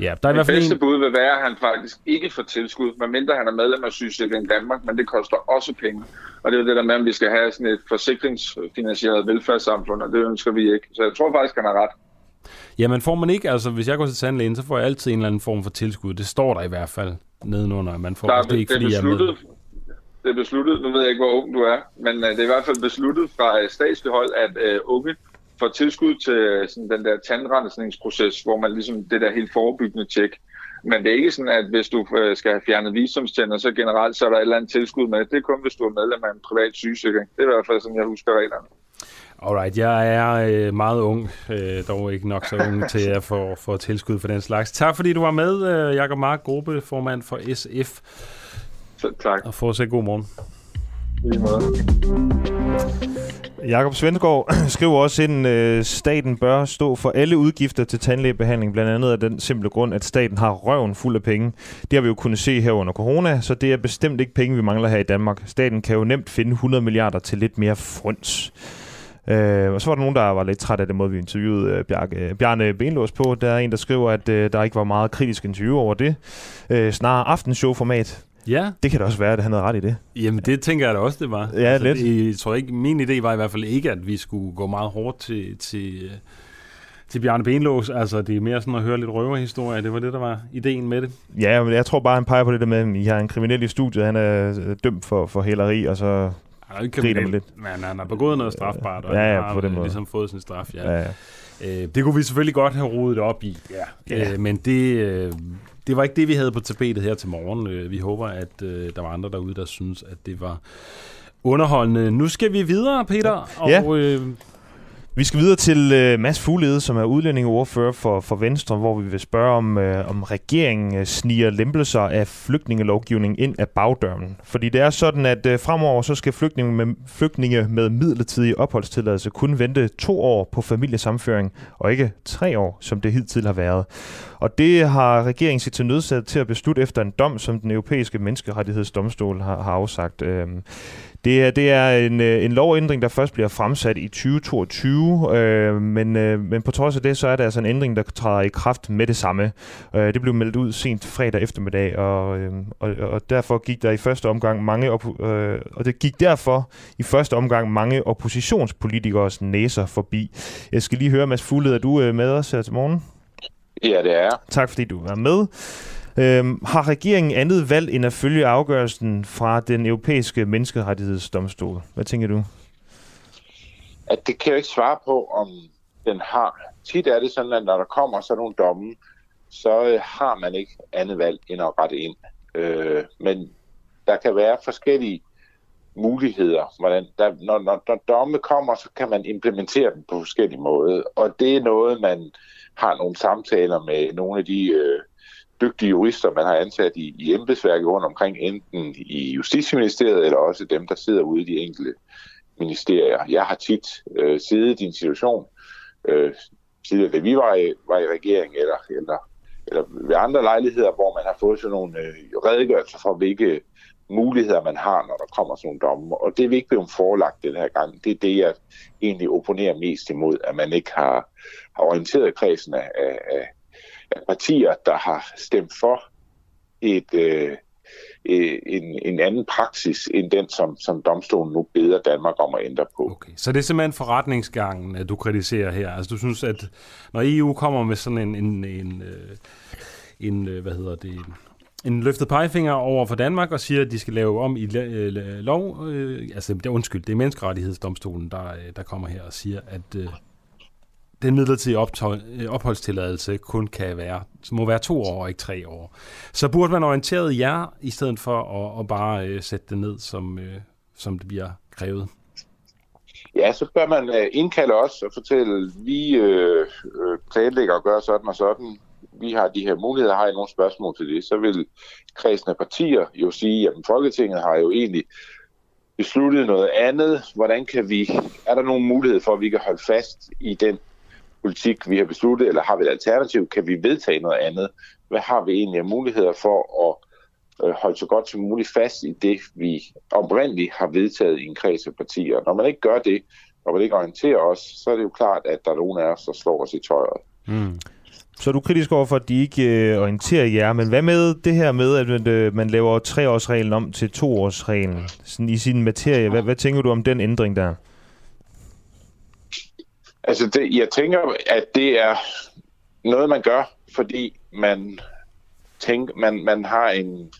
Ja, der er i hvert fald bedste en... bud vil være, at han faktisk ikke får tilskud, medmindre han er medlem af Sygesikring Danmark, men det koster også penge. Og det er jo det der med, at vi skal have sådan et forsikringsfinansieret velfærdssamfund, og det ønsker vi ikke. Så jeg tror faktisk, han har ret. Jamen får man ikke, altså hvis jeg går til tandlægen, så får jeg altid en eller anden form for tilskud. Det står der i hvert fald nedenunder, at man får. Der er, det ikke, det er fordi jeg er med det er besluttet, nu ved jeg ikke, hvor ung du er, men øh, det er i hvert fald besluttet fra øh, uh, statslig hold, at øh, unge får tilskud til øh, sådan, den der tandrensningsproces, hvor man ligesom det der helt forebyggende tjek. Men det er ikke sådan, at hvis du øh, skal have fjernet visumstænder, så generelt så er der et eller andet tilskud med. Det er kun, hvis du er medlem af en privat sygesikring. Det er i hvert fald sådan, jeg husker reglerne. Alright, jeg er øh, meget ung, øh, dog ikke nok så ung til at få, få tilskud for den slags. Tak fordi du var med, øh, Jakob Mark, gruppeformand for SF. Så, tak. Og fortsæt god morgen. Lige måde. Jakob Svendgaard skriver også ind, at staten bør stå for alle udgifter til tandlægebehandling, blandt andet af den simple grund, at staten har røven fuld af penge. Det har vi jo kunnet se her under corona, så det er bestemt ikke penge, vi mangler her i Danmark. Staten kan jo nemt finde 100 milliarder til lidt mere frøns. Øh, og så var der nogen, der var lidt træt af den måde, vi interviewede øh, Bjarke, Bjarne Benlås på. Der er en, der skriver, at øh, der ikke var meget kritisk interview over det. Øh, snarere aftenshow-format. Ja. Det kan da også være, at han havde ret i det. Jamen, det tænker jeg da også, det var. Ja, lidt. Det, jeg tror ikke, min idé var i hvert fald ikke, at vi skulle gå meget hårdt til, til, øh, til Bjarne Benlås. Altså, det er mere sådan at høre lidt røverhistorie. Det var det, der var ideen med det. Ja, men jeg tror bare, han peger på det der med, at I har en kriminel i studiet, han er øh, dømt for, for hæleri, og så Han er jo ikke griner man kriminel, lidt. men han har begået noget strafbart, og Ja, han ja, har på den øh, måde. ligesom fået sin straf. Ja. Ja, ja. Øh, det kunne vi selvfølgelig godt have rodet op i, ja. Ja. Øh, men det, øh, det var ikke det, vi havde på tapetet her til morgen. Øh, vi håber, at øh, der var andre derude, der synes, at det var underholdende. Nu skal vi videre, Peter, og Ja. øh, vi skal videre til øh, Mads Fuglede, som er udlændingeordfører for, for Venstre, hvor vi vil spørge om, øh, om regeringen øh, sniger lempelser af flygtningelovgivningen ind af bagdøren. Fordi det er sådan, at øh, fremover så skal flygtninge med, flygtninge med midlertidig opholdstilladelse kun vente to år på familiesamføring, og ikke tre år, som det hidtil har været. Og det har regeringen set til nødsat til at beslutte efter en dom, som den europæiske menneskerettighedsdomstol har, har afsagt. Øhm, det er, det er en, øh, en lovændring, der først bliver fremsat i 2022, øh, men, øh, men på trods af det, så er det altså en ændring, der træder i kraft med det samme. Øh, det blev meldt ud sent fredag eftermiddag, og, øh, og, og derfor gik der i første omgang mange op, øh, og det gik derfor i første omgang mange oppositionspolitikers næser forbi. Jeg skal lige høre, Mads Fugled, er du øh, med os her til morgen? Ja, det er. Tak fordi du er med. Øhm, har regeringen andet valg end at følge afgørelsen fra den europæiske menneskerettighedsdomstol? Hvad tænker du? At det kan jeg ikke svare på, om den har. Tit er det sådan, at når der kommer sådan nogle domme, så øh, har man ikke andet valg end at rette ind. Øh, men der kan være forskellige muligheder. Hvordan der, når, når, når domme kommer, så kan man implementere dem på forskellige måder. Og det er noget, man har nogle samtaler med nogle af de øh, dygtige jurister, man har ansat i, i embedsværket rundt omkring, enten i Justitsministeriet eller også dem, der sidder ude i de enkelte ministerier. Jeg har tit øh, siddet i en situation, øh, tidligere da vi var i, var i regering, eller, eller, eller ved andre lejligheder, hvor man har fået sådan nogle øh, redegørelser for, hvilke muligheder man har, når der kommer sådan nogle domme. Og det er vi ikke blevet forelagt den her gang. Det er det, jeg egentlig opponerer mest imod, at man ikke har, har orienteret kredsen af, af, af partier, der har stemt for et, øh, øh, en, en anden praksis end den, som, som domstolen nu beder Danmark om at ændre på. Okay. Så det er simpelthen forretningsgangen, at du kritiserer her. Altså du synes, at når EU kommer med sådan en, en, en, øh, en, en hvad hedder det, en løftet pegefinger over for Danmark og siger, at de skal lave om i lov. Øh, altså, det undskyld, det er menneskerettighedsdomstolen, der, der kommer her og siger, at øh, den midlertidige øh, opholdstilladelse kun kan være, så må være to år og ikke tre år. Så burde man orienteret jer, i stedet for at, at bare øh, sætte det ned, som, øh, som det bliver krævet. Ja, så bør man øh, indkalde os og fortælle, vi øh, øh, planlægger at gøre sådan og sådan. Vi har de her muligheder, har I nogle spørgsmål til det? Så vil kredsende partier jo sige, at Folketinget har jo egentlig besluttet noget andet. Hvordan kan vi, er der nogen mulighed for, at vi kan holde fast i den politik, vi har besluttet, eller har vi et alternativ? Kan vi vedtage noget andet? Hvad har vi egentlig af muligheder for at øh, holde så godt som muligt fast i det, vi oprindeligt har vedtaget i en kreds af partier? Når man ikke gør det, og man ikke orienterer os, så er det jo klart, at der er nogen af os, der slår os i tøjet. Mm. Så er du kritisk over for, at de ikke øh, orienterer jer, men hvad med det her med, at øh, man laver treårsreglen om til toårsreglen sådan i sin materie? Hvad, hvad tænker du om den ændring der? Altså, det, jeg tænker, at det er noget, man gør, fordi man, tænker, man, man har en,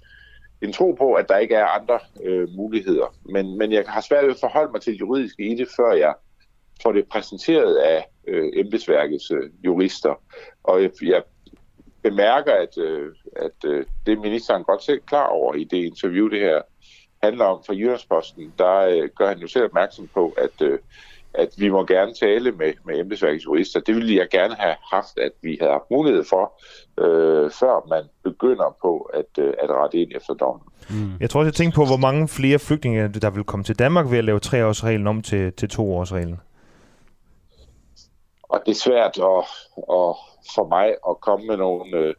en tro på, at der ikke er andre øh, muligheder. Men, men jeg har svært ved at forholde mig til det juridiske i det, før jeg får det præsenteret af øh, embedsværkets øh, jurister. Og jeg, jeg bemærker, at, øh, at øh, det ministeren godt selv klar over i det interview, det her handler om fra Jyllandsposten, der øh, gør han jo selv opmærksom på, at øh, at vi må gerne tale med, med embedsværkets jurister. Det ville jeg gerne have haft, at vi havde haft mulighed for, øh, før man begynder på at, øh, at rette ind efter dommen. Mm. Jeg tror også, jeg tænker på, hvor mange flere flygtninge, der vil komme til Danmark ved at lave treårsreglen om til, til toårsreglen. Og det er svært at, at, for mig at komme med nogle øh,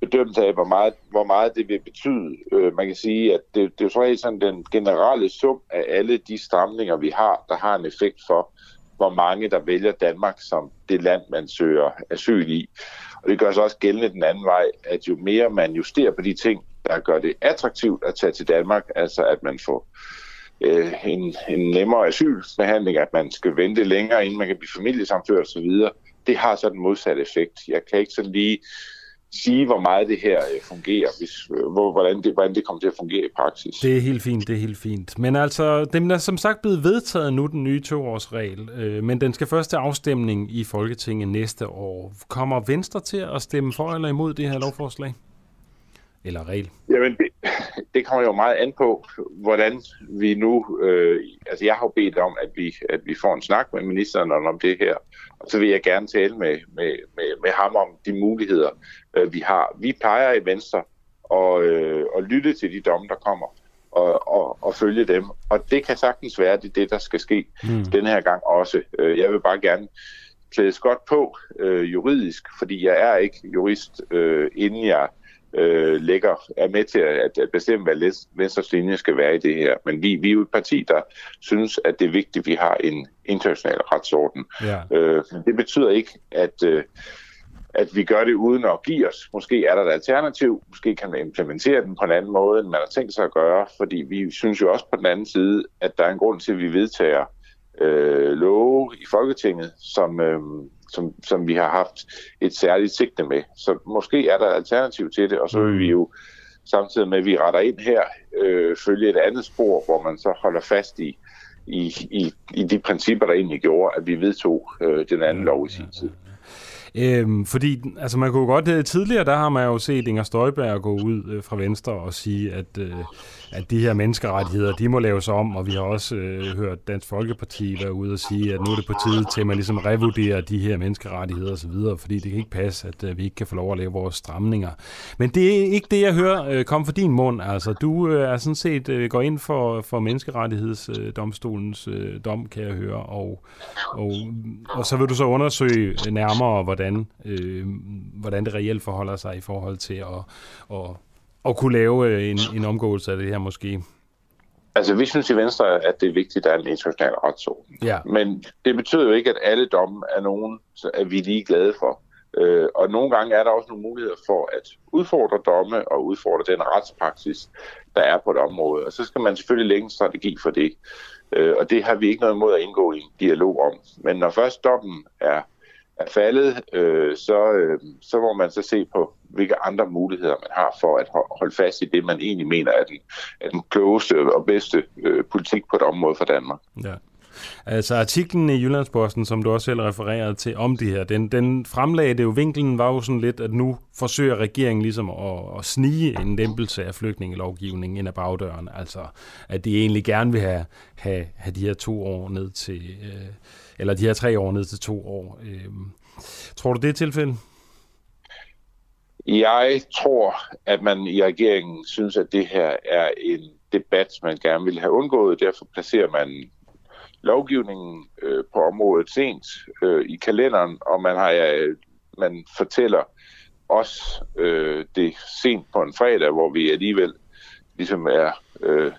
bedømmelse af, hvor meget, hvor meget det vil betyde. Øh, man kan sige, at det, det er jo sådan den generelle sum af alle de stramninger, vi har, der har en effekt for, hvor mange der vælger Danmark som det land, man søger asyl i. Og det gør sig også gældende den anden vej, at jo mere man justerer på de ting, der gør det attraktivt at tage til Danmark, altså at man får øh, en, en nemmere asylbehandling, at man skal vente længere, inden man kan blive familiesamført osv., det har så den modsatte effekt. Jeg kan ikke sådan lige sige, hvor meget det her øh, fungerer, hvis, øh, hvor, hvordan, det, hvordan det kommer til at fungere i praksis. Det er helt fint, det er helt fint. Men altså, den er som sagt blevet vedtaget nu, den nye toårsregel, øh, men den skal først til afstemning i Folketinget næste år. Kommer Venstre til at stemme for eller imod det her lovforslag? Eller regel? Jamen, det, det kommer jo meget an på, hvordan vi nu... Øh, altså, jeg har bedt om, at vi, at vi får en snak med ministeren om det her, og så vil jeg gerne tale med, med, med, med ham om de muligheder, øh, vi har. Vi plejer i Venstre at, øh, at lytte til de domme, der kommer, og, og, og følge dem. Og det kan sagtens være, det er det, der skal ske mm. den her gang også. Øh, jeg vil bare gerne klædes godt på øh, juridisk, fordi jeg er ikke jurist, øh, inden jeg øh, lægger, er med til at, at bestemme, hvad Venstres linje skal være i det her. Men vi, vi er jo et parti, der synes, at det er vigtigt, at vi har en international retsorden. Ja. Øh, det betyder ikke, at... Øh, at vi gør det uden at give os. Måske er der et alternativ, måske kan man implementere den på en anden måde, end man har tænkt sig at gøre, fordi vi synes jo også på den anden side, at der er en grund til, at vi vedtager øh, love i Folketinget, som, øh, som, som vi har haft et særligt sigte med. Så måske er der et alternativ til det, og så vil vi jo samtidig med, at vi retter ind her, øh, følge et andet spor, hvor man så holder fast i, i, i, i de principper, der egentlig gjorde, at vi vedtog øh, den anden lov i sin tid. Øhm, fordi, altså man kunne godt, øh, tidligere der har man jo set Inger Støjberg gå ud øh, fra Venstre og sige, at, øh, at de her menneskerettigheder, de må laves om, og vi har også øh, hørt Dansk Folkeparti være ude og sige, at nu er det på tide til, at man ligesom revurderer de her menneskerettigheder osv., fordi det kan ikke passe, at øh, vi ikke kan få lov at lave vores stramninger. Men det er ikke det, jeg hører øh, komme fra din mund. Altså, du øh, er sådan set øh, går ind for, for menneskerettighedsdomstolens øh, dom, kan jeg høre, og, og, og så vil du så undersøge nærmere, hvordan, øh, hvordan det reelt forholder sig i forhold til at, at, at kunne lave øh, en, en omgåelse af det her måske. Altså, vi synes i Venstre, at det er vigtigt, at der er en international retsorden. Ja. Men det betyder jo ikke, at alle domme er nogen, er vi lige glade for. Øh, og nogle gange er der også nogle muligheder for at udfordre domme og udfordre den retspraksis, der er på et område. Og så skal man selvfølgelig lægge en strategi for det. Øh, og det har vi ikke noget imod at indgå i en dialog om. Men når først dommen er, er faldet, øh, så, øh, så må man så se på, hvilke andre muligheder man har for at holde fast i det, man egentlig mener er den, er den klogeste og bedste øh, politik på et område for Danmark. Ja. Altså artiklen i Jyllandsposten, som du også selv refererede til om det her, den, den fremlagde det jo, vinklen var jo sådan lidt, at nu forsøger regeringen ligesom at, at snige en lempelse af flygtningelovgivningen ind ad bagdøren. Altså at de egentlig gerne vil have, have, have de her to år ned til, øh, eller de her tre år ned til to år. Øh, tror du det er tilfældet? Jeg tror, at man i regeringen synes, at det her er en debat, man gerne vil have undgået. Derfor placerer man lovgivningen øh, på området sent øh, i kalenderen, og man har øh, man fortæller os øh, det sent på en fredag, hvor vi alligevel ligesom er øh,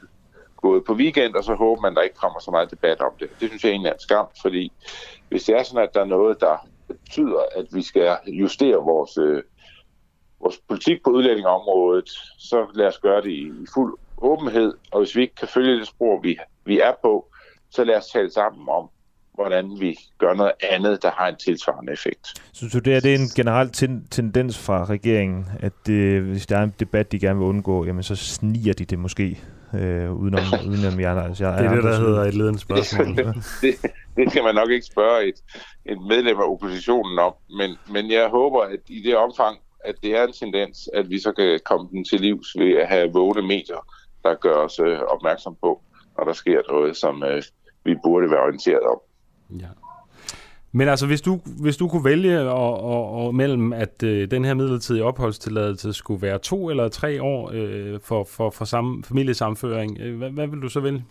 gået på weekend, og så håber man, at der ikke kommer så meget debat om det. Det synes jeg egentlig er en skam, fordi hvis det er sådan, at der er noget, der betyder, at vi skal justere vores, øh, vores politik på udlændingeområdet, så lad os gøre det i, i fuld åbenhed, og hvis vi ikke kan følge det spor, vi, vi er på, så lad os tale sammen om, hvordan vi gør noget andet, der har en tilsvarende effekt. Synes du, det er, det er en generel ten- tendens fra regeringen, at det, hvis der er en debat, de gerne vil undgå, jamen så sniger de det måske øh, udenom, udenom jer. Altså, jeg, det er det, der hedder et ledende spørgsmål. det, det skal man nok ikke spørge et, et medlem af oppositionen om, men, men jeg håber, at i det omfang, at det er en tendens, at vi så kan komme den til livs ved at have vågne medier, der gør os øh, opmærksom på, når der sker noget, som øh, vi burde være orienteret om. Ja. Men altså, hvis du, hvis du kunne vælge og, og, og mellem, at øh, den her midlertidige opholdstilladelse skulle være to eller tre år øh, for, for, for samme familiesamføring, øh, hvad, hvad vil du så vælge?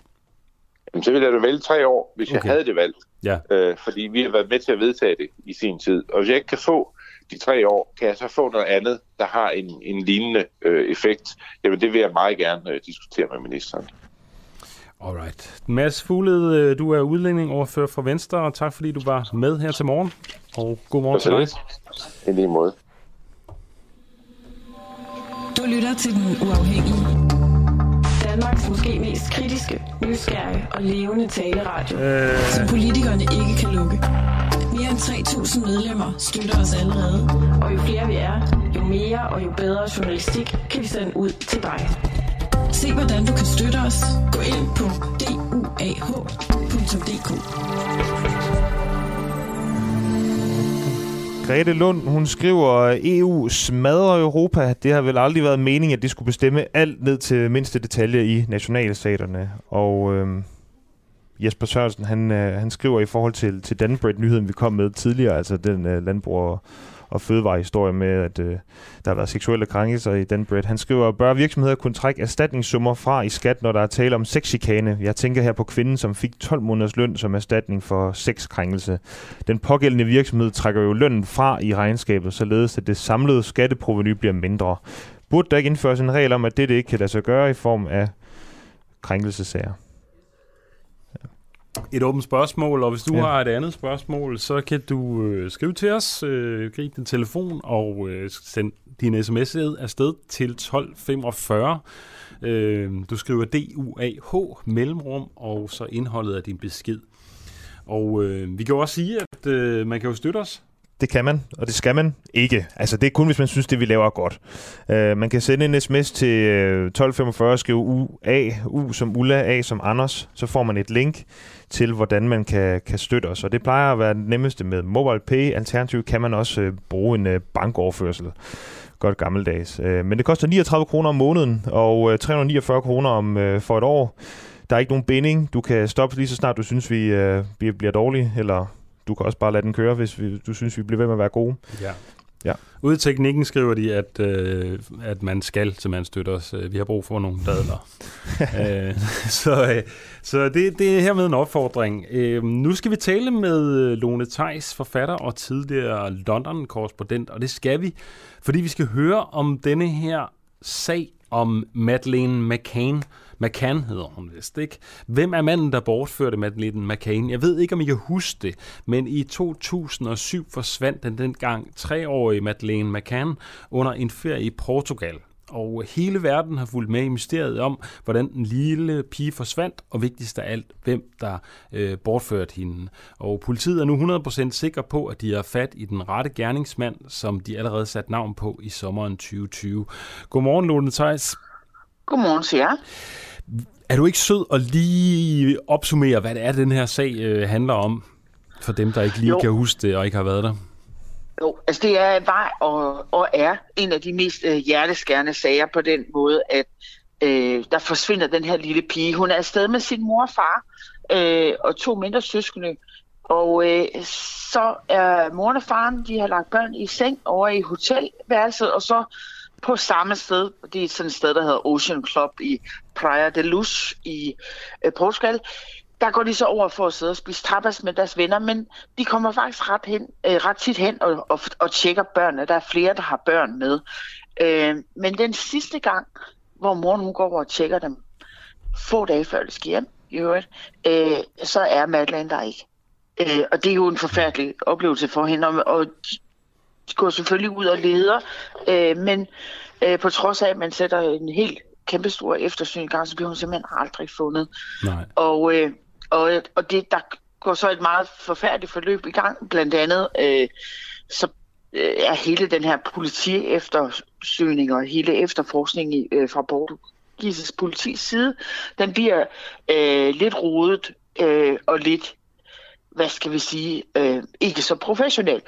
Jamen, så ville jeg da vælge tre år, hvis okay. jeg havde det valgt. Ja. Øh, fordi vi har været med til at vedtage det i sin tid. Og hvis jeg ikke kan få de tre år, kan jeg så få noget andet, der har en, en lignende øh, effekt. Jamen, det vil jeg meget gerne øh, diskutere med ministeren. Alright. Mads Fugled, øh, du er udlændingoverfører fra Venstre, og tak fordi du var med her til morgen. Og god morgen til dig. I lige måde. Du lytter til Den Uafhængige. Danmarks måske mest kritiske, nysgerrige og levende taleradio, øh... som politikerne ikke kan lukke. Mere end 3.000 medlemmer støtter os allerede, og jo flere vi er, jo mere og jo bedre journalistik kan vi sende ud til dig. Se hvordan du kan støtte os. Gå ind på duah.dk. Grete Lund, hun skriver, EU smadrer Europa. Det har vel aldrig været meningen, at de skulle bestemme alt ned til mindste detalje i nationalstaterne. Og øh, Jesper Sørensen, han, øh, han skriver i forhold til, til Danbred-nyheden, vi kom med tidligere, altså den øh, landbruger og fødevarehistorie med, at øh, der har været seksuelle krænkelser i den bread. Han skriver, bør virksomheder kunne trække erstatningssummer fra i skat, når der er tale om sexchikane? Jeg tænker her på kvinden, som fik 12 måneders løn som erstatning for sexkrænkelse. Den pågældende virksomhed trækker jo lønnen fra i regnskabet, således at det samlede skatteproveny bliver mindre. Burde der ikke indføres en regel om, at det, det ikke kan lade sig gøre i form af krænkelsesager? Et åbent spørgsmål, og hvis du ja. har et andet spørgsmål, så kan du øh, skrive til os, øh, grib din telefon og øh, send din sms afsted til 1245. Øh, du skriver DUAH mellemrum, og så indholdet af din besked. Og øh, vi kan også sige, at øh, man kan jo støtte os det kan man, og det skal man ikke. Altså, det er kun, hvis man synes, det vi laver er godt. Uh, man kan sende en sms til øh, 1245, skrive a U som Ulla, A som Anders. Så får man et link til, hvordan man kan, kan støtte os. Og det plejer at være det nemmeste med MobilePay. Alternativt kan man også uh, bruge en uh, bankoverførsel. Godt gammeldags. Uh, men det koster 39 kroner om måneden, og uh, 349 kroner om uh, for et år. Der er ikke nogen binding. Du kan stoppe lige så snart du synes, vi, uh, vi bliver dårlige, eller du kan også bare lade den køre, hvis vi, du synes, vi bliver ved med at være gode. Ja. Ja. Ude i teknikken skriver de, at, øh, at man skal man støtte os. Vi har brug for nogle dadler. øh, så øh, så det, det er hermed en opfordring. Øh, nu skal vi tale med Lone Theis, forfatter og tidligere London-korrespondent, og det skal vi, fordi vi skal høre om denne her sag om Madeleine McCain, McCann hedder hun vist, ikke? Hvem er manden, der bortførte Madeleine McCann? Jeg ved ikke, om I kan huske det, men i 2007 forsvandt den dengang treårige Madeleine McCann under en ferie i Portugal. Og hele verden har fulgt med i mysteriet om, hvordan den lille pige forsvandt, og vigtigst af alt, hvem der øh, bortførte hende. Og politiet er nu 100% sikker på, at de har fat i den rette gerningsmand, som de allerede sat navn på i sommeren 2020. Godmorgen, Lone Theis. Godmorgen, siger jeg. Er du ikke sød at lige opsummere, hvad det er, den her sag øh, handler om, for dem, der ikke lige jo. kan huske det og ikke har været der? Jo, altså det er, var og, og er en af de mest øh, hjerteskærende sager på den måde, at øh, der forsvinder den her lille pige. Hun er afsted med sin mor og far øh, og to mindre søskende. Og øh, så er moren og faren, de har lagt børn i seng over i hotelværelset, og så på samme sted. Det er sådan et sted, der hedder Ocean Club i Praia de Luz i øh, Portugal. Der går de så over for at sidde og spise tapas med deres venner, men de kommer faktisk ret, hen, øh, ret tit hen og, og, og tjekker børnene. Der er flere, der har børn med. Øh, men den sidste gang, hvor mor nu går over og tjekker dem, få dage før det sker hjem, i øvrigt, øh, så er Madeleine der ikke. Øh, og det er jo en forfærdelig oplevelse for hende, og, og går selvfølgelig ud og leder, øh, men øh, på trods af, at man sætter en helt kæmpestor eftersyn i gang, så bliver hun simpelthen aldrig fundet. Nej. Og, øh, og, og det, der går så et meget forfærdeligt forløb i gang, blandt andet øh, så øh, er hele den her politi eftersøgning og hele efterforskning øh, fra Portugisisk politis side, den bliver øh, lidt rodet øh, og lidt hvad skal vi sige, øh, ikke så professionel.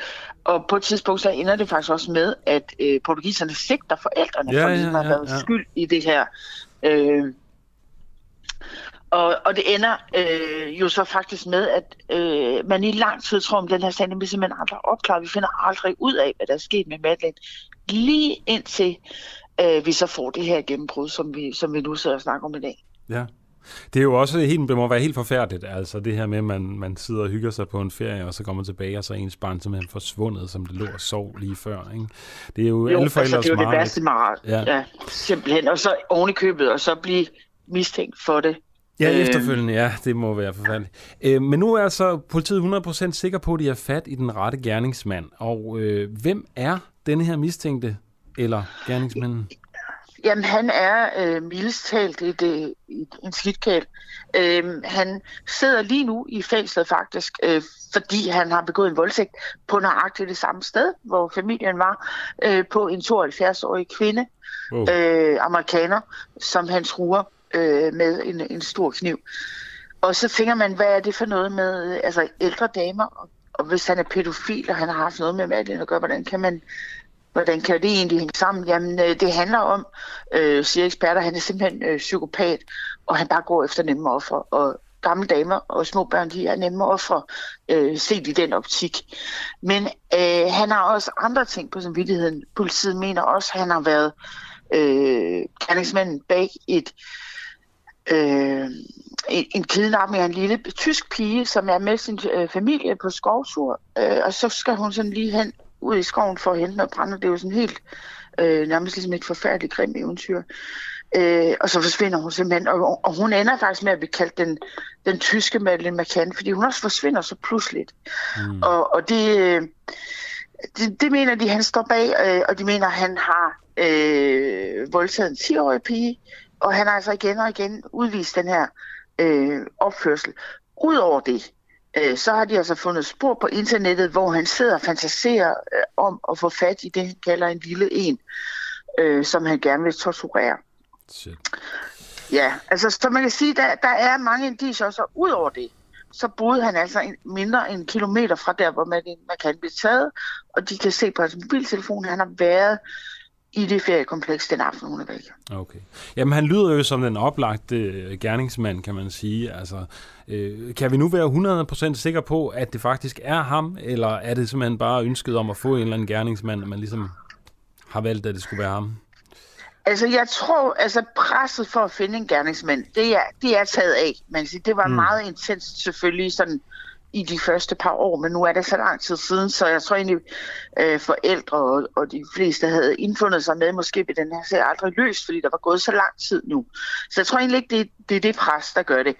Og på et tidspunkt så ender det faktisk også med, at øh, portugiserne sigter forældrene, ja, for ja, ja, har været ja. skyld i det her. Øh, og, og det ender øh, jo så faktisk med, at øh, man i lang tid tror om den her sag, nemlig simpelthen aldrig opklaret. Vi finder aldrig ud af, hvad der er sket med Madeleine. Lige indtil øh, vi så får det her gennembrud, som vi, som vi nu sidder og snakker om i dag. Ja. Det er jo også helt, det må være helt forfærdeligt, altså det her med, at man, man sidder og hygger sig på en ferie, og så kommer tilbage, og så er ens barn simpelthen forsvundet, som det lå og sov lige før. Ikke? Det er jo, jo alle forældres altså, det er jo det værste meget. Ja. ja. simpelthen. Og så oven i købet, og så blive mistænkt for det. Ja, øh. efterfølgende, ja, det må være forfærdeligt. Øh, men nu er altså politiet 100% sikker på, at de har fat i den rette gerningsmand. Og øh, hvem er denne her mistænkte, eller gerningsmanden? Jamen, han er øh, mildest talt et, et, et, en skidtkæl. Øh, han sidder lige nu i fængslet faktisk, øh, fordi han har begået en voldtægt på nøjagtigt det samme sted, hvor familien var, øh, på en 72-årig kvinde, oh. øh, amerikaner, som han truer øh, med en, en stor kniv. Og så tænker man, hvad er det for noget med altså ældre damer, og, og hvis han er pædofil, og han har haft noget med Madeline at gøre, hvordan kan man Hvordan kan det egentlig hænge sammen? Jamen, øh, det handler om, øh, siger eksperter, han er simpelthen øh, psykopat, og han bare går efter nemme ofre. Og gamle damer og små børn, de er nemme ofre, øh, set i den optik. Men øh, han har også andre ting på samvittigheden. Politiet mener også, at han har været øh, gerningsmanden bag et øh, en kidnapning af en lille tysk pige, som er med sin øh, familie på skovtur, øh, og så skal hun sådan lige hen ud i skoven for at hente noget brænde. Det jo sådan helt øh, nærmest ligesom et forfærdeligt grim eventyr. Øh, og så forsvinder hun simpelthen, og, og hun ender faktisk med at blive kaldt den, den tyske Madeleine McCann, fordi hun også forsvinder så pludseligt. Mm. Og, og det, øh, det, det mener de, han står bag, øh, og de mener, han har øh, voldtaget en 10-årig pige, og han har altså igen og igen udvist den her øh, opførsel. Udover det, øh, så har de altså fundet spor på internettet, hvor han sidder og fantaserer øh, om at få fat i det, han kalder en lille en, øh, som han gerne vil torturere. Shit. Ja, altså så man kan sige, der, der er mange indicier og ud over det, så boede han altså en, mindre end en kilometer fra der, hvor man, man kan blive taget, og de kan se på hans mobiltelefon, at han har været i det feriekompleks den aften, hun er væk. Okay. Jamen, han lyder jo som den oplagte øh, gerningsmand, kan man sige. Altså, øh, kan vi nu være 100% sikre på, at det faktisk er ham, eller er det simpelthen bare ønsket om at få en eller anden gerningsmand, at man ligesom har valgt, at det skulle være ham? Altså, jeg tror, altså presset for at finde en gerningsmand, det er, det er taget af. Man siger, det var mm. meget intenst selvfølgelig sådan i de første par år, men nu er det så lang tid siden, så jeg tror egentlig, øh, forældre og, og de fleste havde indfundet sig med, måske ved den her sag aldrig løst, fordi der var gået så lang tid nu. Så jeg tror egentlig ikke, det, det er det pres, der gør det.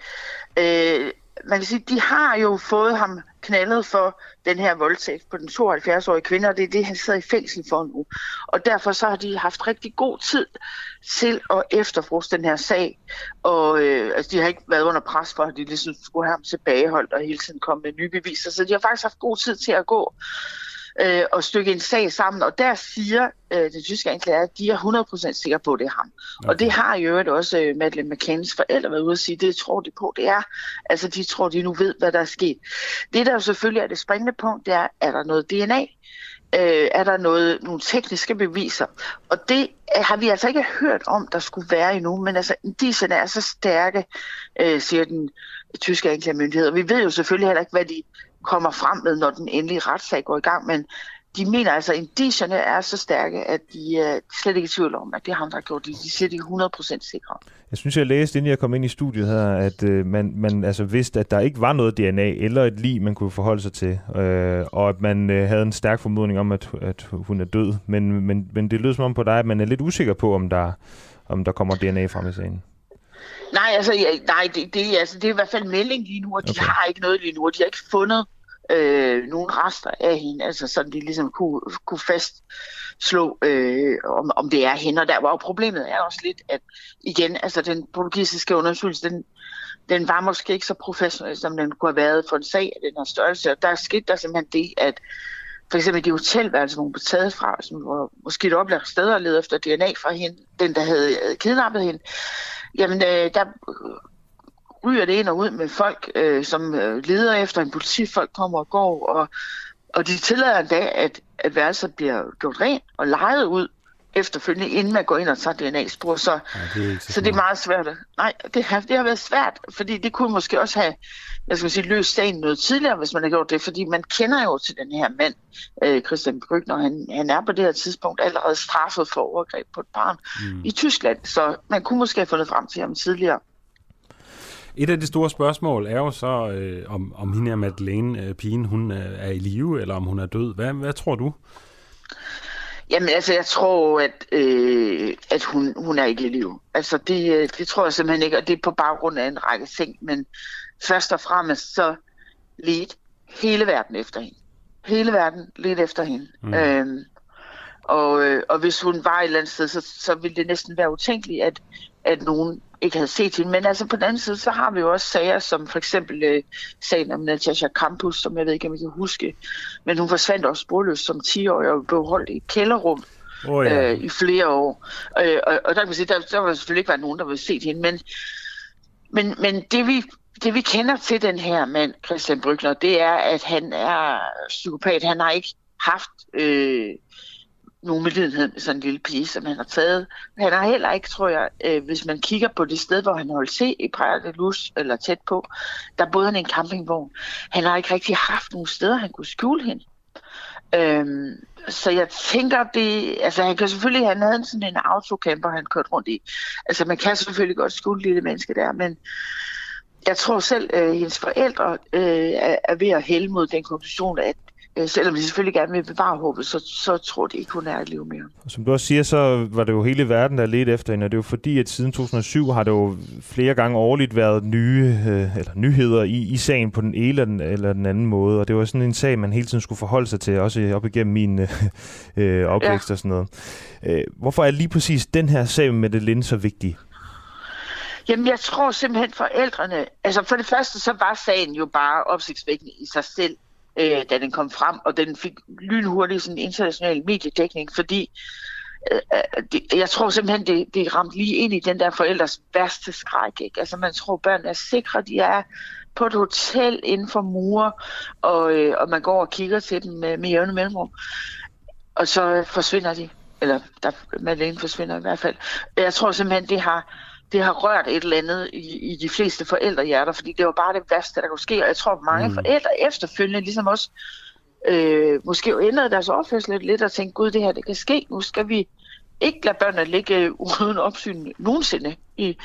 Øh, man kan sige, de har jo fået ham knaldet for den her voldtægt på den 72-årige kvinde, og det er det, han sidder i fængsel for nu. Og derfor så har de haft rigtig god tid til at efterforske den her sag. Og øh, altså, de har ikke været under pres for, at de ligesom skulle have ham tilbageholdt og hele tiden komme med nye beviser. Så de har faktisk haft god tid til at gå øh, og stykke en sag sammen. Og der siger øh, det tyske anklager, at de er 100% sikre på, at det er ham. Okay. Og det har jo øvrigt også øh, Madeleine McCanns forældre været ude at sige, det tror de på, det er. Altså de tror, de nu ved, hvad der er sket. Det der jo selvfølgelig er det springende punkt, det er, er der noget DNA? Øh, er der noget, nogle tekniske beviser? Og det har vi altså ikke hørt om, der skulle være endnu, men altså indicierne er så stærke, øh, siger den tyske anklagemyndighed. Og vi ved jo selvfølgelig heller ikke, hvad de kommer frem med, når den endelige retssag går i gang, men de mener altså, at indicierne er så stærke, at de er slet ikke i tvivl om, at det er ham, der har gjort det. De siger, de er 100% sikre. Jeg synes, jeg læste, inden jeg kom ind i studiet her, at øh, man, man altså vidste, at der ikke var noget DNA eller et lig, man kunne forholde sig til, øh, og at man øh, havde en stærk formodning om, at, at hun er død. Men, men, men det lyder som om på dig, at man er lidt usikker på, om der, om der kommer DNA frem i sagen. Nej, altså, ja, nej det, det, altså, det er i hvert fald melding lige nu, og de okay. har ikke noget lige nu, og de har ikke fundet øh, nogle rester af hende, altså sådan de ligesom kunne, kunne fastslå, øh, om, om det er hende. Og der var jo problemet er også lidt, at igen, altså den portugisiske undersøgelse, den, den var måske ikke så professionel, som den kunne have været for en sag af den her størrelse. Og der skete der simpelthen det, at for eksempel de hotelværelser, hvor hun blev taget fra, som var måske et oplagt sted at lede efter DNA fra hende, den der havde øh, kidnappet hende, jamen øh, der ryger det ind og ud med folk, øh, som øh, leder efter en politifolk kommer og går, og, og de tillader en dag, at, at værelset bliver gjort rent og lejet ud efterfølgende, inden man går ind og tager DNA-spor. Så, ja, det så, så det er meget svært. Nej, det har, det har været svært, fordi det kunne måske også have jeg skal sige, løst sagen noget tidligere, hvis man har gjort det, fordi man kender jo til den her mand, øh, Christian Brygner, han, han er på det her tidspunkt allerede straffet for overgreb på et barn mm. i Tyskland, så man kunne måske have fundet frem til ham tidligere. Et af de store spørgsmål er jo så, øh, om, om hende her Madeleine, øh, pigen, hun er, er i live, eller om hun er død. Hvad, hvad tror du? Jamen altså, jeg tror, at, øh, at hun, hun er ikke i live. Altså, det, øh, det tror jeg simpelthen ikke, og det er på baggrund af en række ting, men først og fremmest så lidt hele verden efter hende. Hele verden lidt efter hende. Mm. Øhm, og, øh, og hvis hun var et eller andet sted, så, så ville det næsten være utænkeligt, at, at nogen ikke havde set hende. Men altså på den anden side, så har vi jo også sager, som for eksempel øh, sagen om Natasha Campus, som jeg ved ikke, om I kan huske. Men hun forsvandt også sporløst som 10-årig og blev holdt i et kælderrum oh, ja. øh, i flere år. Øh, og, og der kan man sige, der, der var selvfølgelig ikke været nogen, der ville set hende. Men, men, men det vi det vi kender til den her mand, Christian Brygner, det er, at han er psykopat. Han har ikke haft øh, nogen medlidenhed med sådan en lille pige, som han har taget. Men han har heller ikke, tror jeg, øh, hvis man kigger på det sted, hvor han holdt se i Praia de Luz, eller tæt på, der boede han i en campingvogn. Han har ikke rigtig haft nogen steder, han kunne skjule hende. Øhm, så jeg tænker, det, altså han kan selvfølgelig, han havde sådan en autocamper, han kørte rundt i. Altså man kan selvfølgelig godt skjule lille menneske der, men jeg tror selv, at øh, hendes forældre øh, er ved at hælde mod den konklusion, at selvom de selvfølgelig gerne vil bevare håbet, så, så tror de ikke, hun er at leve mere. Som du også siger, så var det jo hele verden, der ledte efter hende, og det er jo fordi, at siden 2007 har der jo flere gange årligt været nye øh, eller nyheder i, i sagen på den ene eller den, eller den anden måde, og det var sådan en sag, man hele tiden skulle forholde sig til, også op igennem min øh, øh opvækst ja. og sådan noget. Øh, hvorfor er lige præcis den her sag med det så vigtig? Jamen, jeg tror simpelthen forældrene... Altså, for det første, så var sagen jo bare opsigtsvækkende i sig selv, øh, da den kom frem, og den fik lynhurtigt sådan international mediedækning, fordi øh, øh, det, jeg tror simpelthen, det, det ramte lige ind i den der forældres værste skræk. Ikke? Altså, man tror, børn er sikre, de er på et hotel inden for mure, og, øh, og man går og kigger til dem med, med jævne mellemrum. Og så forsvinder de. Eller der, Madeleine forsvinder i hvert fald. Jeg tror simpelthen, det har, det har rørt et eller andet i, i de fleste forældrehjerter, fordi det var bare det værste, der kunne ske. Og jeg tror, mange mm. forældre efterfølgende ligesom også øh, måske jo ændrede deres opførsel lidt, lidt og tænkte, gud, det her det kan ske. Nu skal vi ikke lade børnene ligge uden opsyn nogensinde i,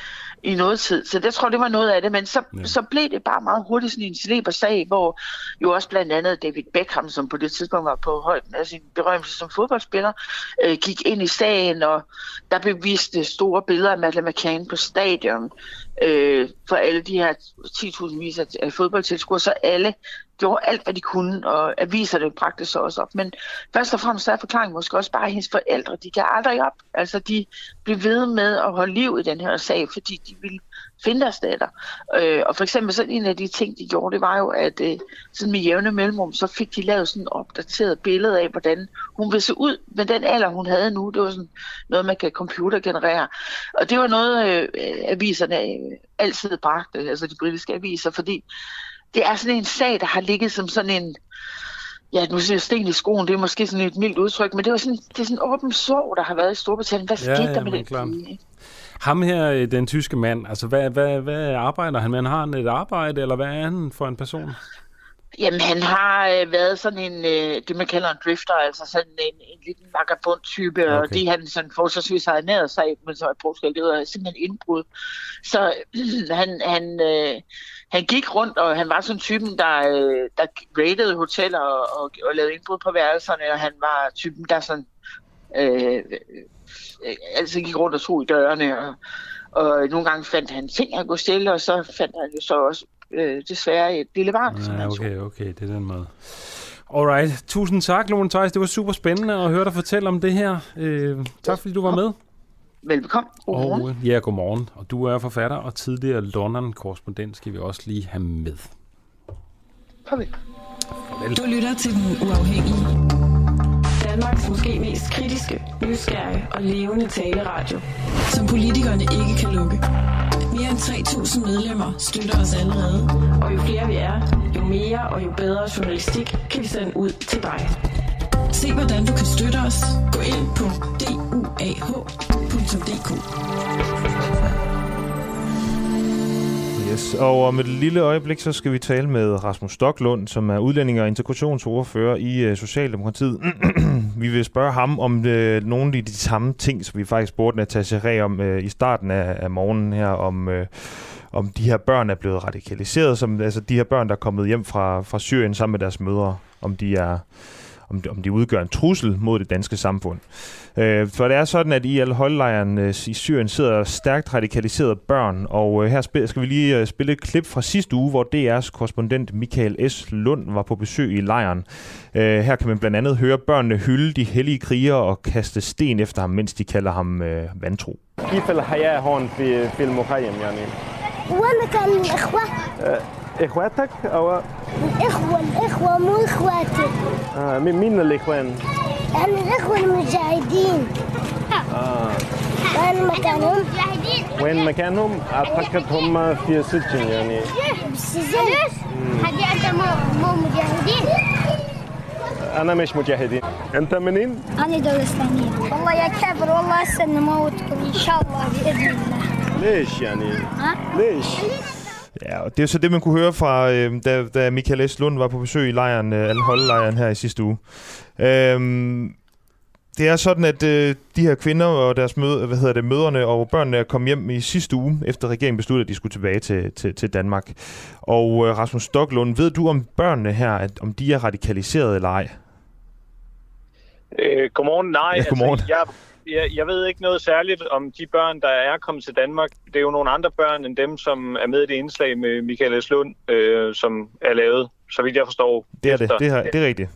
i noget tid. Så det tror det var noget af det, men så, ja. så blev det bare meget hurtigt sådan en celeber sag, hvor jo også blandt andet David Beckham, som på det tidspunkt var på højden af sin berømmelse som fodboldspiller, øh, gik ind i sagen, og der blev vist store billeder af Madeleine McCann på stadion øh, for alle de her 10.000 vis af fodboldtilskuere, så alle gjorde alt, hvad de kunne, og aviserne bragte så også op. Men først og fremmest er forklaringen måske også bare, at hendes forældre, de gav aldrig op. Altså, de blev ved med at holde liv i den her sag, fordi de ville finde deres datter. Øh, og for eksempel sådan en af de ting, de gjorde, det var jo, at øh, sådan med jævne mellemrum, så fik de lavet sådan et opdateret billede af, hvordan hun ville se ud med den alder, hun havde nu. Det var sådan noget, man kan computergenerere. Og det var noget, øh, aviserne altid bragte, altså de britiske aviser, fordi det er sådan en sag, der har ligget som sådan en, ja, nu siger jeg sten i skoen, det er måske sådan et mildt udtryk, men det, var sådan, det er sådan en åben sorg, der har været i Storbritannien. Hvad ja, skete ja, der med den klar. Ham her, øh, den tyske mand, altså hvad, hvad, hvad arbejder han med? Har han et arbejde, eller hvad er han for en person? Jamen, han har øh, været sådan en, øh, det man kalder en drifter, altså sådan en, en lille vagabond-type, okay. og det han sådan forholdsvis har ernæret sig men så er Portugal, det var simpelthen indbrud. Så øh, han, han, øh, han gik rundt, og han var sådan typen, der, øh, der raidede hoteller og, og, og lavede indbrud på værelserne, og han var typen, der sådan, øh, øh, altså gik rundt og tog i dørene, og, og nogle gange fandt han ting at gå stille, og så fandt han jo så også øh, desværre et lille barn. Ja, okay, okay, det er den måde. Alright, tusind tak, Lone Theis. Det var super spændende at høre dig fortælle om det her. Øh, tak fordi du var med. Velbekomme. Godmorgen. Og, ja, godmorgen. Og du er forfatter og tidligere London-korrespondent, skal vi også lige have med. Farvel. Farvel. Du lytter til Den Uafhængige. Danmarks måske mest kritiske, nysgerrige og levende taleradio, som politikerne ikke kan lukke. Mere end 3.000 medlemmer støtter os allerede, og jo flere vi er, jo mere og jo bedre journalistik kan vi sende ud til dig. Se hvordan du kan støtte os. Gå ind på duah.dk. Yes, og om et lille øjeblik, så skal vi tale med Rasmus Stoklund, som er udlænding og integrationsordfører i uh, Socialdemokratiet. vi vil spørge ham om uh, nogle af de samme ting, som vi faktisk spurgte Natasha Ræ om uh, i starten af, af morgenen her, om... Uh, om de her børn er blevet radikaliseret, som, altså de her børn, der er kommet hjem fra, fra Syrien sammen med deres mødre, om de er om, om de udgør en trussel mod det danske samfund. Øh, for det er sådan, at i al øh, i Syrien sidder stærkt radikaliserede børn, og øh, her spil, skal vi lige øh, spille et klip fra sidste uge, hvor DR's korrespondent Michael S. Lund var på besøg i lejren. Øh, her kan man blandt andet høre børnene hylde de hellige krigere og kaste sten efter ham, mens de kalder ham øh, vantro. كيف الحياة هون في في المخيم يعني؟ وين كان الإخوة؟ إخواتك أو الاخوه الإخوة مو إخواتي آه مين الإخوان؟ يعني الإخوة المجاهدين آه وين مكانهم؟ وين مكانهم؟ أعتقد هم في سجن يعني بالسجن حد أنت مو مجاهدين أنا مش مجاهدين أنت منين؟ أنا دولة اسلامية والله يا كابر والله أستنى موتكم إن شاء الله بإذن الله ليش يعني؟ ها؟ ليش؟ Ja, og det er så det, man kunne høre fra, øh, da, da Michael S. Lund var på besøg i lejren, øh, Al-Hol-lejren her i sidste uge. Øhm, det er sådan, at øh, de her kvinder og deres mød, hvad hedder det, møderne og børnene er kommet hjem i sidste uge, efter regeringen besluttede, at de skulle tilbage til, til, til Danmark. Og øh, Rasmus Stoklund, ved du om børnene her, at, om de er radikaliseret eller ej? Øh, godmorgen. Nej, ja, godmorgen. Altså, jeg, jeg, jeg ved ikke noget særligt om de børn, der er kommet til Danmark. Det er jo nogle andre børn end dem, som er med i det indslag med Michael Eslund, øh, som er lavet, så vidt jeg forstår. Det er det, det, er, det er rigtigt.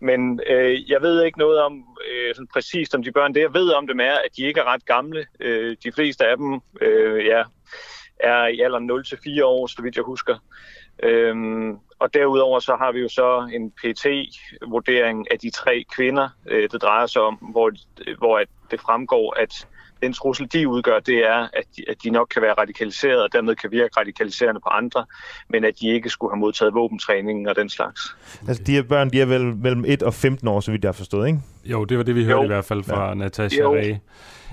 Men øh, jeg ved ikke noget om øh, sådan præcist om de børn. Det jeg ved om dem er, at de ikke er ret gamle. Øh, de fleste af dem øh, ja, er i alderen 0-4 år, så vidt jeg husker. Øhm, og derudover så har vi jo så en PT-vurdering af de tre kvinder, øh, det drejer sig om, hvor, hvor at det fremgår, at den trussel, de udgør, det er, at de, at de nok kan være radikaliseret, og dermed kan virke radikaliserende på andre, men at de ikke skulle have modtaget våbentræning og den slags. Altså, de her børn, de er vel mellem 1 og 15 år, så vidt jeg har forstået, ikke? Jo, det var det, vi hørte jo. i hvert fald fra ja. Natasha Ræ.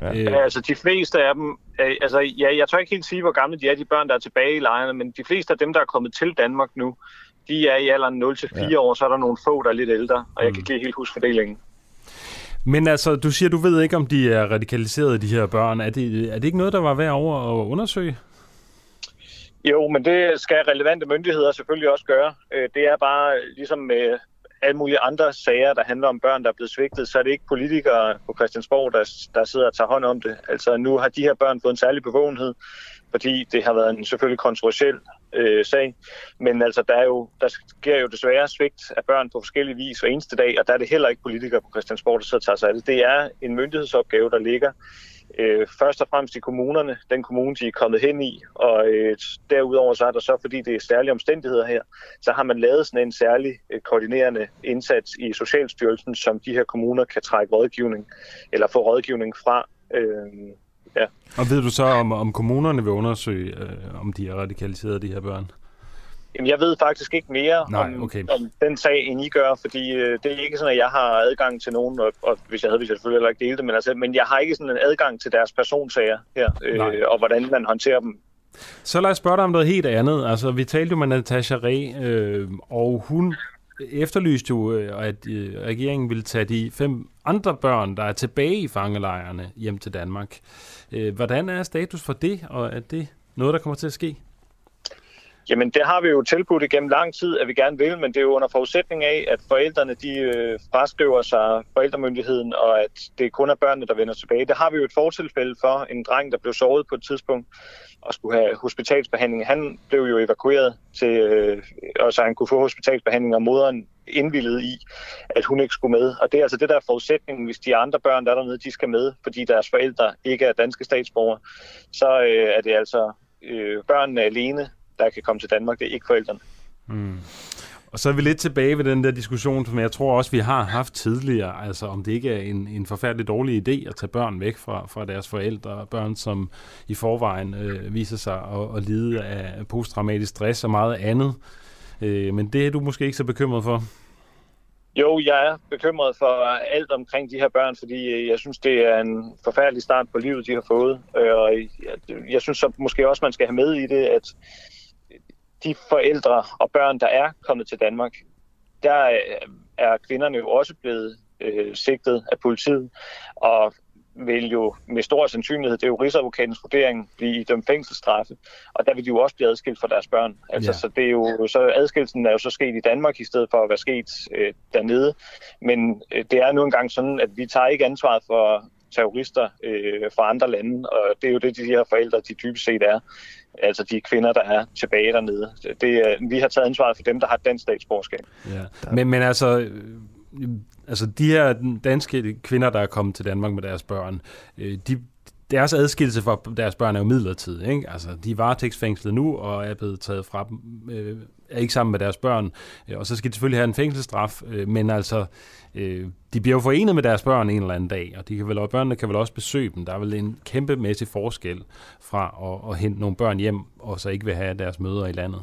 Ja. Øh. Altså, de fleste af dem, altså, ja, jeg tør ikke helt sige, hvor gamle de er, de børn, der er tilbage i lejrene, men de fleste af dem, der er kommet til Danmark nu, de er i alderen 0-4 ja. år, så er der nogle få, der er lidt ældre, og jeg mm. kan ikke helt huske fordelingen. Men altså, du siger, du ved ikke, om de er radikaliseret, de her børn. Er det, er det ikke noget, der var værd over at undersøge? Jo, men det skal relevante myndigheder selvfølgelig også gøre. Øh, det er bare ligesom med alle mulige andre sager, der handler om børn, der er blevet svigtet, så er det ikke politikere på Christiansborg, der, der sidder og tager hånd om det. Altså nu har de her børn fået en særlig bevågenhed, fordi det har været en selvfølgelig kontroversiel øh, sag. Men altså, der, er jo, der sker jo desværre svigt af børn på forskellige vis hver eneste dag, og der er det heller ikke politikere på Christiansborg, der sidder og tager sig af det. Det er en myndighedsopgave, der ligger øh, først og fremmest i kommunerne, den kommune, de er kommet hen i, og øh, derudover så er der så, fordi det er særlige omstændigheder her, så har man lavet sådan en særlig øh, koordinerende indsats i Socialstyrelsen, som de her kommuner kan trække rådgivning, eller få rådgivning fra. Øh, ja. Og ved du så, om, om kommunerne vil undersøge, øh, om de er radikaliseret, de her børn? Jamen, jeg ved faktisk ikke mere Nej, om, okay. om den sag, end I gør, fordi øh, det er ikke sådan, at jeg har adgang til nogen, og, og hvis jeg havde, hvis jeg selvfølgelig heller ikke dele det, men, altså, men jeg har ikke sådan en adgang til deres personsager her, øh, og hvordan man håndterer dem. Så lad os spørge dig om noget helt andet. Altså, vi talte jo med Natasha Ræ, øh, og hun efterlyste jo, øh, at øh, regeringen ville tage de fem andre børn, der er tilbage i fangelejrene, hjem til Danmark. Øh, hvordan er status for det, og er det noget, der kommer til at ske? Jamen, det har vi jo tilbudt igennem lang tid, at vi gerne vil, men det er jo under forudsætning af, at forældrene de øh, fraskriver sig forældremyndigheden, og at det kun er børnene, der vender tilbage. Det har vi jo et fortilfælde for en dreng, der blev såret på et tidspunkt og skulle have hospitalsbehandling. Han blev jo evakueret til, øh, og så han kunne få hospitalsbehandling, og moderen indvillede i, at hun ikke skulle med. Og det er altså det, der er forudsætningen, hvis de andre børn, der er dernede, de skal med, fordi deres forældre ikke er danske statsborgere, så øh, er det altså øh, børnene alene, der kan komme til Danmark. Det er ikke forældrene. Mm. Og så er vi lidt tilbage ved den der diskussion, som jeg tror også, vi har haft tidligere, altså om det ikke er en, en forfærdelig dårlig idé at tage børn væk fra, fra deres forældre, børn som i forvejen øh, viser sig at, at lide af posttraumatisk stress og meget andet. Øh, men det er du måske ikke så bekymret for? Jo, jeg er bekymret for alt omkring de her børn, fordi øh, jeg synes, det er en forfærdelig start på livet, de har fået. Øh, og jeg, jeg synes så måske også, man skal have med i det, at de forældre og børn, der er kommet til Danmark, der er kvinderne jo også blevet øh, sigtet af politiet, og vil jo med stor sandsynlighed, det er jo Rigsadvokatens vurdering, blive dømt fængselsstraffe, og der vil de jo også blive adskilt fra deres børn. Altså, ja. så det er jo, så adskillelsen er jo så sket i Danmark, i stedet for at være sket øh, dernede. Men øh, det er nu engang sådan, at vi tager ikke ansvaret for terrorister øh, fra andre lande, og det er jo det, de her forældre, de dybest set er altså de kvinder, der er tilbage dernede. Det, vi har taget ansvaret for dem, der har dansk statsborgerskab. Ja. Men, men altså, øh, altså de her danske kvinder, der er kommet til Danmark med deres børn, øh, de, deres adskillelse fra deres børn er jo midlertidig. Ikke? Altså, de er varetægtsfængslet nu og er blevet taget fra dem, øh, er ikke sammen med deres børn, øh, og så skal de selvfølgelig have en fængselsstraf, øh, men altså, øh, de bliver jo forenet med deres børn en eller anden dag, og de kan vel, og børnene kan vel også besøge dem. Der er vel en kæmpemæssig forskel fra at, at hente nogle børn hjem, og så ikke vil have deres mødre i landet.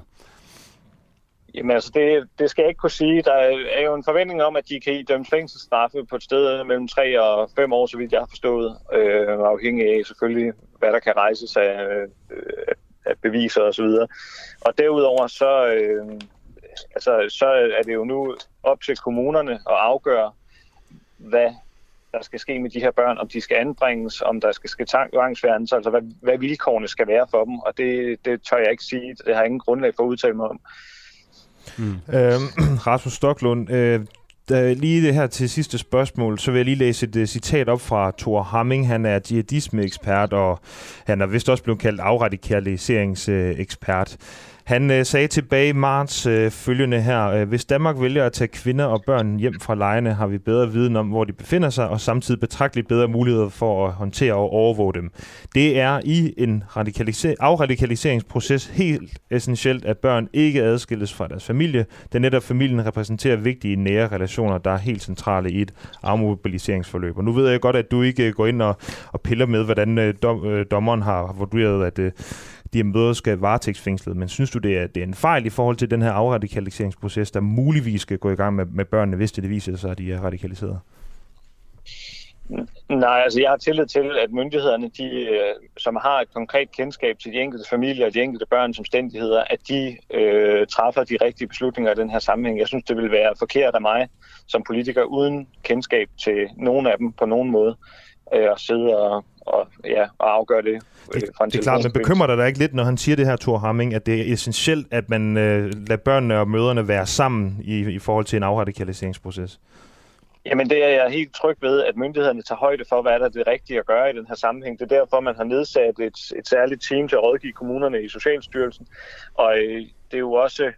Jamen altså, det, det skal jeg ikke kunne sige. Der er jo en forventning om, at de kan idømme fængselsstraffe på et sted mellem 3 og 5 år, så vidt jeg har forstået. Øh, afhængig af selvfølgelig, hvad der kan rejses af, øh, af beviser osv. Og, og derudover så, øh, altså, så er det jo nu op til kommunerne at afgøre, hvad der skal ske med de her børn, om de skal anbringes, om der skal ske tvangsfjernelse, altså hvad, hvad vilkårene skal være for dem, og det, det tør jeg ikke sige, det har jeg ingen grundlag for at udtale mig om. Mm. Øh, Rasmus Stoklund, øh, Da, lige det her til sidste spørgsmål, så vil jeg lige læse et uh, citat op fra Thor Hamming. Han er jihadisme-ekspert, og han er vist også blevet kaldt afradikaliseringsekspert. Han øh, sagde tilbage i marts øh, følgende her, øh, hvis Danmark vælger at tage kvinder og børn hjem fra lejene, har vi bedre viden om, hvor de befinder sig, og samtidig betragteligt bedre muligheder for at håndtere og overvåge dem. Det er i en radikaliser- afradikaliseringsproces helt essentielt, at børn ikke adskilles fra deres familie, da netop familien repræsenterer vigtige nære relationer, der er helt centrale i et afmobiliseringsforløb. Og nu ved jeg godt, at du ikke øh, går ind og, og piller med, hvordan øh, dom, øh, dommeren har vurderet, at øh, de her møder skal varetægtsfængslet, men synes du, det er, det er en fejl i forhold til den her afradikaliseringsproces, der muligvis skal gå i gang med, med børnene, hvis det, det viser sig, at de er radikaliseret? Nej, altså jeg har tillid til, at myndighederne, de, øh, som har et konkret kendskab til de enkelte familier og de enkelte børns omstændigheder, at de øh, træffer de rigtige beslutninger i den her sammenhæng. Jeg synes, det vil være forkert af mig som politiker uden kendskab til nogen af dem på nogen måde, øh, at sidde og, og, ja, og afgøre det det, det er klart, men bekymrer dig da ikke lidt, når han siger det her, Thor Hamming, at det er essentielt, at man øh, lader børnene og møderne være sammen i, i forhold til en afradikaliseringsproces? Jamen det er jeg helt tryg ved, at myndighederne tager højde for, hvad der er det rigtige at gøre i den her sammenhæng. Det er derfor, man har nedsat et, et særligt team til at rådgive kommunerne i Socialstyrelsen. Og øh, det er jo også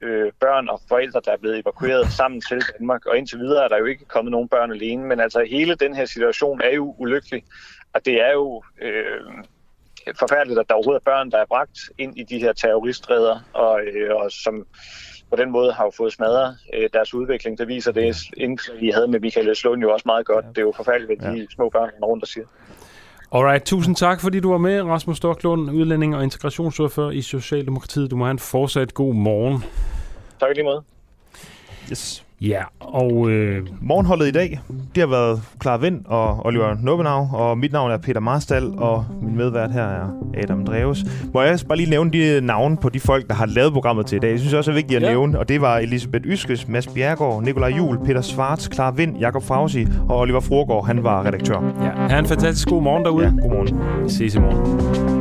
øh, børn og forældre, der er blevet evakueret sammen til Danmark. Og indtil videre er der jo ikke kommet nogen børn alene. Men altså hele den her situation er jo ulykkelig. Og det er jo øh, forfærdeligt, at der overhovedet er børn, der er bragt ind i de her terroristredder, og, øh, og som på den måde har jo fået smadret øh, deres udvikling. Det viser det indslag, vi havde med Michael Eslund jo også meget godt. Det er jo forfærdeligt, at de ja. små børn rundt og siger. Alright, tusind tak, fordi du var med, Rasmus Stoklund, udlænding og integrationsordfører i Socialdemokratiet. Du må have en fortsat god morgen. Tak lige måde. Yes. Ja, og øh, morgenholdet i dag, det har været Klar Vind og Oliver Nobenau, og mit navn er Peter Marstal, og min medvært her er Adam Dreves. Må jeg bare lige nævne de navne på de folk, der har lavet programmet til i dag? Jeg synes også er vigtigt at ja. nævne, og det var Elisabeth Yskes, Mads Bjergård, Nikolaj Jul, Peter Svarts, Klar Vind, Jakob Fausi og Oliver Frogård, han var redaktør. Ja, ha' en fantastisk god morgen derude. Ja, god morgen. Vi ses i morgen.